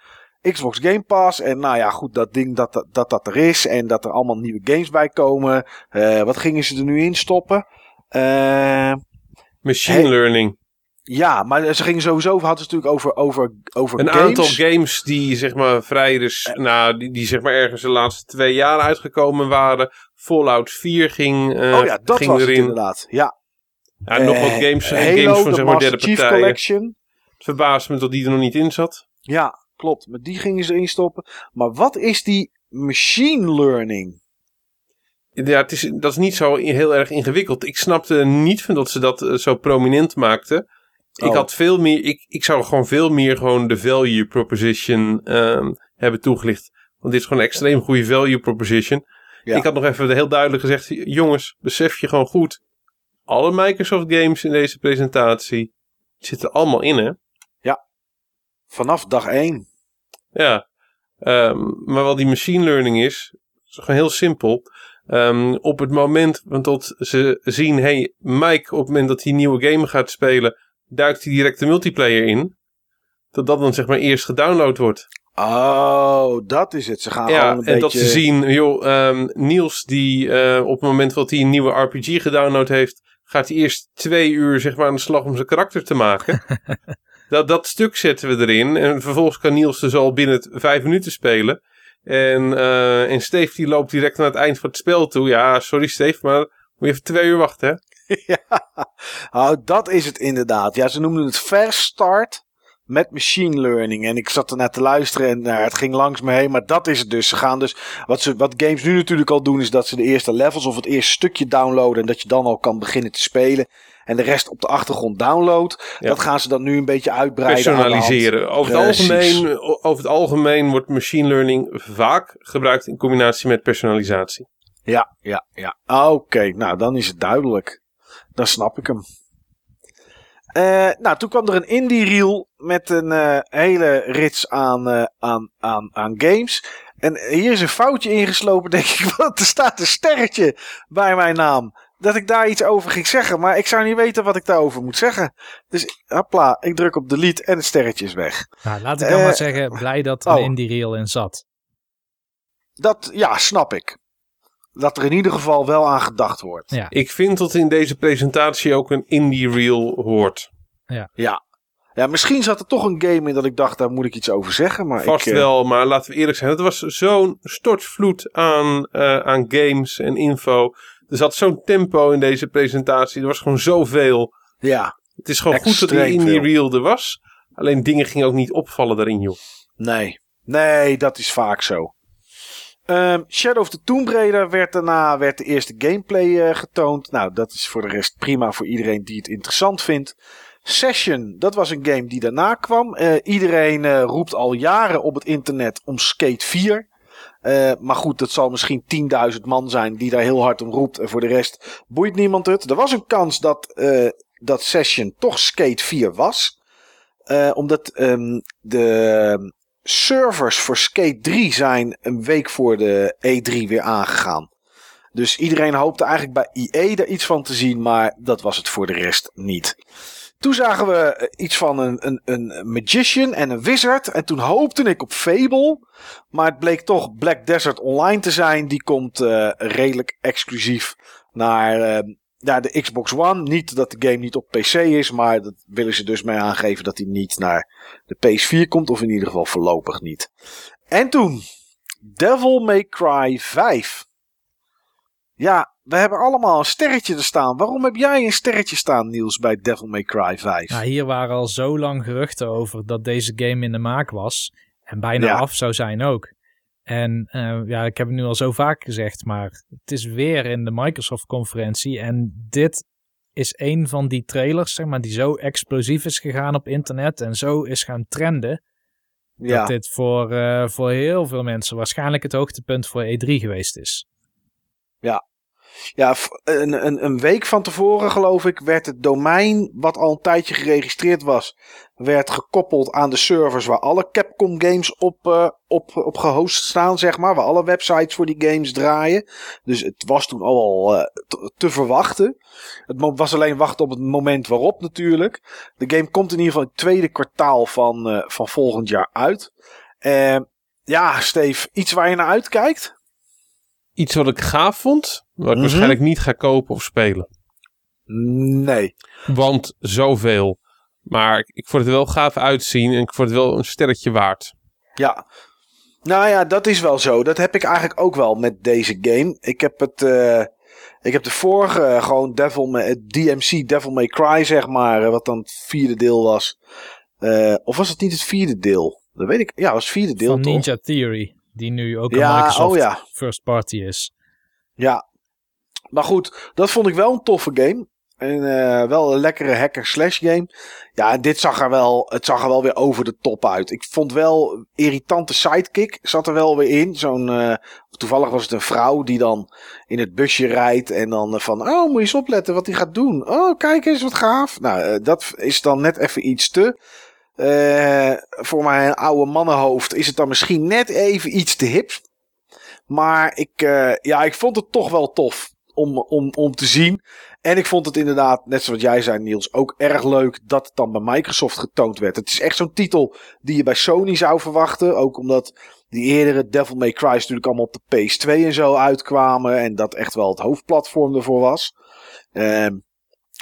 Xbox Game Pass en nou ja, goed, dat ding dat dat, dat, dat er is en dat er allemaal nieuwe games bij komen. Eh, wat gingen ze er nu in stoppen? Eh, machine Hey. learning. ja, maar ze gingen sowieso, hadden ze natuurlijk over, over, over Een games. aantal games die zeg maar vrij dus, nou, die, die zeg maar ergens de laatste twee jaar uitgekomen waren. Fallout 4 ging, oh ja, dat ging was het erin. inderdaad. Ja, Ja, nog wat games, en Halo, games van de zeg maar derde partijen. Collection. Het verbaast me dat die er nog niet in zat. Ja, klopt. Maar die gingen ze erin stoppen. Maar wat is die machine learning? Ja, het is, dat is niet zo heel erg ingewikkeld. Ik snapte niet van dat ze dat eh, zo prominent maakten. Ik Oh. had veel meer, ik, ik zou gewoon veel meer gewoon de value proposition ehm, hebben toegelicht. Want dit is gewoon een extreem goede value proposition. Ja. Ik had nog even heel duidelijk gezegd, jongens, besef je gewoon goed. Alle Microsoft games in deze presentatie zitten allemaal in, hè? Vanaf dag 1. Ja. Ehm, maar wat die machine learning is, is gewoon heel simpel. Ehm, op het moment dat ze zien, hey, Mike, op het moment dat hij een nieuwe game gaat spelen, duikt hij direct de multiplayer in. Dat dat dan zeg maar eerst gedownload wordt. Oh, dat is het. Ze gaan ja, een en beetje... dat ze zien, joh, ehm, Niels die uh, op het moment dat hij een nieuwe RPG gedownload heeft, gaat hij eerst twee uur zeg maar aan de slag om zijn karakter te maken. <laughs> dat, dat stuk zetten we erin. En vervolgens kan Niels dus al binnen vijf minuten spelen. En, uh, en Steve die loopt direct naar het eind van het spel toe. Ja, sorry Steve, maar moet je even twee uur wachten, hè? <laughs> ja, oh, dat is het inderdaad. Ja, ze noemden het fast start met machine learning. En ik zat er naar te luisteren en nou, het ging langs me heen. Maar dat is het dus. Ze gaan dus. Wat, ze, wat games nu natuurlijk al doen, is dat ze de eerste levels of het eerste stukje downloaden. En dat je dan al kan beginnen te spelen. En de rest op de achtergrond download. Dat gaan ze dan nu een beetje uitbreiden. Personaliseren. Over het, algemeen, over het algemeen wordt machine learning vaak gebruikt in combinatie met personalisatie. Ja, ja, ja. Oké, okay, nou dan is het duidelijk. Dan snap ik hem. Uh, nou, toen kwam er een indie reel met een uh, hele rits aan, uh, aan, aan, aan games. En hier is een foutje ingeslopen, <laughs> denk ik, want er staat een sterretje bij mijn naam. Dat ik daar iets over ging zeggen, maar ik zou niet weten wat ik daarover moet zeggen. Dus hopla, ik druk op delete en het sterretje is weg. Nou, laat ik dan maar zeggen, blij dat er een oh. indie reel in zat. Dat, ja, snap ik dat er in ieder geval wel aan gedacht wordt. Ja. Ik vind dat in deze presentatie ook een indie reel hoort. Ja. ja. Ja, misschien zat er toch een game in dat ik dacht, daar moet ik iets over zeggen. Maar Vast ik, wel, maar laten we eerlijk zijn. Het was zo'n stortvloed aan, uh, aan games en info. Er zat zo'n tempo in deze presentatie. Er was gewoon zoveel. Ja. Het is gewoon goed dat die indie reel er was. Alleen dingen gingen ook niet opvallen daarin, joh. Nee. Nee, dat is vaak zo. Um, Shadow of the Tomb Raider werd daarna werd de eerste gameplay uh, getoond. Nou, dat is voor de rest prima voor iedereen die het interessant vindt. Session, dat was een game die daarna kwam. Uh, iedereen uh, roept al jaren op het internet om Skate 4. Maar goed, dat zal misschien 10.000 man zijn die daar heel hard om roept. En voor de rest boeit niemand het. Er was een kans dat, dat Session toch Skate 4 was. omdat um, de servers voor Skate 3 zijn een week voor de E3 weer aangegaan. Dus iedereen hoopte eigenlijk bij IE er iets van te zien, maar dat was het voor de rest niet. Toen zagen we eh, iets van een, een, een magician en een wizard. En toen hoopte ik op Fable. Maar het bleek toch Black Desert Online te zijn. Die komt uh, redelijk exclusief naar, uh, naar de Xbox One. Niet dat de game niet op PC is, maar dat willen ze dus mee aangeven dat hij niet naar de PS4 komt. Of in ieder geval voorlopig niet. En toen Devil May Cry 5. Ja, we hebben allemaal een sterretje te staan. Waarom heb jij een sterretje staan, Niels, bij Devil May Cry 5? Nou, hier waren al zo lang geruchten over dat deze game in de maak was. En bijna af zou zijn ook. En uh, ja, ik heb het nu al zo vaak gezegd, maar het is weer in de Microsoft-conferentie. En dit is een van die trailers, zeg maar, die zo explosief is gegaan op internet en zo is gaan trenden. Ja. Dat dit voor, uh, voor heel veel mensen waarschijnlijk het hoogtepunt voor E3 geweest is. Ja, ja, een, een, een, week van tevoren geloof ik werd het domein, wat al een tijdje geregistreerd was, werd gekoppeld aan de servers waar alle Capcom games op, uh, op, op gehost staan, zeg maar. Waar alle websites voor die games draaien. Dus het was toen al uh, te, te, verwachten. Het was alleen wachten op het moment waarop natuurlijk. De game komt in ieder geval het tweede kwartaal van, uh, van volgend jaar uit. ja, Steve, iets waar je naar uitkijkt? Iets wat ik gaaf vond, wat ik mhm. waarschijnlijk niet ga kopen of spelen. Nee. Want zoveel. Maar ik vond het wel gaaf uitzien en ik vond het wel een sterretje waard. Ja. Nou ja, dat is wel zo. Dat heb ik eigenlijk ook wel met deze game. Ik heb het... Uh, ik heb de vorige uh, gewoon Devil May, DMC Devil May Cry, zeg maar. Uh, wat dan het vierde deel was. of was het niet het vierde deel? Dat weet ik. Ja, het was het vierde deel Van toch? Ninja Theory. Die nu ook een Microsoft oh ja. first party is. Ja. Maar goed, dat vond ik wel een toffe game. En uh, wel een lekkere hacker slash game. Ja, dit zag er wel, het zag er wel weer over de top uit. Ik vond wel irritante sidekick zat er wel weer in. Zo'n, uh, toevallig was het een vrouw die dan in het busje rijdt en dan uh, van, oh moet je eens opletten wat hij gaat doen. Oh kijk eens wat gaaf. Nou, dat is dan net even iets te. Voor mijn oude mannenhoofd is het dan misschien net even iets te hip. Maar ik, ja, ik vond het toch wel tof om, om, om te zien. En ik vond het inderdaad, net zoals jij zei Niels, ook erg leuk dat het dan bij Microsoft getoond werd. Het is echt zo'n titel die je bij Sony zou verwachten. Ook omdat die eerdere Devil May Cry natuurlijk allemaal op de PS2 en zo uitkwamen. En dat echt wel het hoofdplatform ervoor was. Ehm,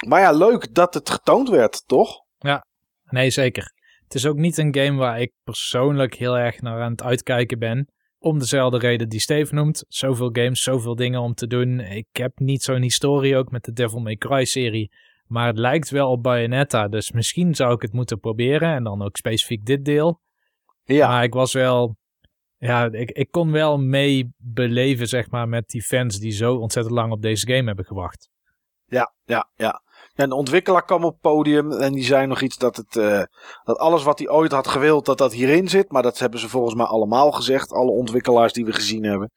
maar ja, leuk dat het getoond werd, toch? Ja, nee zeker. Het is ook niet een game waar ik persoonlijk heel erg naar aan het uitkijken ben. Om dezelfde reden die Steve noemt. Zoveel games, zoveel dingen om te doen. Ik heb niet zo'n historie ook met de Devil May Cry serie. Maar het lijkt wel op Bayonetta. Dus misschien zou ik het moeten proberen. En dan ook specifiek dit deel. Ja. Maar ik was wel... Ja, ik, ik kon wel mee beleven, zeg maar, met die fans die zo ontzettend lang op deze game hebben gewacht. Ja, ja, ja. En de ontwikkelaar kwam op het podium en die zei nog iets dat, het, uh, dat alles wat hij ooit had gewild, dat dat hierin zit. Maar dat hebben ze volgens mij allemaal gezegd, alle ontwikkelaars die we gezien hebben.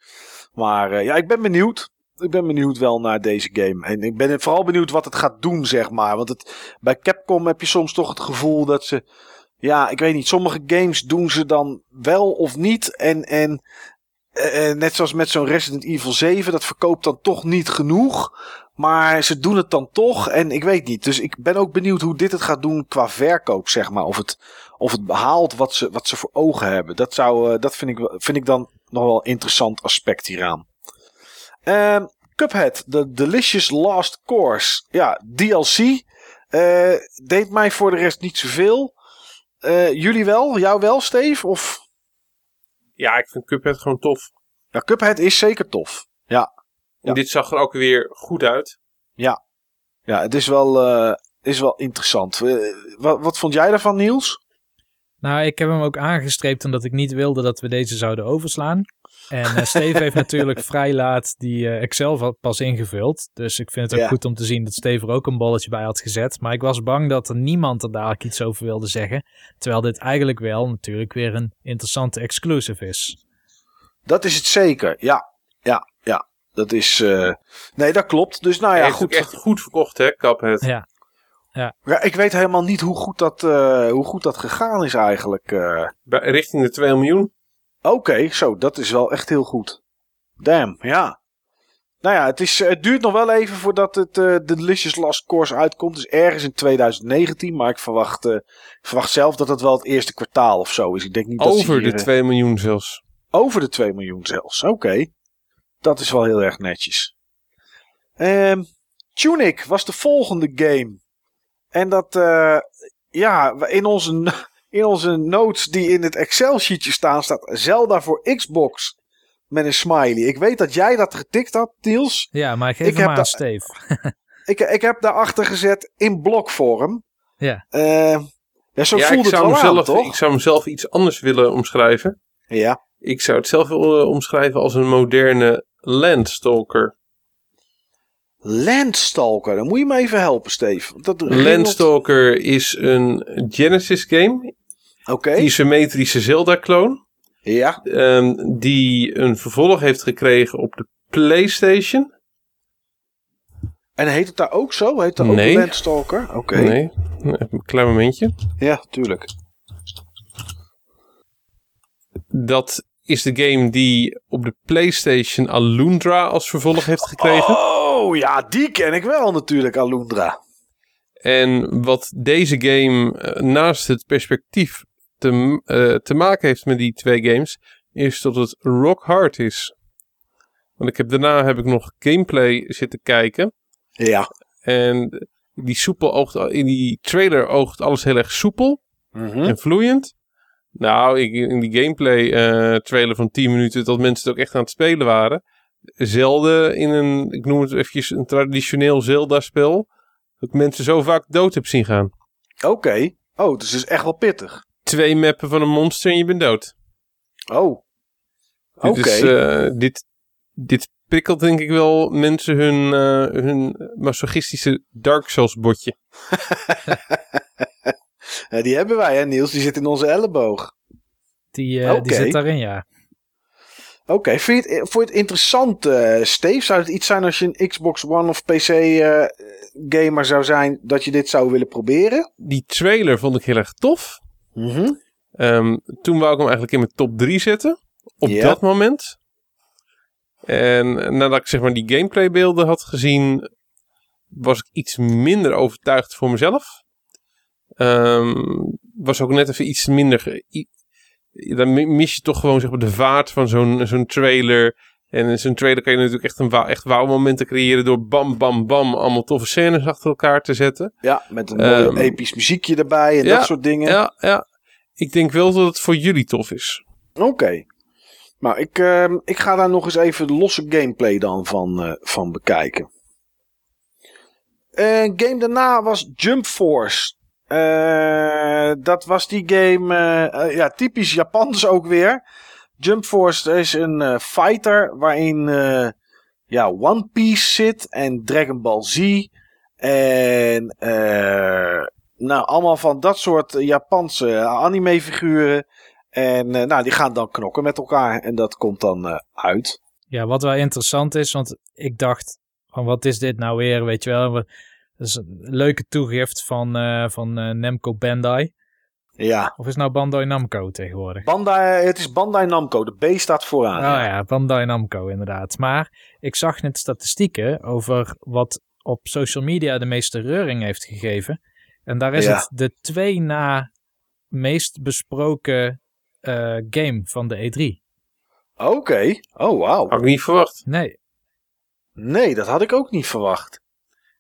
Maar uh, ja, ik ben benieuwd. Ik ben benieuwd wel naar deze game. En ik ben vooral benieuwd wat het gaat doen, zeg maar. Want het, bij Capcom heb je soms toch het gevoel dat ze... Ja, ik weet niet. Sommige games doen ze dan wel of niet. En, en uh, net zoals met zo'n Resident Evil 7, dat verkoopt dan toch niet genoeg. Maar ze doen het dan toch. En ik weet niet. Dus ik ben ook benieuwd hoe dit het gaat doen qua verkoop, zeg maar. Of het, of het behaalt wat ze, wat ze voor ogen hebben. Dat, zou, uh, dat vind, ik, vind ik dan nog wel een interessant aspect hieraan. Uh, Cuphead, The Delicious Last Course. Ja, DLC. Deed mij voor de rest niet zoveel. Jullie wel? Jou wel, Steve? Of... Ja, ik vind Cuphead gewoon tof. Ja, Cuphead is zeker tof. Ja. En dit zag er ook weer goed uit. Ja, ja het is wel, uh, is wel interessant. Uh, wat, wat vond jij daarvan, Niels? Nou, ik heb hem ook aangestreept omdat ik niet wilde dat we deze zouden overslaan. En uh, Steve heeft natuurlijk <laughs> vrij laat die Excel pas ingevuld. Dus ik vind het ook ja. goed om te zien dat Steve er ook een bolletje bij had gezet. Maar ik was bang dat er niemand er dadelijk iets over wilde zeggen. Terwijl dit eigenlijk wel natuurlijk weer een interessante exclusive is. Dat is het zeker, ja. Ja, ja. Dat is. Uh, nee, dat klopt. Dus nou ja, Hij goed. echt goed verkocht, hè, Cuphead. Ja. Ja. ja, ik weet helemaal niet hoe goed dat, uh, hoe goed dat gegaan is eigenlijk. Uh. Richting de 2 miljoen. Oké, okay, zo, dat is wel echt heel goed. Damn, ja. Nou ja, het, is, het duurt nog wel even voordat het uh, Delicious Last Course uitkomt. Dus ergens in 2019. Maar ik verwacht, uh, ik verwacht zelf dat het wel het eerste kwartaal of zo is. Ik denk niet dat Over hier, de 2 miljoen zelfs. Over de 2 miljoen zelfs, oké. Okay. Dat is wel heel erg netjes. Um, Tunic was de volgende game. En dat, uh, ja, in onze, in onze notes die in het Excel-sheetje staan, staat Zelda voor Xbox. Met een smiley. Ik weet dat jij dat getikt had, Niels. Ja, maar geef ik hem aan Steve. <laughs> ik, ik heb daarachter gezet in blokvorm. Ja. Uh, ja, zo ja, voelt het wel zelf, aan, toch? Ik zou hem zelf iets anders willen omschrijven. Ja. Ik zou het zelf willen omschrijven als een moderne Landstalker. Landstalker, dan moet je me even helpen, Steve. Dat Landstalker is een Genesis game. Oké. Okay. Isometrische Zelda-kloon. Ja. Um, die een vervolg heeft gekregen op de PlayStation. En heet het daar ook zo? Heet het nee. ook Landstalker? Oké. Okay. Nee, een klein momentje. Ja, tuurlijk. Dat is de game die op de PlayStation Alundra als vervolg heeft gekregen. Oh ja, die ken ik wel natuurlijk, Alundra. En wat deze game uh, naast het perspectief te, uh, te maken heeft met die twee games, is dat het rock hard is. Want ik heb, daarna heb ik nog gameplay zitten kijken. Ja. En die soepel oogt, in die trailer oogt alles heel erg soepel mm -hmm. en vloeiend. Nou, ik, in die gameplay uh, trailer van 10 minuten dat mensen het ook echt aan het spelen waren. Zelden in een, ik noem het even een traditioneel Zelda-spel, dat ik mensen zo vaak dood heb zien gaan. Oké. Okay. Oh, dus het is echt wel pittig. Twee mappen van een monster en je bent dood. Oh. Oké. Okay. Dus, uh, dit, dit prikkelt denk ik wel mensen hun, uh, hun masochistische Dark Souls botje. <laughs> Die hebben wij, hè, Niels? Die zit in onze elleboog. Die, uh, okay. die zit daarin, ja. Oké, okay. vind je het, voor het interessant, uh, Steve? Zou het iets zijn als je een Xbox One of PC uh, gamer zou zijn, dat je dit zou willen proberen? Die trailer vond ik heel erg tof. Mm -hmm. um, toen wou ik hem eigenlijk in mijn top 3 zetten. Op dat moment. En nadat ik zeg maar die gameplaybeelden had gezien, was ik iets minder overtuigd voor mezelf. Um, was ook net even iets minder. Dan mis je toch gewoon zeg maar, de vaart van zo'n zo'n trailer. En in zo'n trailer kan je natuurlijk echt, een echt momenten creëren door bam, bam, bam. allemaal toffe scènes achter elkaar te zetten. Ja, met een um, episch muziekje erbij en dat soort dingen. Ja, ja. Ik denk wel dat het voor jullie tof is. Oké. Nou, ik, uh, ik ga daar nog eens even de losse gameplay dan van, uh, van bekijken. Een uh, game daarna was Jump Force. Uh, dat was die game, uh, ja, typisch Japans ook weer. Jump Force is een fighter waarin ja, One Piece zit en Dragon Ball Z. En nou, allemaal van dat soort Japanse anime figuren. En nou, die gaan dan knokken met elkaar en dat komt dan uit. Ja, wat wel interessant is, want ik dacht van wat is dit nou weer, weet je wel. Dat is een leuke toegift van, uh, van uh, Namco Bandai. Ja. Of is het nou Bandai Namco tegenwoordig? Bandai, het is Bandai Namco. De B staat vooraan. Oh ja, Bandai Namco inderdaad. Maar ik zag net statistieken over wat op social media de meeste reuring heeft gegeven. En daar is het de twee na meest besproken uh, game van de E3. Oké. Oh, wauw. Had ik niet verwacht. Nee. Nee, dat had ik ook niet verwacht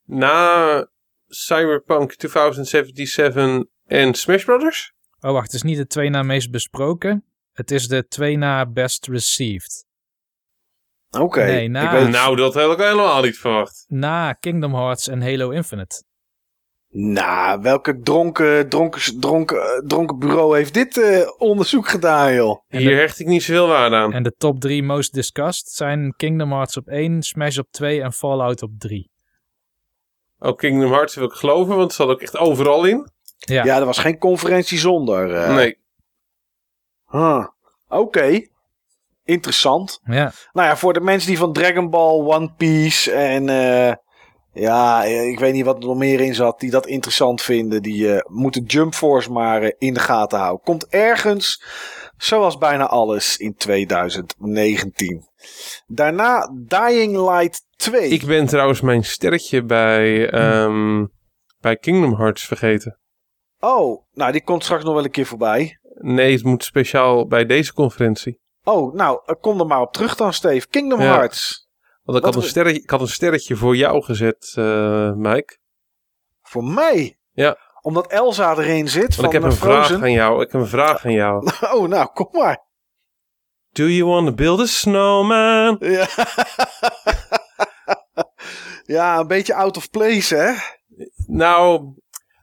na Cyberpunk 2077 en Smash Brothers? Oh, wacht. Het is niet de twee na meest besproken. Het is de twee na best received. Oké. Okay. Nee, Nou, dat heb ik helemaal niet verwacht. Na Kingdom Hearts en Halo Infinite. Nou, welke dronken, dronken, dronken, dronken bureau heeft dit uh, onderzoek gedaan, joh? Hier hecht ik niet zoveel waarde aan. En de top 3 most discussed zijn Kingdom Hearts op 1, Smash op 2 en Fallout op 3. Ook Kingdom Hearts wil ik geloven, want het zat ook echt overal in. Ja, ja er was geen conferentie zonder. Uh... Nee. Huh. Oké. Interessant. Ja. Nou ja, voor de mensen die van Dragon Ball, One Piece en uh, ja, ik weet niet wat er nog meer in zat, die dat interessant vinden, die uh, moeten Jump Force maar in de gaten houden. Komt ergens, zoals bijna alles, in 2019. Daarna Dying Light 2. Ik ben trouwens mijn sterretje bij, um, bij Kingdom Hearts vergeten. Oh, nou die komt straks nog wel een keer voorbij. Nee, het moet speciaal bij deze conferentie. Oh, nou, kom er maar op terug dan, Steve. Kingdom Hearts. Want ik had, een sterretje, ik had een sterretje voor jou gezet, uh, Mike. Voor mij? Ja. Omdat Elsa erin zit. Want van ik heb een vraag aan jou. Ik heb een vraag aan jou. <laughs> Oh, nou, kom maar. Do you want to build a snowman? Ja. <laughs> ja, een beetje out of place, hè? Nou,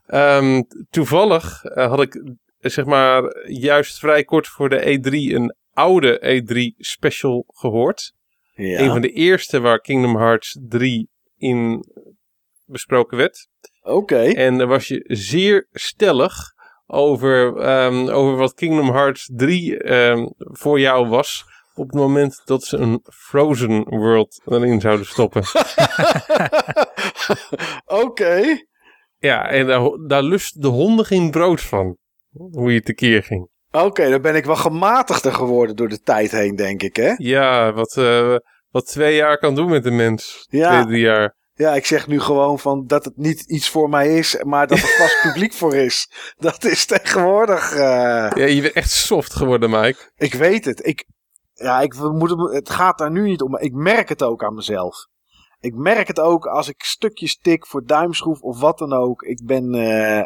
um, toevallig uh, had ik zeg maar juist vrij kort voor de E3 een oude E3 special gehoord. Ja. Een van de eerste waar Kingdom Hearts 3 in besproken werd. Oké. En daar was je zeer stellig over, um, over wat Kingdom Hearts 3 um, voor jou was. Op het moment dat ze een Frozen World erin zouden stoppen. <laughs> Oké. Ja, en daar, daar lust de honden geen brood van. Hoe je tekeer ging. Oké, dan ben ik wel gematigder geworden door de tijd heen, denk ik, hè? Ja, wat, uh, wat twee jaar kan doen met een mens. Ja. Jaar. Ja, ik zeg nu gewoon van dat het niet iets voor mij is, maar dat er <laughs> vast publiek voor is. Dat is tegenwoordig. Uh... Ja, je bent echt soft geworden, Mike. Ik weet het. Ik, ja, ik moet het, het gaat daar nu niet om. Ik merk het ook aan mezelf. Ik merk het ook als ik stukjes tik voor duimschroef of wat dan ook. Ik ben, uh,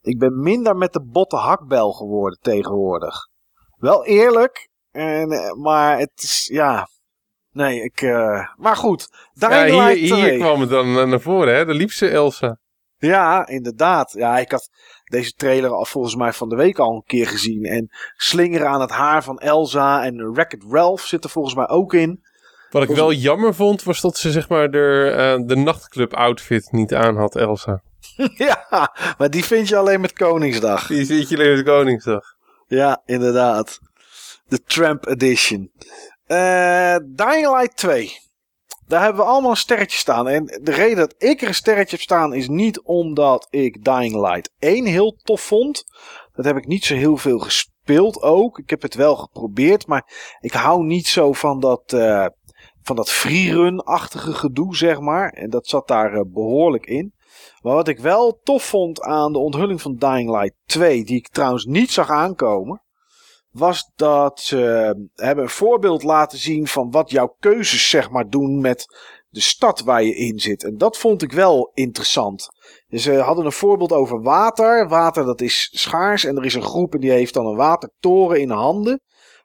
ik ben minder met de botte hakbel geworden tegenwoordig. Wel eerlijk, en, eh, maar het is, ja, Nee, ik... Uh, maar goed. Ja, hier, hier kwam het dan naar voren, hè? De liefste Elsa. Ja, inderdaad. Ja, ik had deze trailer al volgens mij van de week al een keer gezien. En slingeren aan het haar van Elsa en Wreck-It Ralph zit er volgens mij ook in. Wat ik wel jammer vond, was dat ze zeg maar de, uh, de nachtclub outfit niet aan had, Elsa. <laughs> ja, maar die vind je alleen met Koningsdag. Die vind je alleen met Koningsdag. Ja, inderdaad. De Tramp Edition. Uh, Dying Light 2. Daar hebben we allemaal een sterretje staan. En de reden dat ik er een sterretje heb staan is niet omdat ik Dying Light 1 heel tof vond. Dat heb ik niet zo heel veel gespeeld ook. Ik heb het wel geprobeerd, maar ik hou niet zo van dat, uh, van dat freerun-achtige gedoe, zeg maar. En dat zat daar uh, behoorlijk in. Maar wat ik wel tof vond aan de onthulling van Dying Light 2, die ik trouwens niet zag aankomen, was dat ze hebben een voorbeeld laten zien van wat jouw keuzes zeg maar doen met de stad waar je in zit. En dat vond ik wel interessant. Dus ze hadden een voorbeeld over water. Water dat is schaars en er is een groep en die heeft dan een watertoren in handen.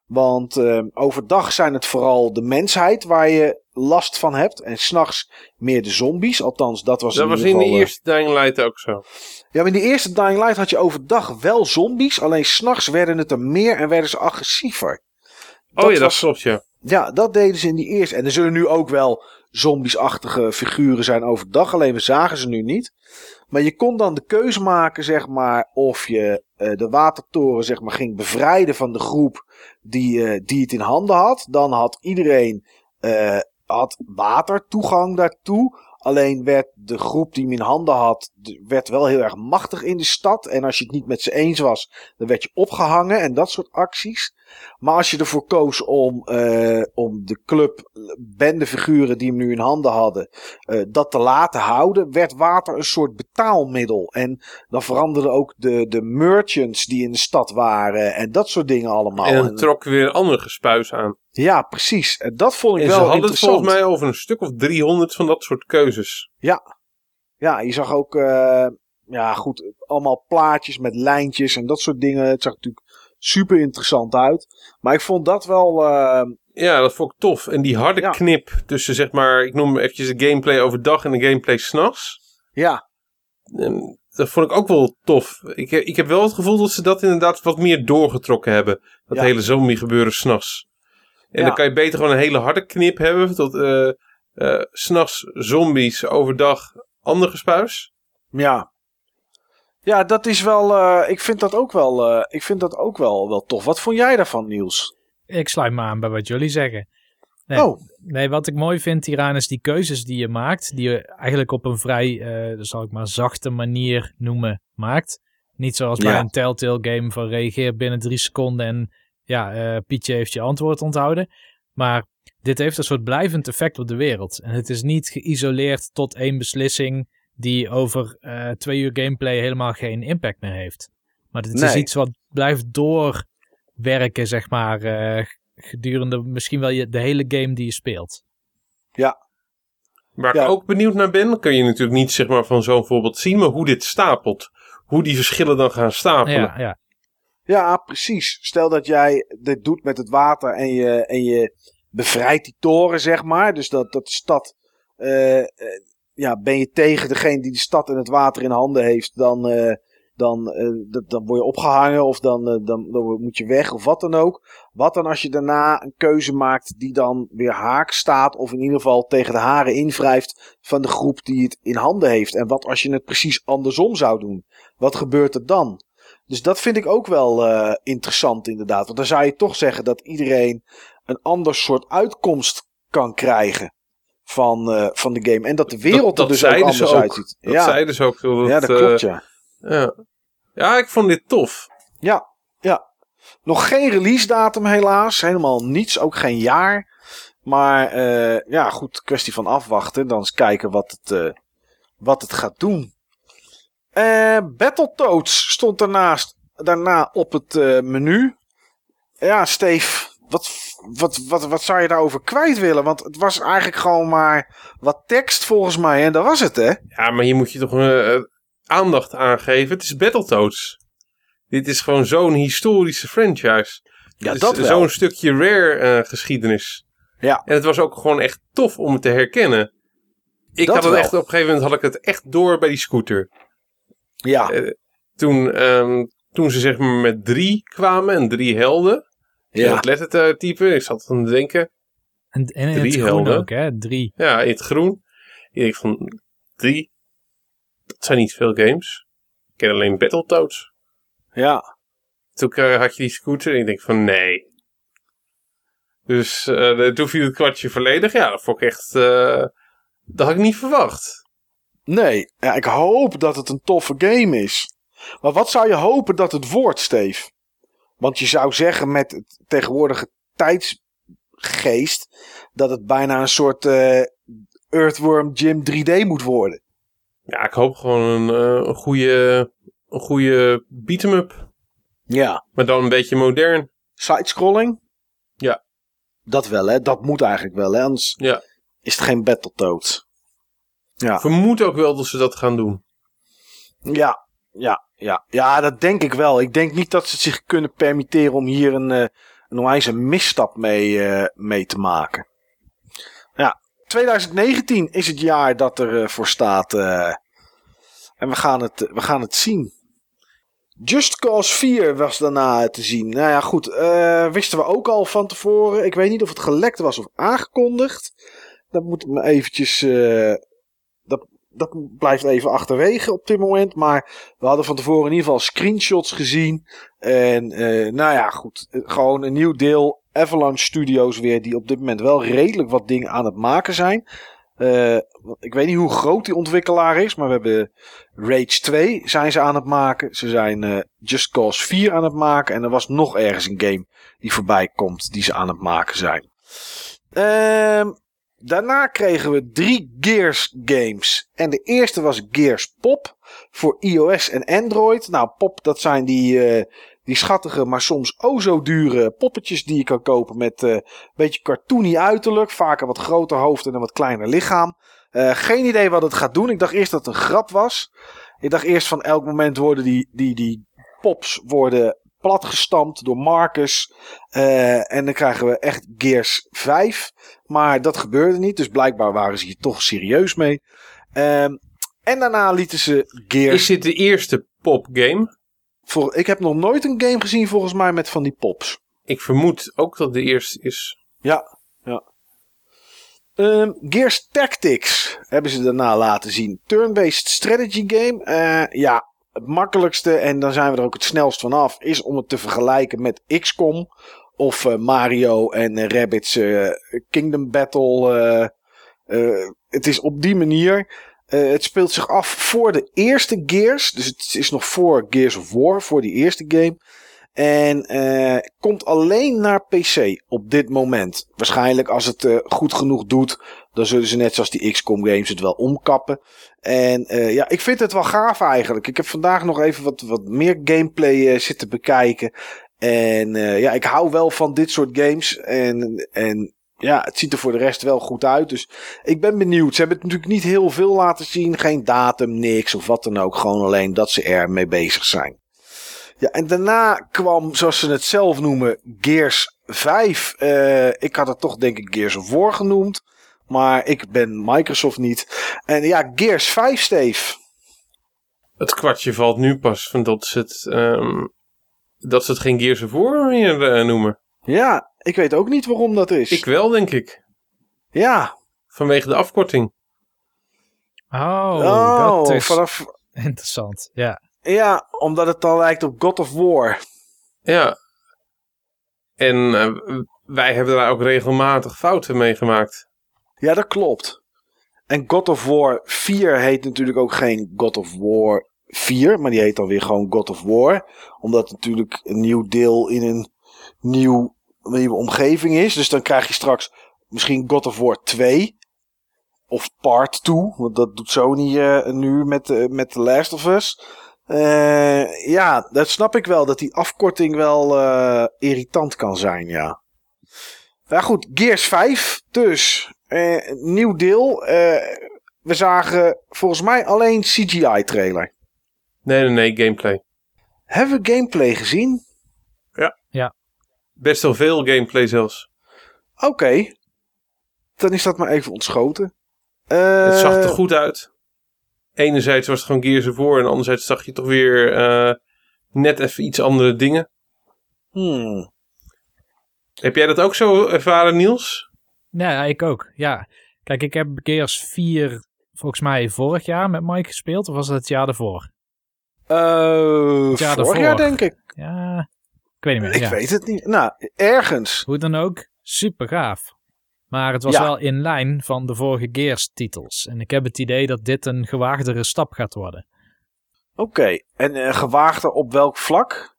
Want uh, overdag zijn het vooral de mensheid waar je last van hebt. En s'nachts meer de zombies. Althans, dat was Dat in was in de eh, eerste Dying Light ook zo. Ja, maar in de eerste Dying Light had je overdag wel zombies. Alleen s'nachts werden het er meer en werden ze agressiever. Oh ja, dat klopt, ja. Ja, dat deden ze in die eerste. En er zullen nu ook wel zombiesachtige figuren zijn overdag. Alleen we zagen ze nu niet. Maar je kon dan de keuze maken, zeg maar, of je eh, de watertoren, zeg maar, ging bevrijden van de groep die, eh, die het in handen had. Dan had iedereen eh, had water toegang daartoe. Alleen werd de groep die hem in handen had, werd wel heel erg machtig in de stad. En als je het niet met ze eens was, dan werd je opgehangen en dat soort acties. Maar als je ervoor koos om, eh, om de club, bendefiguren die hem nu in handen hadden, eh, dat te laten houden, werd water een soort betaalmiddel. En dan veranderden ook de, de merchants die in de stad waren en dat soort dingen allemaal. En trok weer andere gespuis aan. Ja, precies. En dat vond ik En wel ze hadden het interessant. volgens mij over een stuk of 300 van dat soort keuzes. Ja, je zag ook, eh, ja goed, allemaal plaatjes met lijntjes en dat soort dingen. Het zag natuurlijk super interessant uit. Maar ik vond dat wel, eh, Ja, dat vond ik tof. En die harde Ja. knip tussen, zeg maar, ik noem eventjes de gameplay overdag en de gameplay s'nachts. ja, En Dat vond ik ook wel tof. Ik, heb- ik heb wel het gevoel dat ze dat inderdaad wat meer doorgetrokken hebben. Dat Ja. hele zombie gebeuren s'nachts. En Ja. dan kan je beter gewoon een hele harde knip hebben. Tot eh eh, s'nachts zombies, overdag ander gespuis. ja. Ja, dat is wel, eh, ik vind dat ook wel, eh, ik vind dat ook wel, wel tof. Wat vond jij daarvan, Niels? Ik sluit me aan bij wat jullie zeggen. Nee, Oh, nee, wat ik mooi vind hieraan is die keuzes die je maakt. Die je eigenlijk op een vrij, eh, zal ik maar, zachte manier noemen, maakt. Niet zoals bij Ja. een Telltale game van reageer binnen drie seconden en ja, eh, Pietje heeft je antwoord onthouden. Maar dit heeft een soort blijvend effect op de wereld. En het is niet geïsoleerd tot één beslissing die over eh, twee uur gameplay helemaal geen impact meer heeft. Maar het is iets wat blijft doorwerken, zeg maar, eh, gedurende misschien wel je, de hele game die je speelt. Waar Ja. ik ook benieuwd naar ben, kun je natuurlijk niet zeg maar, van zo'n voorbeeld zien, maar hoe dit stapelt. Hoe die verschillen dan gaan stapelen. Ja, ja. Ja, precies. Stel dat jij dit doet met het water en je, en je bevrijdt die toren, zeg maar. Dus dat, dat de stad. eh, eh, ja, ben je tegen degene die de stad en het water in handen heeft, dan, eh, dan, dan word je opgehangen of dan, dan, dan moet je weg of wat dan ook. Wat dan als je daarna een keuze maakt die dan weer haak staat, of in ieder geval tegen de haren invrijft van de groep die het in handen heeft? En wat als je het precies andersom zou doen? Wat gebeurt er dan? Dus dat vind ik ook wel eh, interessant inderdaad. Want dan zou je toch zeggen dat iedereen een ander soort uitkomst kan krijgen van, eh, van de game. En dat de wereld dat er dus ook anders ook. uitziet. Dat ja, zeiden ze ook. Dat, ja, dat eh, klopt ja. ja. Ja, ik vond dit tof. Ja, ja. Nog geen release datum helaas. Helemaal niets. Ook geen jaar. Maar ja, goed. Kwestie van afwachten. Dan eens kijken wat het, wat het gaat doen. Eh Battletoads stond daarnaast, daarna op het eh, menu. Ja, Steve. Wat, wat, wat, wat zou je daarover kwijt willen? Want het was eigenlijk gewoon maar wat tekst volgens mij. En dat was het, hè? Ja, maar hier moet je toch eh, aandacht aan geven. Het is Battletoads. Dit is gewoon zo'n historische franchise. Ja, is dat wel. Zo'n stukje rare geschiedenis. Ja. En het was ook gewoon echt tof om het te herkennen. Ik Dat had het wel. echt, op een gegeven moment had ik het echt door bij die scooter. Ja, Eh, toen, ehm, toen ze zeg maar met drie kwamen en drie helden. Ja. Het lettertype, ik zat aan te denken. En, en in Drie het groen helden. ook, hè? Drie. Ja, in het groen. Ik denk van drie. Dat zijn niet veel games. Ik ken alleen Battletoads. ja. Toen eh, had je die scooter en ik denk van nee. Dus eh, toen viel het kwartje volledig. Ja, dat vond ik echt... eh, dat had ik niet verwacht. Nee, ja, ik hoop dat het een toffe game is. Maar wat zou je hopen dat het wordt, Steve? Want je zou zeggen met het tegenwoordige geest dat het bijna een soort uh, Earthworm Jim 3D moet worden. Ja, ik hoop gewoon een, uh, een goede, een goede beat-em-up. Ja. Maar dan een beetje modern. Sidescrolling? Ja. Dat wel, hè? Dat moet eigenlijk wel, hè? Anders ja. is het geen Battletoads. Ja. Vermoed ook wel dat ze dat gaan doen. Ja, ja, ja. Ja, dat denk ik wel. Ik denk niet dat ze zich kunnen permitteren om hier een, uh, een misstap mee, uh, mee te maken. Ja, 2019 is het jaar dat er uh, voor staat. en we gaan, het, we gaan het zien. Just Cause 4 was daarna te zien. Nou ja, goed. wisten we ook al van tevoren. Ik weet niet of het gelekt was of aangekondigd. Dat moet ik me eventjes dat blijft even achterwege op dit moment. Maar we hadden van tevoren in ieder geval screenshots gezien. En uh, nou ja, goed. Gewoon een nieuw deel. Avalanche Studios weer. Die op dit moment wel redelijk wat dingen aan het maken zijn. Uh, ik weet niet hoe groot die ontwikkelaar is. Maar we hebben Rage 2 zijn ze aan het maken. Ze zijn Just Cause 4 aan het maken. En er was nog ergens een game die voorbij komt. Die ze aan het maken zijn. Ehm Daarna kregen we drie Gears games. En de eerste was Gears Pop voor iOS en Android. Nou, Pop, dat zijn die, uh, die schattige, maar soms o zo dure poppetjes die je kan kopen met uh, een beetje cartoony uiterlijk. Vaak een wat groter hoofd en een wat kleiner lichaam. Uh, geen idee wat het gaat doen. Ik dacht eerst dat het een grap was. Ik dacht eerst van elk moment worden die, die, die pops worden platgestampt door Marcus. Uh, en dan krijgen we echt Gears 5. Maar dat gebeurde niet. Dus blijkbaar waren ze hier toch serieus mee. Uh, en daarna lieten ze Gears... Is dit de eerste popgame? Voor, ik heb nog nooit een game gezien volgens mij met van die pops. Ik vermoed ook dat de eerste is. Ja, ja. Um, Gears Tactics hebben ze daarna laten zien. Turn-based strategy game. Uh, ja, het makkelijkste, en dan zijn we er ook het snelst vanaf, is om het te vergelijken met XCOM. Of uh, Mario en uh, Rabbids uh, Kingdom Battle. het is op die manier. het speelt zich af voor de eerste Gears. Dus het is nog voor Gears of War, voor die eerste game. En uh, komt alleen naar PC op dit moment. Waarschijnlijk als het goed genoeg doet, dan zullen ze net zoals die XCOM games het wel omkappen. En uh, ja, ik vind het wel gaaf eigenlijk. Ik heb vandaag nog even wat, wat meer gameplay zitten bekijken. En ja, ik hou wel van dit soort games. En, en ja, het ziet er voor de rest wel goed uit. Dus ik ben benieuwd. Ze hebben het natuurlijk niet heel veel laten zien. Geen datum, niks of wat dan ook. Gewoon alleen dat ze er mee bezig zijn. Ja, en daarna kwam, zoals ze het zelf noemen, Gears 5. Uh, ik had het toch denk ik Gears of genoemd. Maar ik ben Microsoft niet. En ja, Gears 5, Steve. Het kwartje valt nu pas van dat ze het, um, dat ze het geen Gears of War meer uh, noemen. Ja, ik weet ook niet waarom dat is. Ik wel, denk ik. Ja. Vanwege de afkorting. Oh, oh dat is vanaf... interessant, ja. Ja, omdat het dan lijkt op God of War. Ja. En uh, wij hebben daar ook regelmatig fouten mee gemaakt. Ja, dat klopt. En God of War 4 heet natuurlijk ook geen God of War 4, maar die heet dan weer gewoon God of War. Omdat het natuurlijk een nieuw deel in een nieuw, nieuwe omgeving is. Dus dan krijg je straks misschien God of War 2. Of Part 2, want dat doet Sony uh, nu met, uh, met The Last of Us. Uh, ja, dat snap ik wel. Dat die afkorting wel irritant kan zijn, ja. Maar goed, Gears 5 dus. Uh, nieuw deel. we zagen volgens mij alleen CGI-trailer. Nee, nee, nee, gameplay. Hebben we gameplay gezien? Ja. Ja. Best wel veel gameplay zelfs. Oké. Okay. Dan is dat maar even ontschoten. het zag er goed uit enerzijds was het gewoon Gears of War en anderzijds zag je toch weer uh, net even iets andere dingen. Hmm. Heb jij dat ook zo ervaren, Niels? Ja, ik ook. Ja. Kijk, ik heb Gears 4 volgens mij vorig jaar met Mike gespeeld. Of was het het jaar daarvoor? Uh, het jaar vorig daarvoor. jaar denk ik. Ja, ik weet niet meer. Ik ja. weet het niet. Nou, ergens. Hoe dan ook, super gaaf. Maar het was ja. wel in lijn van de vorige Gears-titels. En ik heb het idee dat dit een gewaagdere stap gaat worden. Oké, okay. en uh, gewaagder op welk vlak?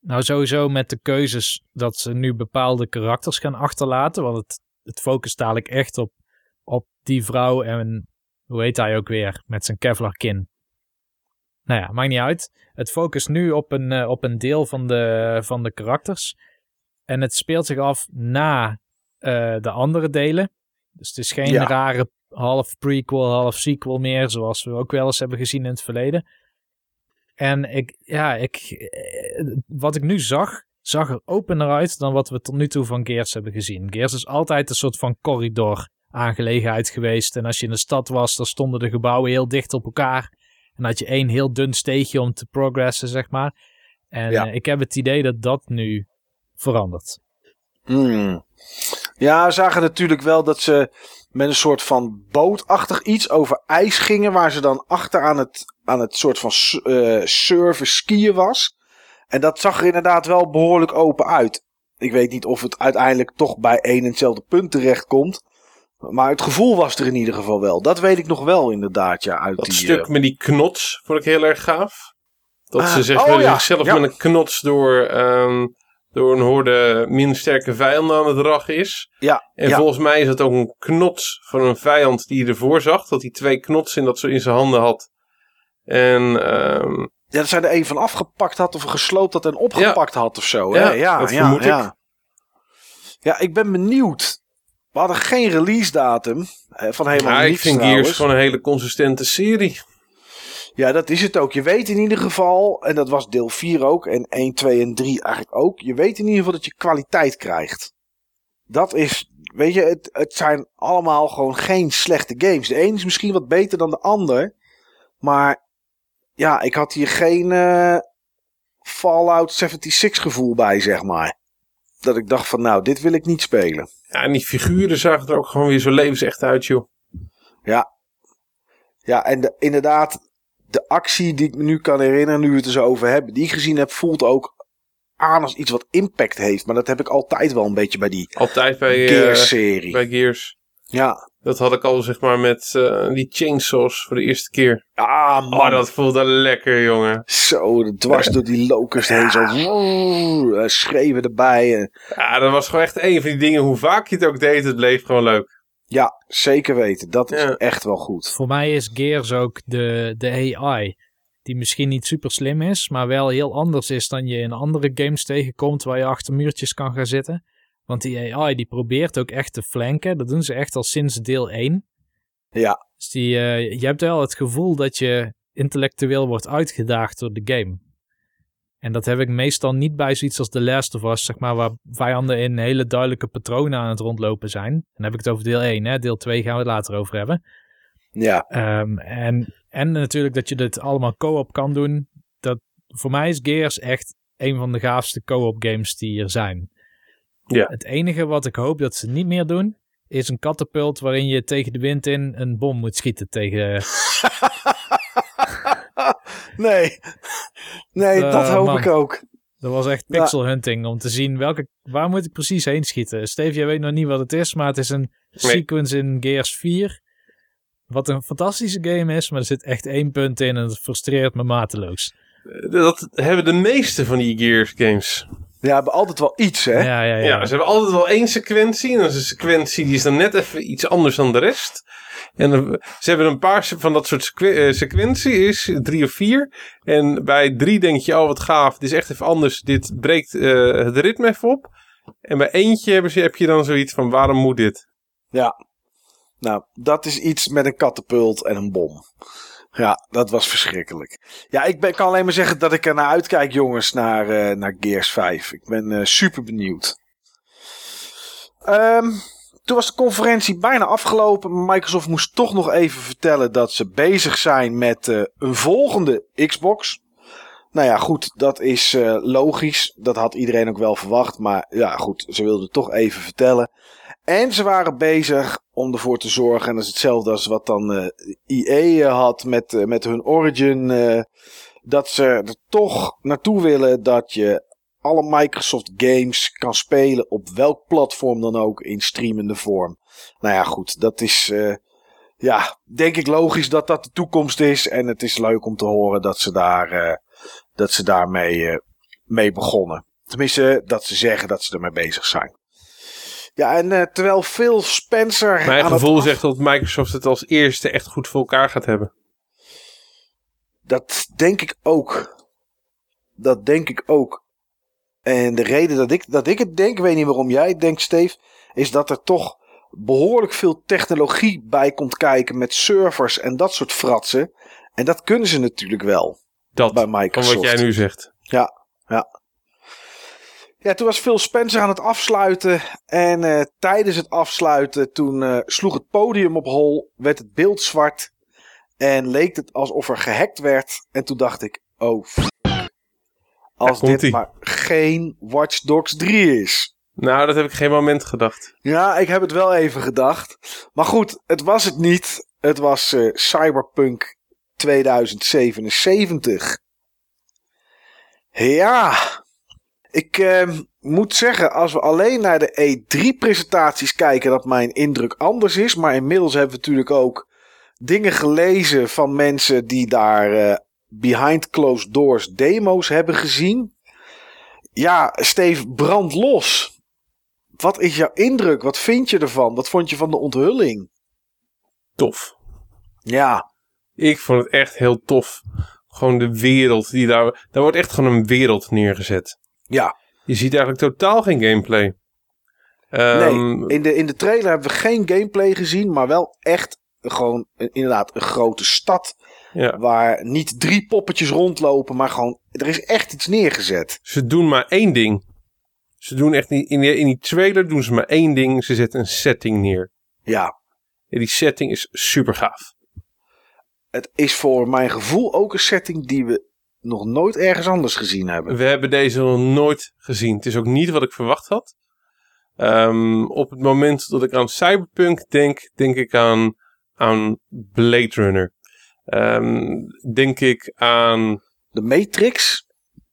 Nou, sowieso met de keuzes dat ze nu bepaalde karakters gaan achterlaten. Want het, het focust dadelijk echt op, op die vrouw en hoe heet hij ook weer? Met zijn Kevlar kin. Nou ja, maakt niet uit. Het focust nu op een, uh, op een deel van de, van de karakters. En het speelt zich af na uh, de andere delen. Dus het is geen ja. rare half prequel, half sequel meer, zoals we ook wel eens hebben gezien in het verleden. En ik, ja, ik, eh, wat ik nu zag, zag er opener uit dan wat we tot nu toe van Gears hebben gezien. Gears is altijd een soort van corridor aangelegenheid geweest. En als je in de stad was, dan stonden de gebouwen heel dicht op elkaar. En had je één heel dun steegje om te progressen, zeg maar. En ja. uh, ik heb het idee dat dat nu verandert. Hmm. Ja, we zagen natuurlijk wel dat ze met een soort van bootachtig iets over ijs gingen. Waar ze dan achter aan het, aan het soort van uh, surfen skiën was. En dat zag er inderdaad wel behoorlijk open uit. Ik weet niet of het uiteindelijk toch bij één en hetzelfde punt terecht komt. Maar het gevoel was er in ieder geval wel. Dat weet ik nog wel inderdaad, ja. Uit dat die, stuk uh... met die knots vond ik heel erg gaaf. Dat Ah, ze zeg oh ja, ja. met een knots door, ehm, door een horde min sterke vijanden aan het rachen is. Ja, En ja. volgens mij is het ook een knots van een vijand die je ervoor zag. Dat hij twee knotsen in, dat zo in zijn handen had. En ehm, ja, dat zij er een van afgepakt had of gesloopt had en opgepakt had of zo. Ja, hè? ja, dat ja, vermoed ik. ja. Ja, ik ben benieuwd. We hadden geen release datum. eh, Van helemaal ja, ik niets vind trouwens. Gears gewoon een hele consistente serie. Ja, dat is het ook. Je weet in ieder geval, en dat was deel 4 ook, en 1, 2 en 3 eigenlijk ook. Je weet in ieder geval dat je kwaliteit krijgt. Dat is, weet je, het, het zijn allemaal gewoon geen slechte games. De een is misschien wat beter dan de ander. Maar ja, ik had hier geen eh, Fallout 76 gevoel bij, zeg maar. Dat ik dacht van, nou, dit wil ik niet spelen. Ja, en die figuren zagen er ook gewoon weer zo levensecht uit, joh. Ja, ja en de, inderdaad, de actie die ik me nu kan herinneren, nu we het er zo over hebben, die ik gezien heb, voelt ook aan als iets wat impact heeft. Maar dat heb ik altijd wel een beetje bij die Altijd bij, eh, Gears-serie. bij Gears. Ja. Dat had ik al zeg maar met eh, die chainsaws voor de eerste keer. Ah, man. Oh, dat voelde lekker, jongen. Zo, dwars door die locust heen. Zo, woe, eh, schreeuwen erbij. eh. Ja, dat was gewoon echt een van die dingen. Hoe vaak je het ook deed, het bleef gewoon leuk. Ja, zeker weten. Dat is Ja. echt wel goed. Voor mij is Gears ook de, de AI. Die misschien niet super slim is, maar wel heel anders is dan je in andere games tegenkomt waar je achter muurtjes kan gaan zitten. Want die AI die probeert ook echt te flanken. Dat doen ze echt al sinds deel 1. Ja, Dus die, eh, je hebt wel het gevoel dat je intellectueel wordt uitgedaagd door de game. En dat heb ik meestal niet bij zoiets als The Last of Us, zeg maar, waar vijanden in hele duidelijke patronen aan het rondlopen zijn. Dan heb ik het over deel 1, hè. Deel 2 gaan we het later over hebben. ja. Ehm, en, en natuurlijk dat je dit allemaal co-op kan doen. Dat, voor mij is Gears echt een van de gaafste co-op games die er zijn. Ja. Het enige wat ik hoop dat ze niet meer doen, is een katapult waarin je tegen de wind in een bom moet schieten tegen... <laughs> nee. Nee, Eh, dat hoop man. ik ook. Dat was echt pixel hunting om te zien welke, waar moet ik precies heen schieten. Steve, jij weet nog niet wat het is, maar het is een sequence in Gears 4. Wat een fantastische game is, maar er zit echt één punt in en het frustreert me mateloos. Dat hebben de meeste van die Gears games. Ja, hebben altijd wel iets, hè? Ja, ja, ja. Ja, ze hebben altijd wel één sequentie. En dat is een sequentie die is dan net even iets anders dan de rest. En ze hebben een paar van dat soort eh, sequenties, drie of vier. En bij drie denk je, oh wat gaaf, dit is echt even anders. Dit breekt eh, het ritme even op. En bij eentje hebben ze, heb je dan zoiets van, waarom moet dit? Ja. Nou, dat is iets met een katapult en een bom. Ja, dat was verschrikkelijk. Ja, ik kan alleen maar zeggen dat ik er naar uitkijk, jongens, naar, eh, naar Gears 5. Ik ben eh, super benieuwd. Ehm, toen was de conferentie bijna afgelopen. Microsoft moest toch nog even vertellen dat ze bezig zijn met eh, een volgende Xbox. Nou ja, goed, dat is logisch. Dat had iedereen ook wel verwacht. Maar ja, goed, ze wilden toch even vertellen. En ze waren bezig om ervoor te zorgen, en dat is hetzelfde als wat dan eh EA had met, eh, met hun Origin, eh, dat ze er toch naartoe willen dat je alle Microsoft games kan spelen op welk platform dan ook in streamende vorm. Nou ja, goed, dat is, eh, ja, denk ik logisch dat dat de toekomst is. En het is leuk om te horen dat ze daar, eh, dat ze daarmee eh, mee begonnen. Tenminste, dat ze zeggen dat ze ermee bezig zijn. Ja, en uh, terwijl Phil Spencer. Mijn gevoel zegt dat Microsoft het als eerste echt goed voor elkaar gaat hebben. Dat denk ik ook. Dat denk ik ook. En de reden dat ik, dat ik het denk, weet niet waarom jij het denkt, Steve, is dat er toch behoorlijk veel technologie bij komt kijken met servers en dat soort fratsen. En dat kunnen ze natuurlijk wel. Dat, bij Microsoft. Van wat jij nu zegt. Ja, ja. Ja, toen was Phil Spencer aan het afsluiten. En uh, tijdens het afsluiten, toen uh, sloeg het podium op hol, werd het beeld zwart. En leek het alsof er gehackt werd. En toen dacht ik, oh, als dit maar geen Watch Dogs 3 is. Nou, dat heb ik geen moment gedacht. Ja, ik heb het wel even gedacht. Maar goed, het was het niet. Het was uh, Cyberpunk 2077. Ja, ik uh, moet zeggen, als we alleen naar de E3-presentaties kijken, dat mijn indruk anders is. Maar inmiddels hebben we natuurlijk ook dingen gelezen van mensen die daar uh, behind closed doors demo's hebben gezien. Ja, Steve, brand los. Wat is jouw indruk? Wat vind je ervan? Wat vond je van de onthulling? Tof. Ja. Ik vond het echt heel tof. Gewoon de wereld die daar. Daar wordt echt gewoon een wereld neergezet. Ja. Je ziet eigenlijk totaal geen gameplay. Um, nee, in de, in de trailer hebben we geen gameplay gezien, maar wel echt gewoon inderdaad een grote stad. Ja. Waar niet drie poppetjes rondlopen, maar gewoon er is echt iets neergezet. Ze doen maar één ding. Ze doen echt in, die, in die trailer doen ze maar één ding. Ze zetten een setting neer. Ja. En die setting is super gaaf. Het is voor mijn gevoel ook een setting die we nog nooit ergens anders gezien hebben. We hebben deze nog nooit gezien. Het is ook niet wat ik verwacht had. Um, op het moment dat ik aan Cyberpunk denk, denk ik aan, aan Blade Runner. Um, denk ik aan. De Matrix?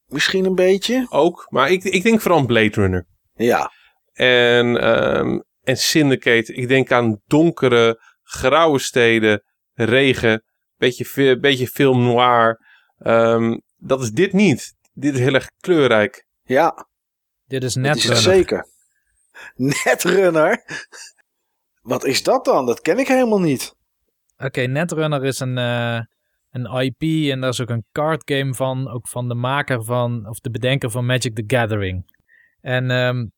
Misschien een beetje? Ook, maar ik, ik denk vooral aan Blade Runner. Ja. En, um, en Syndicate. Ik denk aan donkere, grauwe steden, regen, beetje, beetje film noir. Um, dat is dit niet. Dit is heel erg kleurrijk. Ja. Dit is Netrunner. Is zeker. <laughs> Netrunner? Wat is dat dan? Dat ken ik helemaal niet. Oké, Netrunner is een, uh, een IP en daar is ook een card game van. Ook van de maker van, of de bedenker van Magic the Gathering. En um,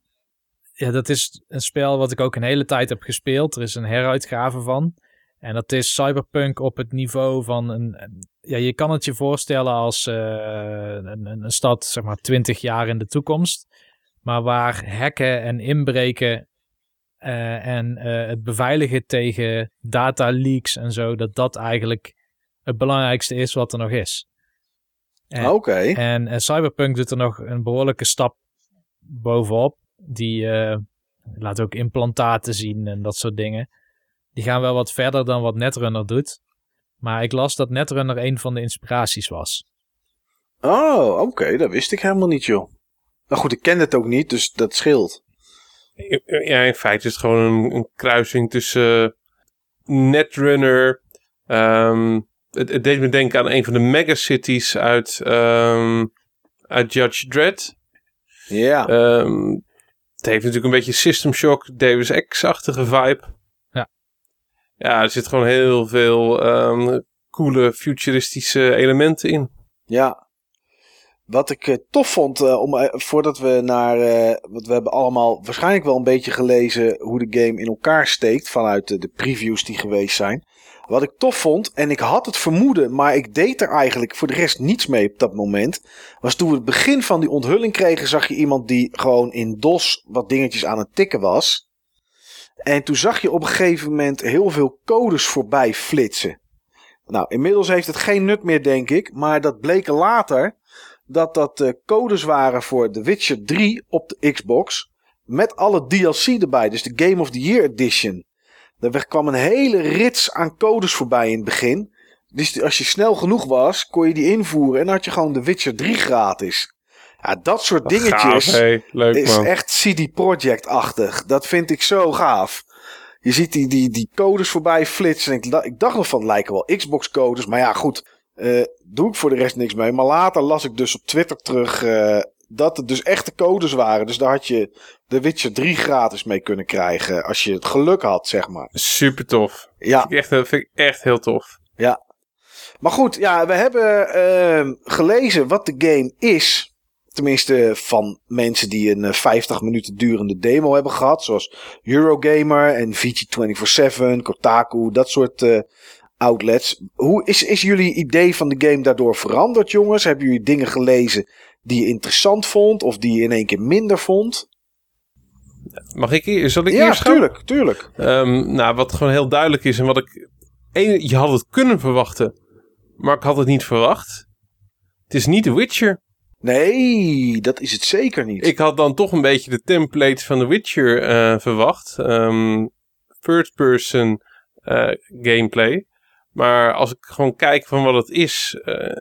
ja, dat is een spel wat ik ook een hele tijd heb gespeeld. Er is een heruitgave van. En dat is cyberpunk op het niveau van een. Ja, je kan het je voorstellen als uh, een, een, stad, zeg maar, 20 jaar in de toekomst. Maar waar hacken en inbreken uh, en uh, het beveiligen tegen data leaks en zo, dat dat eigenlijk het belangrijkste is wat er nog is. Oké. En Cyberpunk doet er nog een behoorlijke stap bovenop. Die laat ook implantaten zien en dat soort dingen. Die gaan wel wat verder dan wat Netrunner doet. Maar ik las dat Netrunner een van de inspiraties was. Oh, oké. Dat wist ik helemaal niet, joh. Nou goed, ik ken het ook niet, dus dat scheelt. Ja, in feite is het gewoon een, een kruising tussen uh, Netrunner. Um, het, het, deed me denken aan een van de megacities uit, um, uit Judge Dredd. Ja. Um, het heeft natuurlijk een beetje System Shock, Deus Ex-achtige vibe. Ja, er zit gewoon heel veel um, coole futuristische elementen in. Ja. Wat ik uh, tof vond, uh, om, uh, voordat we naar. want we hebben allemaal waarschijnlijk wel een beetje gelezen hoe de game in elkaar steekt. vanuit de previews die geweest zijn. Wat ik tof vond, en ik had het vermoeden, maar ik deed er eigenlijk voor de rest niets mee op dat moment. Was toen we het begin van die onthulling kregen, zag je iemand die gewoon in DOS wat dingetjes aan het tikken was. En toen zag je op een gegeven moment heel veel codes voorbij flitsen. Nou, inmiddels heeft het geen nut meer, denk ik. Maar dat bleken later dat dat uh, codes waren voor The Witcher 3 op de Xbox. Met alle DLC erbij, dus de Game of the Year Edition. Er kwam een hele rits aan codes voorbij in het begin. Dus als je snel genoeg was, kon je die invoeren en had je gewoon The Witcher 3 gratis. Ja, dat soort dingetjes Leuk, is echt CD Project-achtig. Dat vind ik zo gaaf. Je ziet die, die, die codes voorbij flitsen. Ik, ik dacht nog van, het lijken wel Xbox-codes. Maar ja, goed, uh, doe ik voor de rest niks mee. Maar later las ik dus op Twitter terug uh, dat het dus echte codes waren. Dus daar had je The Witcher 3 gratis mee kunnen krijgen. Als je het geluk had, zeg maar. Super tof. Ja. Vind ik echt, vind ik echt heel tof. Ja. Maar goed, ja, we hebben uh, gelezen wat de game is. Tenminste, van mensen die een 50 minuten durende demo hebben gehad. Zoals Eurogamer en VG247, Kotaku, dat soort uh, outlets. Hoe is, is jullie idee van de game daardoor veranderd, jongens? Hebben jullie dingen gelezen die je interessant vond of die je in één keer minder vond? Mag ik, zal ik ja, eerst gaan? tuurlijk, tuurlijk. Um, nou, wat gewoon heel duidelijk is en wat ik... je had het kunnen verwachten, maar ik had het niet verwacht. Het is niet The Witcher. Nee, dat is het zeker niet. Ik had dan toch een beetje de template van The Witcher uh, verwacht. Um, Third person uh, gameplay. Maar als ik gewoon kijk van wat het is, uh,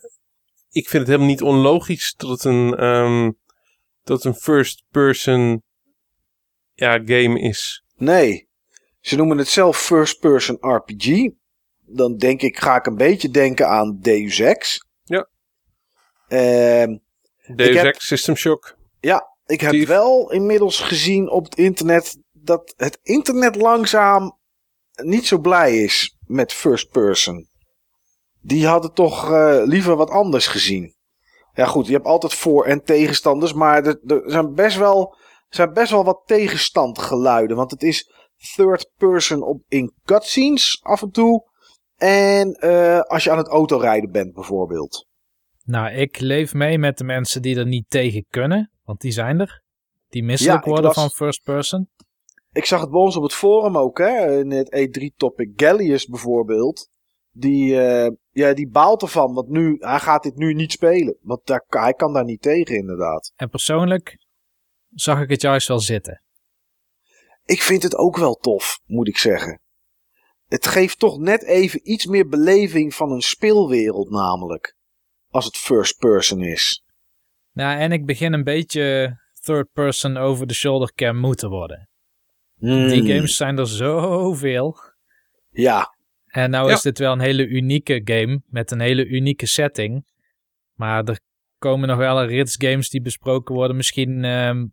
ik vind het helemaal niet onlogisch dat het een, um, dat een first person ja, game is. Nee, ze noemen het zelf first person RPG. Dan denk ik, ga ik een beetje denken aan Deus Ex. Ja. Uh, Deus Ex System Shock. Ja, ik heb wel inmiddels gezien op het internet dat het internet langzaam niet zo blij is met first person. Die hadden toch uh, liever wat anders gezien. Ja goed, je hebt altijd voor- en tegenstanders, maar er, er zijn, best wel, zijn best wel wat tegenstandgeluiden. Want het is third person op, in cutscenes af en toe. En uh, als je aan het autorijden bent bijvoorbeeld. Nou, ik leef mee met de mensen die er niet tegen kunnen, want die zijn er. Die misselijk ja, worden las... van first person. Ik zag het bij ons op het forum ook, hè, in het E3-topic. Gallius bijvoorbeeld. Die, uh, ja, die baalt ervan, want nu, hij gaat dit nu niet spelen. Want daar, hij kan daar niet tegen, inderdaad. En persoonlijk zag ik het juist wel zitten. Ik vind het ook wel tof, moet ik zeggen. Het geeft toch net even iets meer beleving van een speelwereld, namelijk. Als het first person is. Nou, en ik begin een beetje third person over the shoulder cam moeten worden. Hmm. Die games zijn er zoveel. Ja. En nou Ja. is dit wel een hele unieke game met een hele unieke setting. Maar er komen nog wel een rits games die besproken worden. Misschien ehm,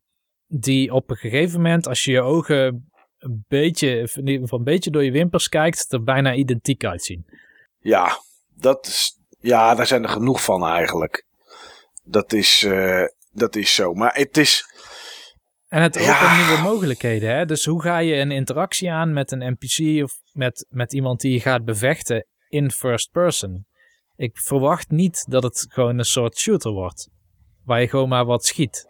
die op een gegeven moment, als je je ogen een beetje, of in ieder geval een beetje door je wimpers kijkt, er bijna identiek uitzien. Ja, dat is, ja, daar zijn er genoeg van eigenlijk. Dat is, eh, dat is zo. Maar het is, En het opent Ja. nieuwe mogelijkheden. Hè? Dus hoe ga je een interactie aan met een NPC of met, met iemand die je gaat bevechten in first person? Ik verwacht niet dat het gewoon een soort shooter wordt. Waar je gewoon maar wat schiet.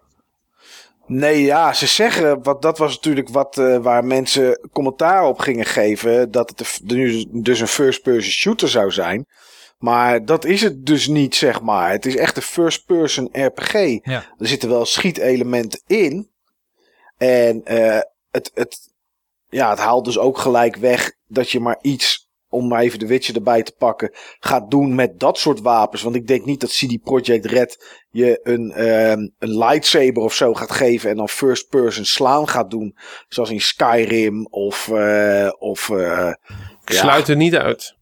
Nee, ja, ze zeggen, wat, dat was natuurlijk wat, eh, waar mensen commentaar op gingen geven, dat het nu dus een first-person shooter zou zijn. Maar dat is het dus niet, zeg maar. Het is echt een first-person RPG. Ja. Er zitten wel schietelementen in. En eh, het, het, ja, het haalt dus ook gelijk weg dat je maar iets, om maar even de Witcher erbij te pakken, gaat doen met dat soort wapens. Want ik denk niet dat CD Projekt Red je een, ehm, een lightsaber of zo gaat geven en dan first person slaan gaat doen. Zoals in Skyrim of... eh, of eh, Ik ja, sluit het niet uit.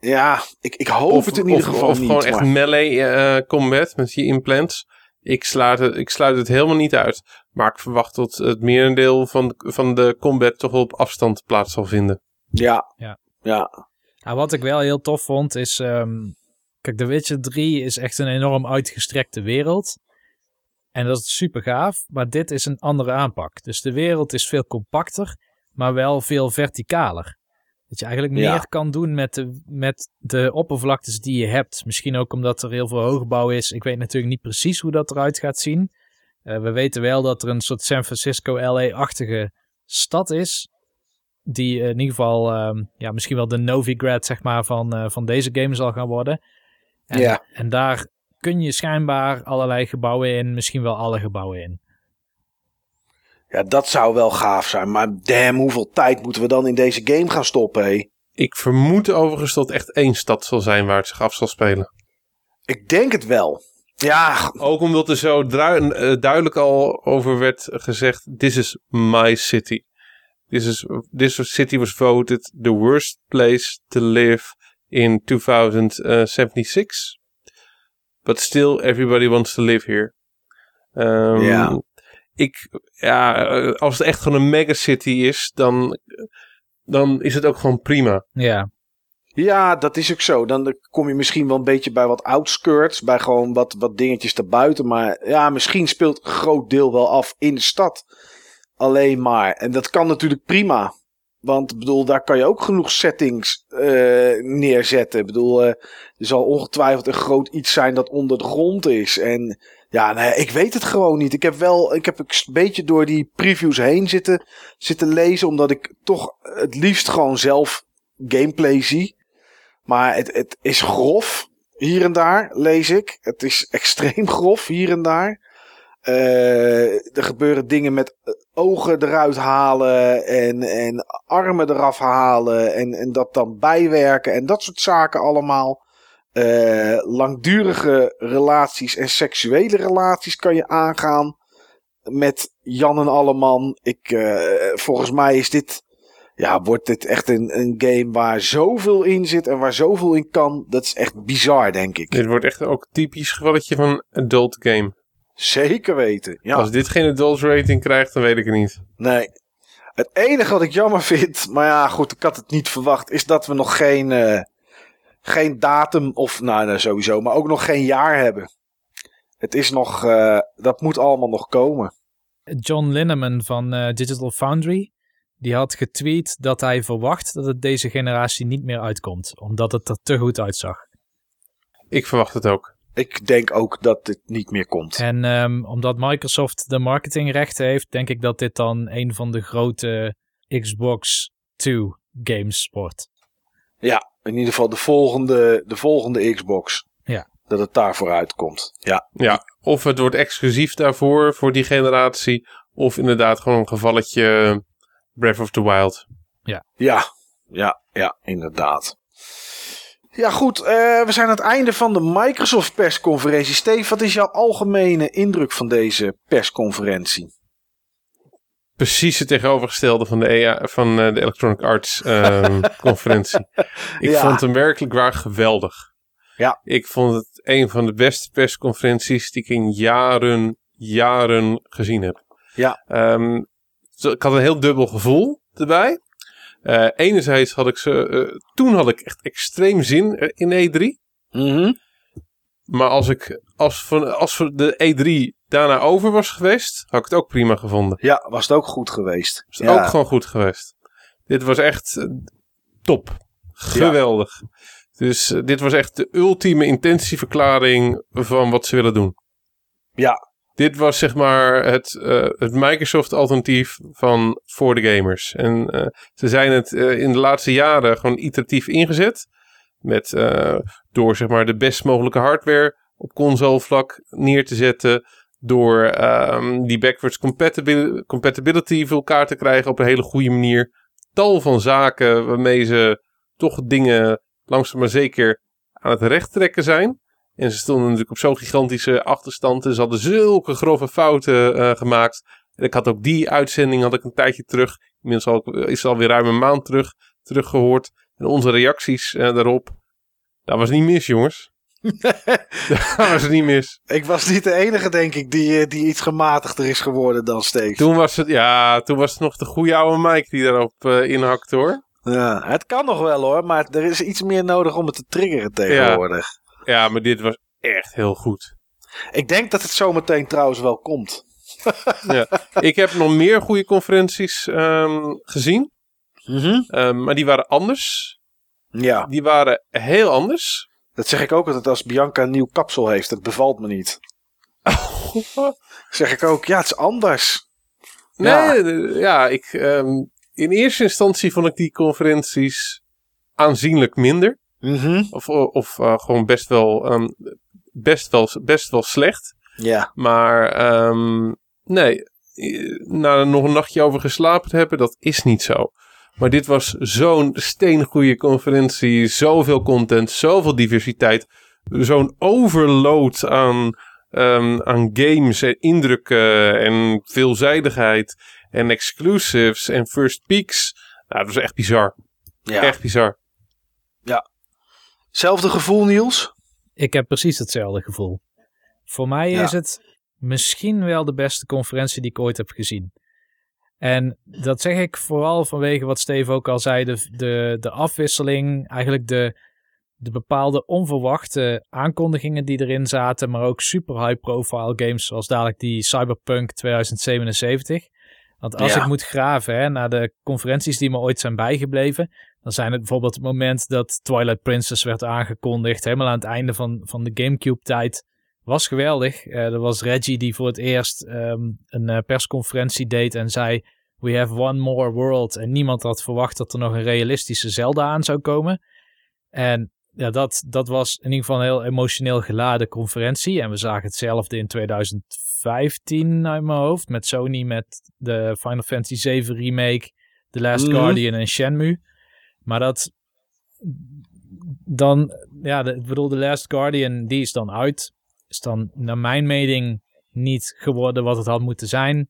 Ja, ik, ik hoop het in ieder geval of niet. gewoon echt melee eh, combat met die implants. Ik sluit, het, ik sluit het helemaal niet uit. Maar ik verwacht dat het merendeel van, van de combat toch wel op afstand plaats zal vinden. Ja, Ja. ja. Nou, wat ik wel heel tof vond is... ehm, kijk, The Witcher 3 is echt een enorm uitgestrekte wereld. En dat is super gaaf. Maar dit is een andere aanpak. Dus de wereld is veel compacter, maar wel veel verticaler. Dat je eigenlijk Ja. meer kan doen met de, met de oppervlaktes die je hebt. Misschien ook omdat er heel veel hoogbouw is. Ik weet natuurlijk niet precies hoe dat eruit gaat zien. Eh, we weten wel dat er een soort San Francisco LA-achtige stad is. Die eh, in ieder geval ehm, ja, misschien wel de Novigrad zeg maar, van, eh, van deze game zal gaan worden. En, Ja. en daar kun je schijnbaar allerlei gebouwen in, misschien wel alle gebouwen in. Ja, dat zou wel gaaf zijn. Maar damn, hoeveel tijd moeten we dan in deze game gaan stoppen, hé? Ik vermoed overigens dat echt één stad zal zijn waar het zich af zal spelen. Ik denk het wel. Ja, Ook omdat er zo eh, duidelijk al over werd gezegd: This is my city. This, is, this city was voted the worst place to live in 2076. But still, everybody wants to live here. Ehm, Ja. Ik, ja, eh, als het echt gewoon een megacity is, dan, dan is het ook gewoon prima. Ja, Ja, dat is ook zo. Dan kom je misschien wel een beetje bij wat outskirts. Bij gewoon wat, wat dingetjes daarbuiten. Maar ja, misschien speelt een groot deel wel af in de stad. Alleen maar. En dat kan natuurlijk prima. Want ik bedoel, daar kan je ook genoeg settings eh, neerzetten. Ik bedoel, eh, er zal ongetwijfeld een groot iets zijn dat onder de grond is. En ja, nee, ik weet het gewoon niet. Ik heb wel, ik heb een beetje door die previews heen zitten, zitten lezen. Omdat ik toch het liefst gewoon zelf gameplay zie. Maar het, het is grof. Hier en daar, lees ik. Het is <laughs> extreem grof, hier en daar. Eh, er gebeuren dingen met eh, ogen eruit halen en, en armen eraf halen en, en dat dan bijwerken en dat soort zaken allemaal. Eh, langdurige relaties en seksuele relaties kan je aangaan met Jan en Alleman. Ik, eh, volgens mij is dit, ja, wordt dit echt een, een game waar zoveel in zit en waar zoveel in kan. Dat is echt bizar, denk ik. Dit wordt echt ook typisch gevalletje van adult game. Zeker weten. Ja. Als dit geen adult rating krijgt, dan weet ik het niet. Nee. Het enige wat ik jammer vind, maar ja, goed, ik had het niet verwacht, is dat we nog geen, eh, geen datum, of nou, nou, sowieso, maar ook nog geen jaar hebben. Het is nog, eh, dat moet allemaal nog komen. John Linneman van eh, Digital Foundry, die had getweet dat hij verwacht dat het deze generatie niet meer uitkomt, omdat het er te goed uitzag. Ik verwacht het ook. Ik denk ook dat dit niet meer komt. En ehm, omdat Microsoft de marketingrechten heeft, denk ik dat dit dan een van de grote Xbox 2 games wordt. Ja, in ieder geval de volgende, de volgende Xbox. Ja. Dat het daarvoor uitkomt. Ja. Ja, of het wordt exclusief daarvoor, voor die generatie. Of inderdaad gewoon een gevalletje Breath of the Wild. Ja, ja, ja, inderdaad. Ja, goed. eh, we zijn aan het einde van de Microsoft persconferentie. Steve, wat is jouw algemene indruk van deze persconferentie? Precies het tegenovergestelde van de, EA, van eh, de Electronic Arts ehm, <laughs> conferentie. Ik Ja. vond hem werkelijk waar geweldig. Ja. Ik vond het een van de beste persconferenties die ik in jaren, jaren gezien heb. Ja. Ehm, ik had een heel dubbel gevoel erbij. Eh, enerzijds had ik ze, eh, toen had ik echt extreem zin in E3. Mhm. Maar als ik, als, van, als de E3 daarna over was geweest, had ik het ook prima gevonden. Ja, was het ook goed geweest. Is het ja. ook gewoon goed geweest. Dit was echt eh, top. Geweldig. Dus eh, dit was echt de ultieme intentieverklaring van wat ze willen doen. Ja. Dit was zeg maar het, eh, het Microsoft alternatief van voor de gamers. En ze zijn het in de laatste jaren gewoon iteratief ingezet. Met, eh, door zeg maar de best mogelijke hardware op console vlak neer te zetten. Door ehm, die backwards compatibil- compatibility voor elkaar te krijgen op een hele goede manier. Tal van zaken waarmee ze toch dingen langzaam maar zeker aan het recht trekken zijn. En ze stonden natuurlijk op zo'n gigantische achterstand. En ze hadden zulke grove fouten eh, gemaakt. En ik had ook die uitzending had ik een tijdje terug. Inmiddels al, is het alweer ruim een maand terug, teruggehoord. En onze reacties eh, daarop. Dat was niet mis, jongens. <laughs> <laughs> dat was niet mis. Ik was niet de enige, denk ik, die, eh, die iets gematigder is geworden dan Steve. Toen was het, ja, toen was het nog de goede oude Mike die daarop eh inhakte hoor. Ja, het kan nog wel hoor, maar er is iets meer nodig om het te triggeren tegenwoordig. Ja, maar dit was echt heel goed. Ik denk dat het zometeen trouwens wel komt. <laughs> Ik heb nog meer goede conferenties ehm, gezien. Ehm, maar die waren anders. Ja, Die waren heel anders. dat zeg ik ook altijd als Bianca een nieuw kapsel heeft. Dat bevalt me niet. <laughs> Zeg ik ook, ja, het is anders. Nee, Ja. ik, ehm, in eerste instantie vond ik die conferenties aanzienlijk minder. Mhm. Of, of eh, gewoon best wel, ehm, best, wel, best wel slecht. Ja, Maar nee, na er nog een nachtje over geslapen te hebben, dat is niet zo. Maar dit was zo'n steengoede conferentie. Zoveel content, zoveel diversiteit. Zo'n overload aan, ehm, aan games en indrukken en veelzijdigheid. En exclusives en first peaks. Nou, dat was echt bizar. ja. Echt bizar. Zelfde gevoel, Niels? Ik heb precies hetzelfde gevoel. Voor mij Ja. is het misschien wel de beste conferentie die ik ooit heb gezien. En dat zeg ik vooral vanwege wat Steve ook al zei, de, de, de afwisseling, eigenlijk de, de bepaalde onverwachte aankondigingen die erin zaten, maar ook super high profile games zoals dadelijk die Cyberpunk 2077. Want als ik moet graven hè, naar de conferenties die me ooit zijn bijgebleven, dan zijn het bijvoorbeeld het moment dat Twilight Princess werd aangekondigd, helemaal aan het einde van, van de Gamecube-tijd. Was geweldig. Uh, er was Reggie die voor het eerst um, een uh, persconferentie deed en zei: We have one more world. En niemand had verwacht dat er nog een realistische Zelda aan zou komen. En ja, dat, dat was in ieder geval een heel emotioneel geladen conferentie. En we zagen hetzelfde in 2015 uit mijn hoofd. Met Sony met de Final Fantasy 7 remake, The Last mhm. Guardian en Shenmue. Maar dat dan, ja, de, ik bedoel, The Last Guardian, die is dan uit. Is dan naar mijn mening niet geworden wat het had moeten zijn.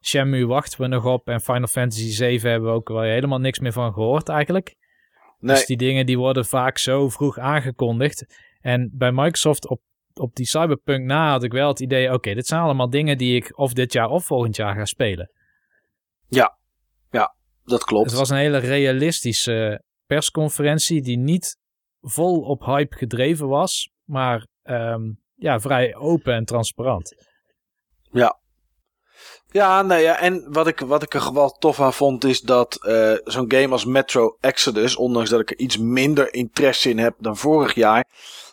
Shenmue wachten we nog op en Final Fantasy 7 hebben we ook wel helemaal niks meer van gehoord eigenlijk. Dus die dingen die worden vaak zo vroeg aangekondigd. En bij Microsoft op, op die Cyberpunk na had ik wel het idee, oké, dit zijn allemaal dingen die ik of dit jaar of volgend jaar ga spelen. Ja, ja, dat klopt. Het was een hele realistische persconferentie die niet vol op hype gedreven was, maar ehm, ja, vrij open en transparant. Ja, ja, nou ja, en wat ik, wat ik er wel tof aan vond is dat uh, zo'n game als Metro Exodus, ondanks dat ik er iets minder interesse in heb dan vorig jaar,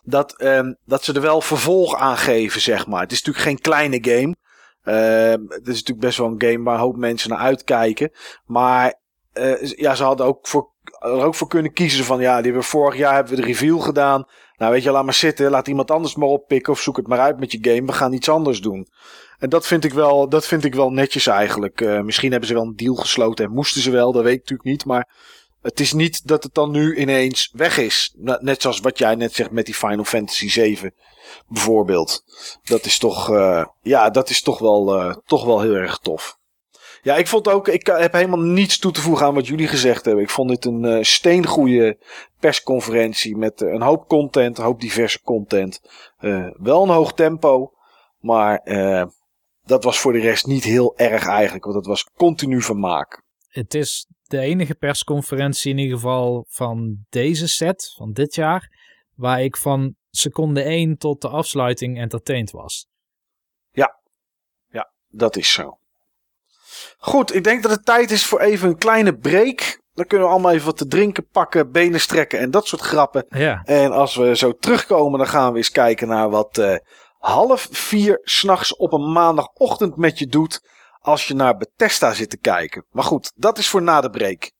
dat, um, dat ze er wel vervolg aan geven, zeg maar. Het is natuurlijk geen kleine game. Uh, het is natuurlijk best wel een game waar een hoop mensen naar uitkijken. Maar uh, ja, ze hadden ook voor, er ook voor kunnen kiezen van ja, die hebben vorig jaar hebben we de review gedaan. Nou weet je, laat maar zitten, laat iemand anders maar oppikken of zoek het maar uit met je game. We gaan iets anders doen. En dat vind ik wel, dat vind ik wel netjes eigenlijk. Uh, misschien hebben ze wel een deal gesloten en moesten ze wel, dat weet ik natuurlijk niet. Maar het is niet dat het dan nu ineens weg is. Net zoals wat jij net zegt met die Final Fantasy 7 bijvoorbeeld. Dat is toch, uh, ja, dat is toch wel, uh, toch wel heel erg tof. Ja, ik vond ook, ik heb helemaal niets toe te voegen aan wat jullie gezegd hebben. Ik vond dit een uh, steengoede persconferentie met een hoop content, een hoop diverse content. wel een hoog tempo, maar dat was voor de rest niet heel erg eigenlijk, want het was continu vermaak. Het is de enige persconferentie in ieder geval van deze set, van dit jaar, waar ik van seconde 1 tot de afsluiting entertained was. Ja, ja, dat is zo. Goed, ik denk dat het tijd is voor even een kleine break. Dan kunnen we allemaal even wat te drinken pakken, benen strekken en dat soort grappen. Ja. En als we zo terugkomen, dan gaan we eens kijken naar wat uh, half vier s'nachts op een maandagochtend met je doet als je naar Bethesda zit te kijken. Maar goed, dat is voor na de break.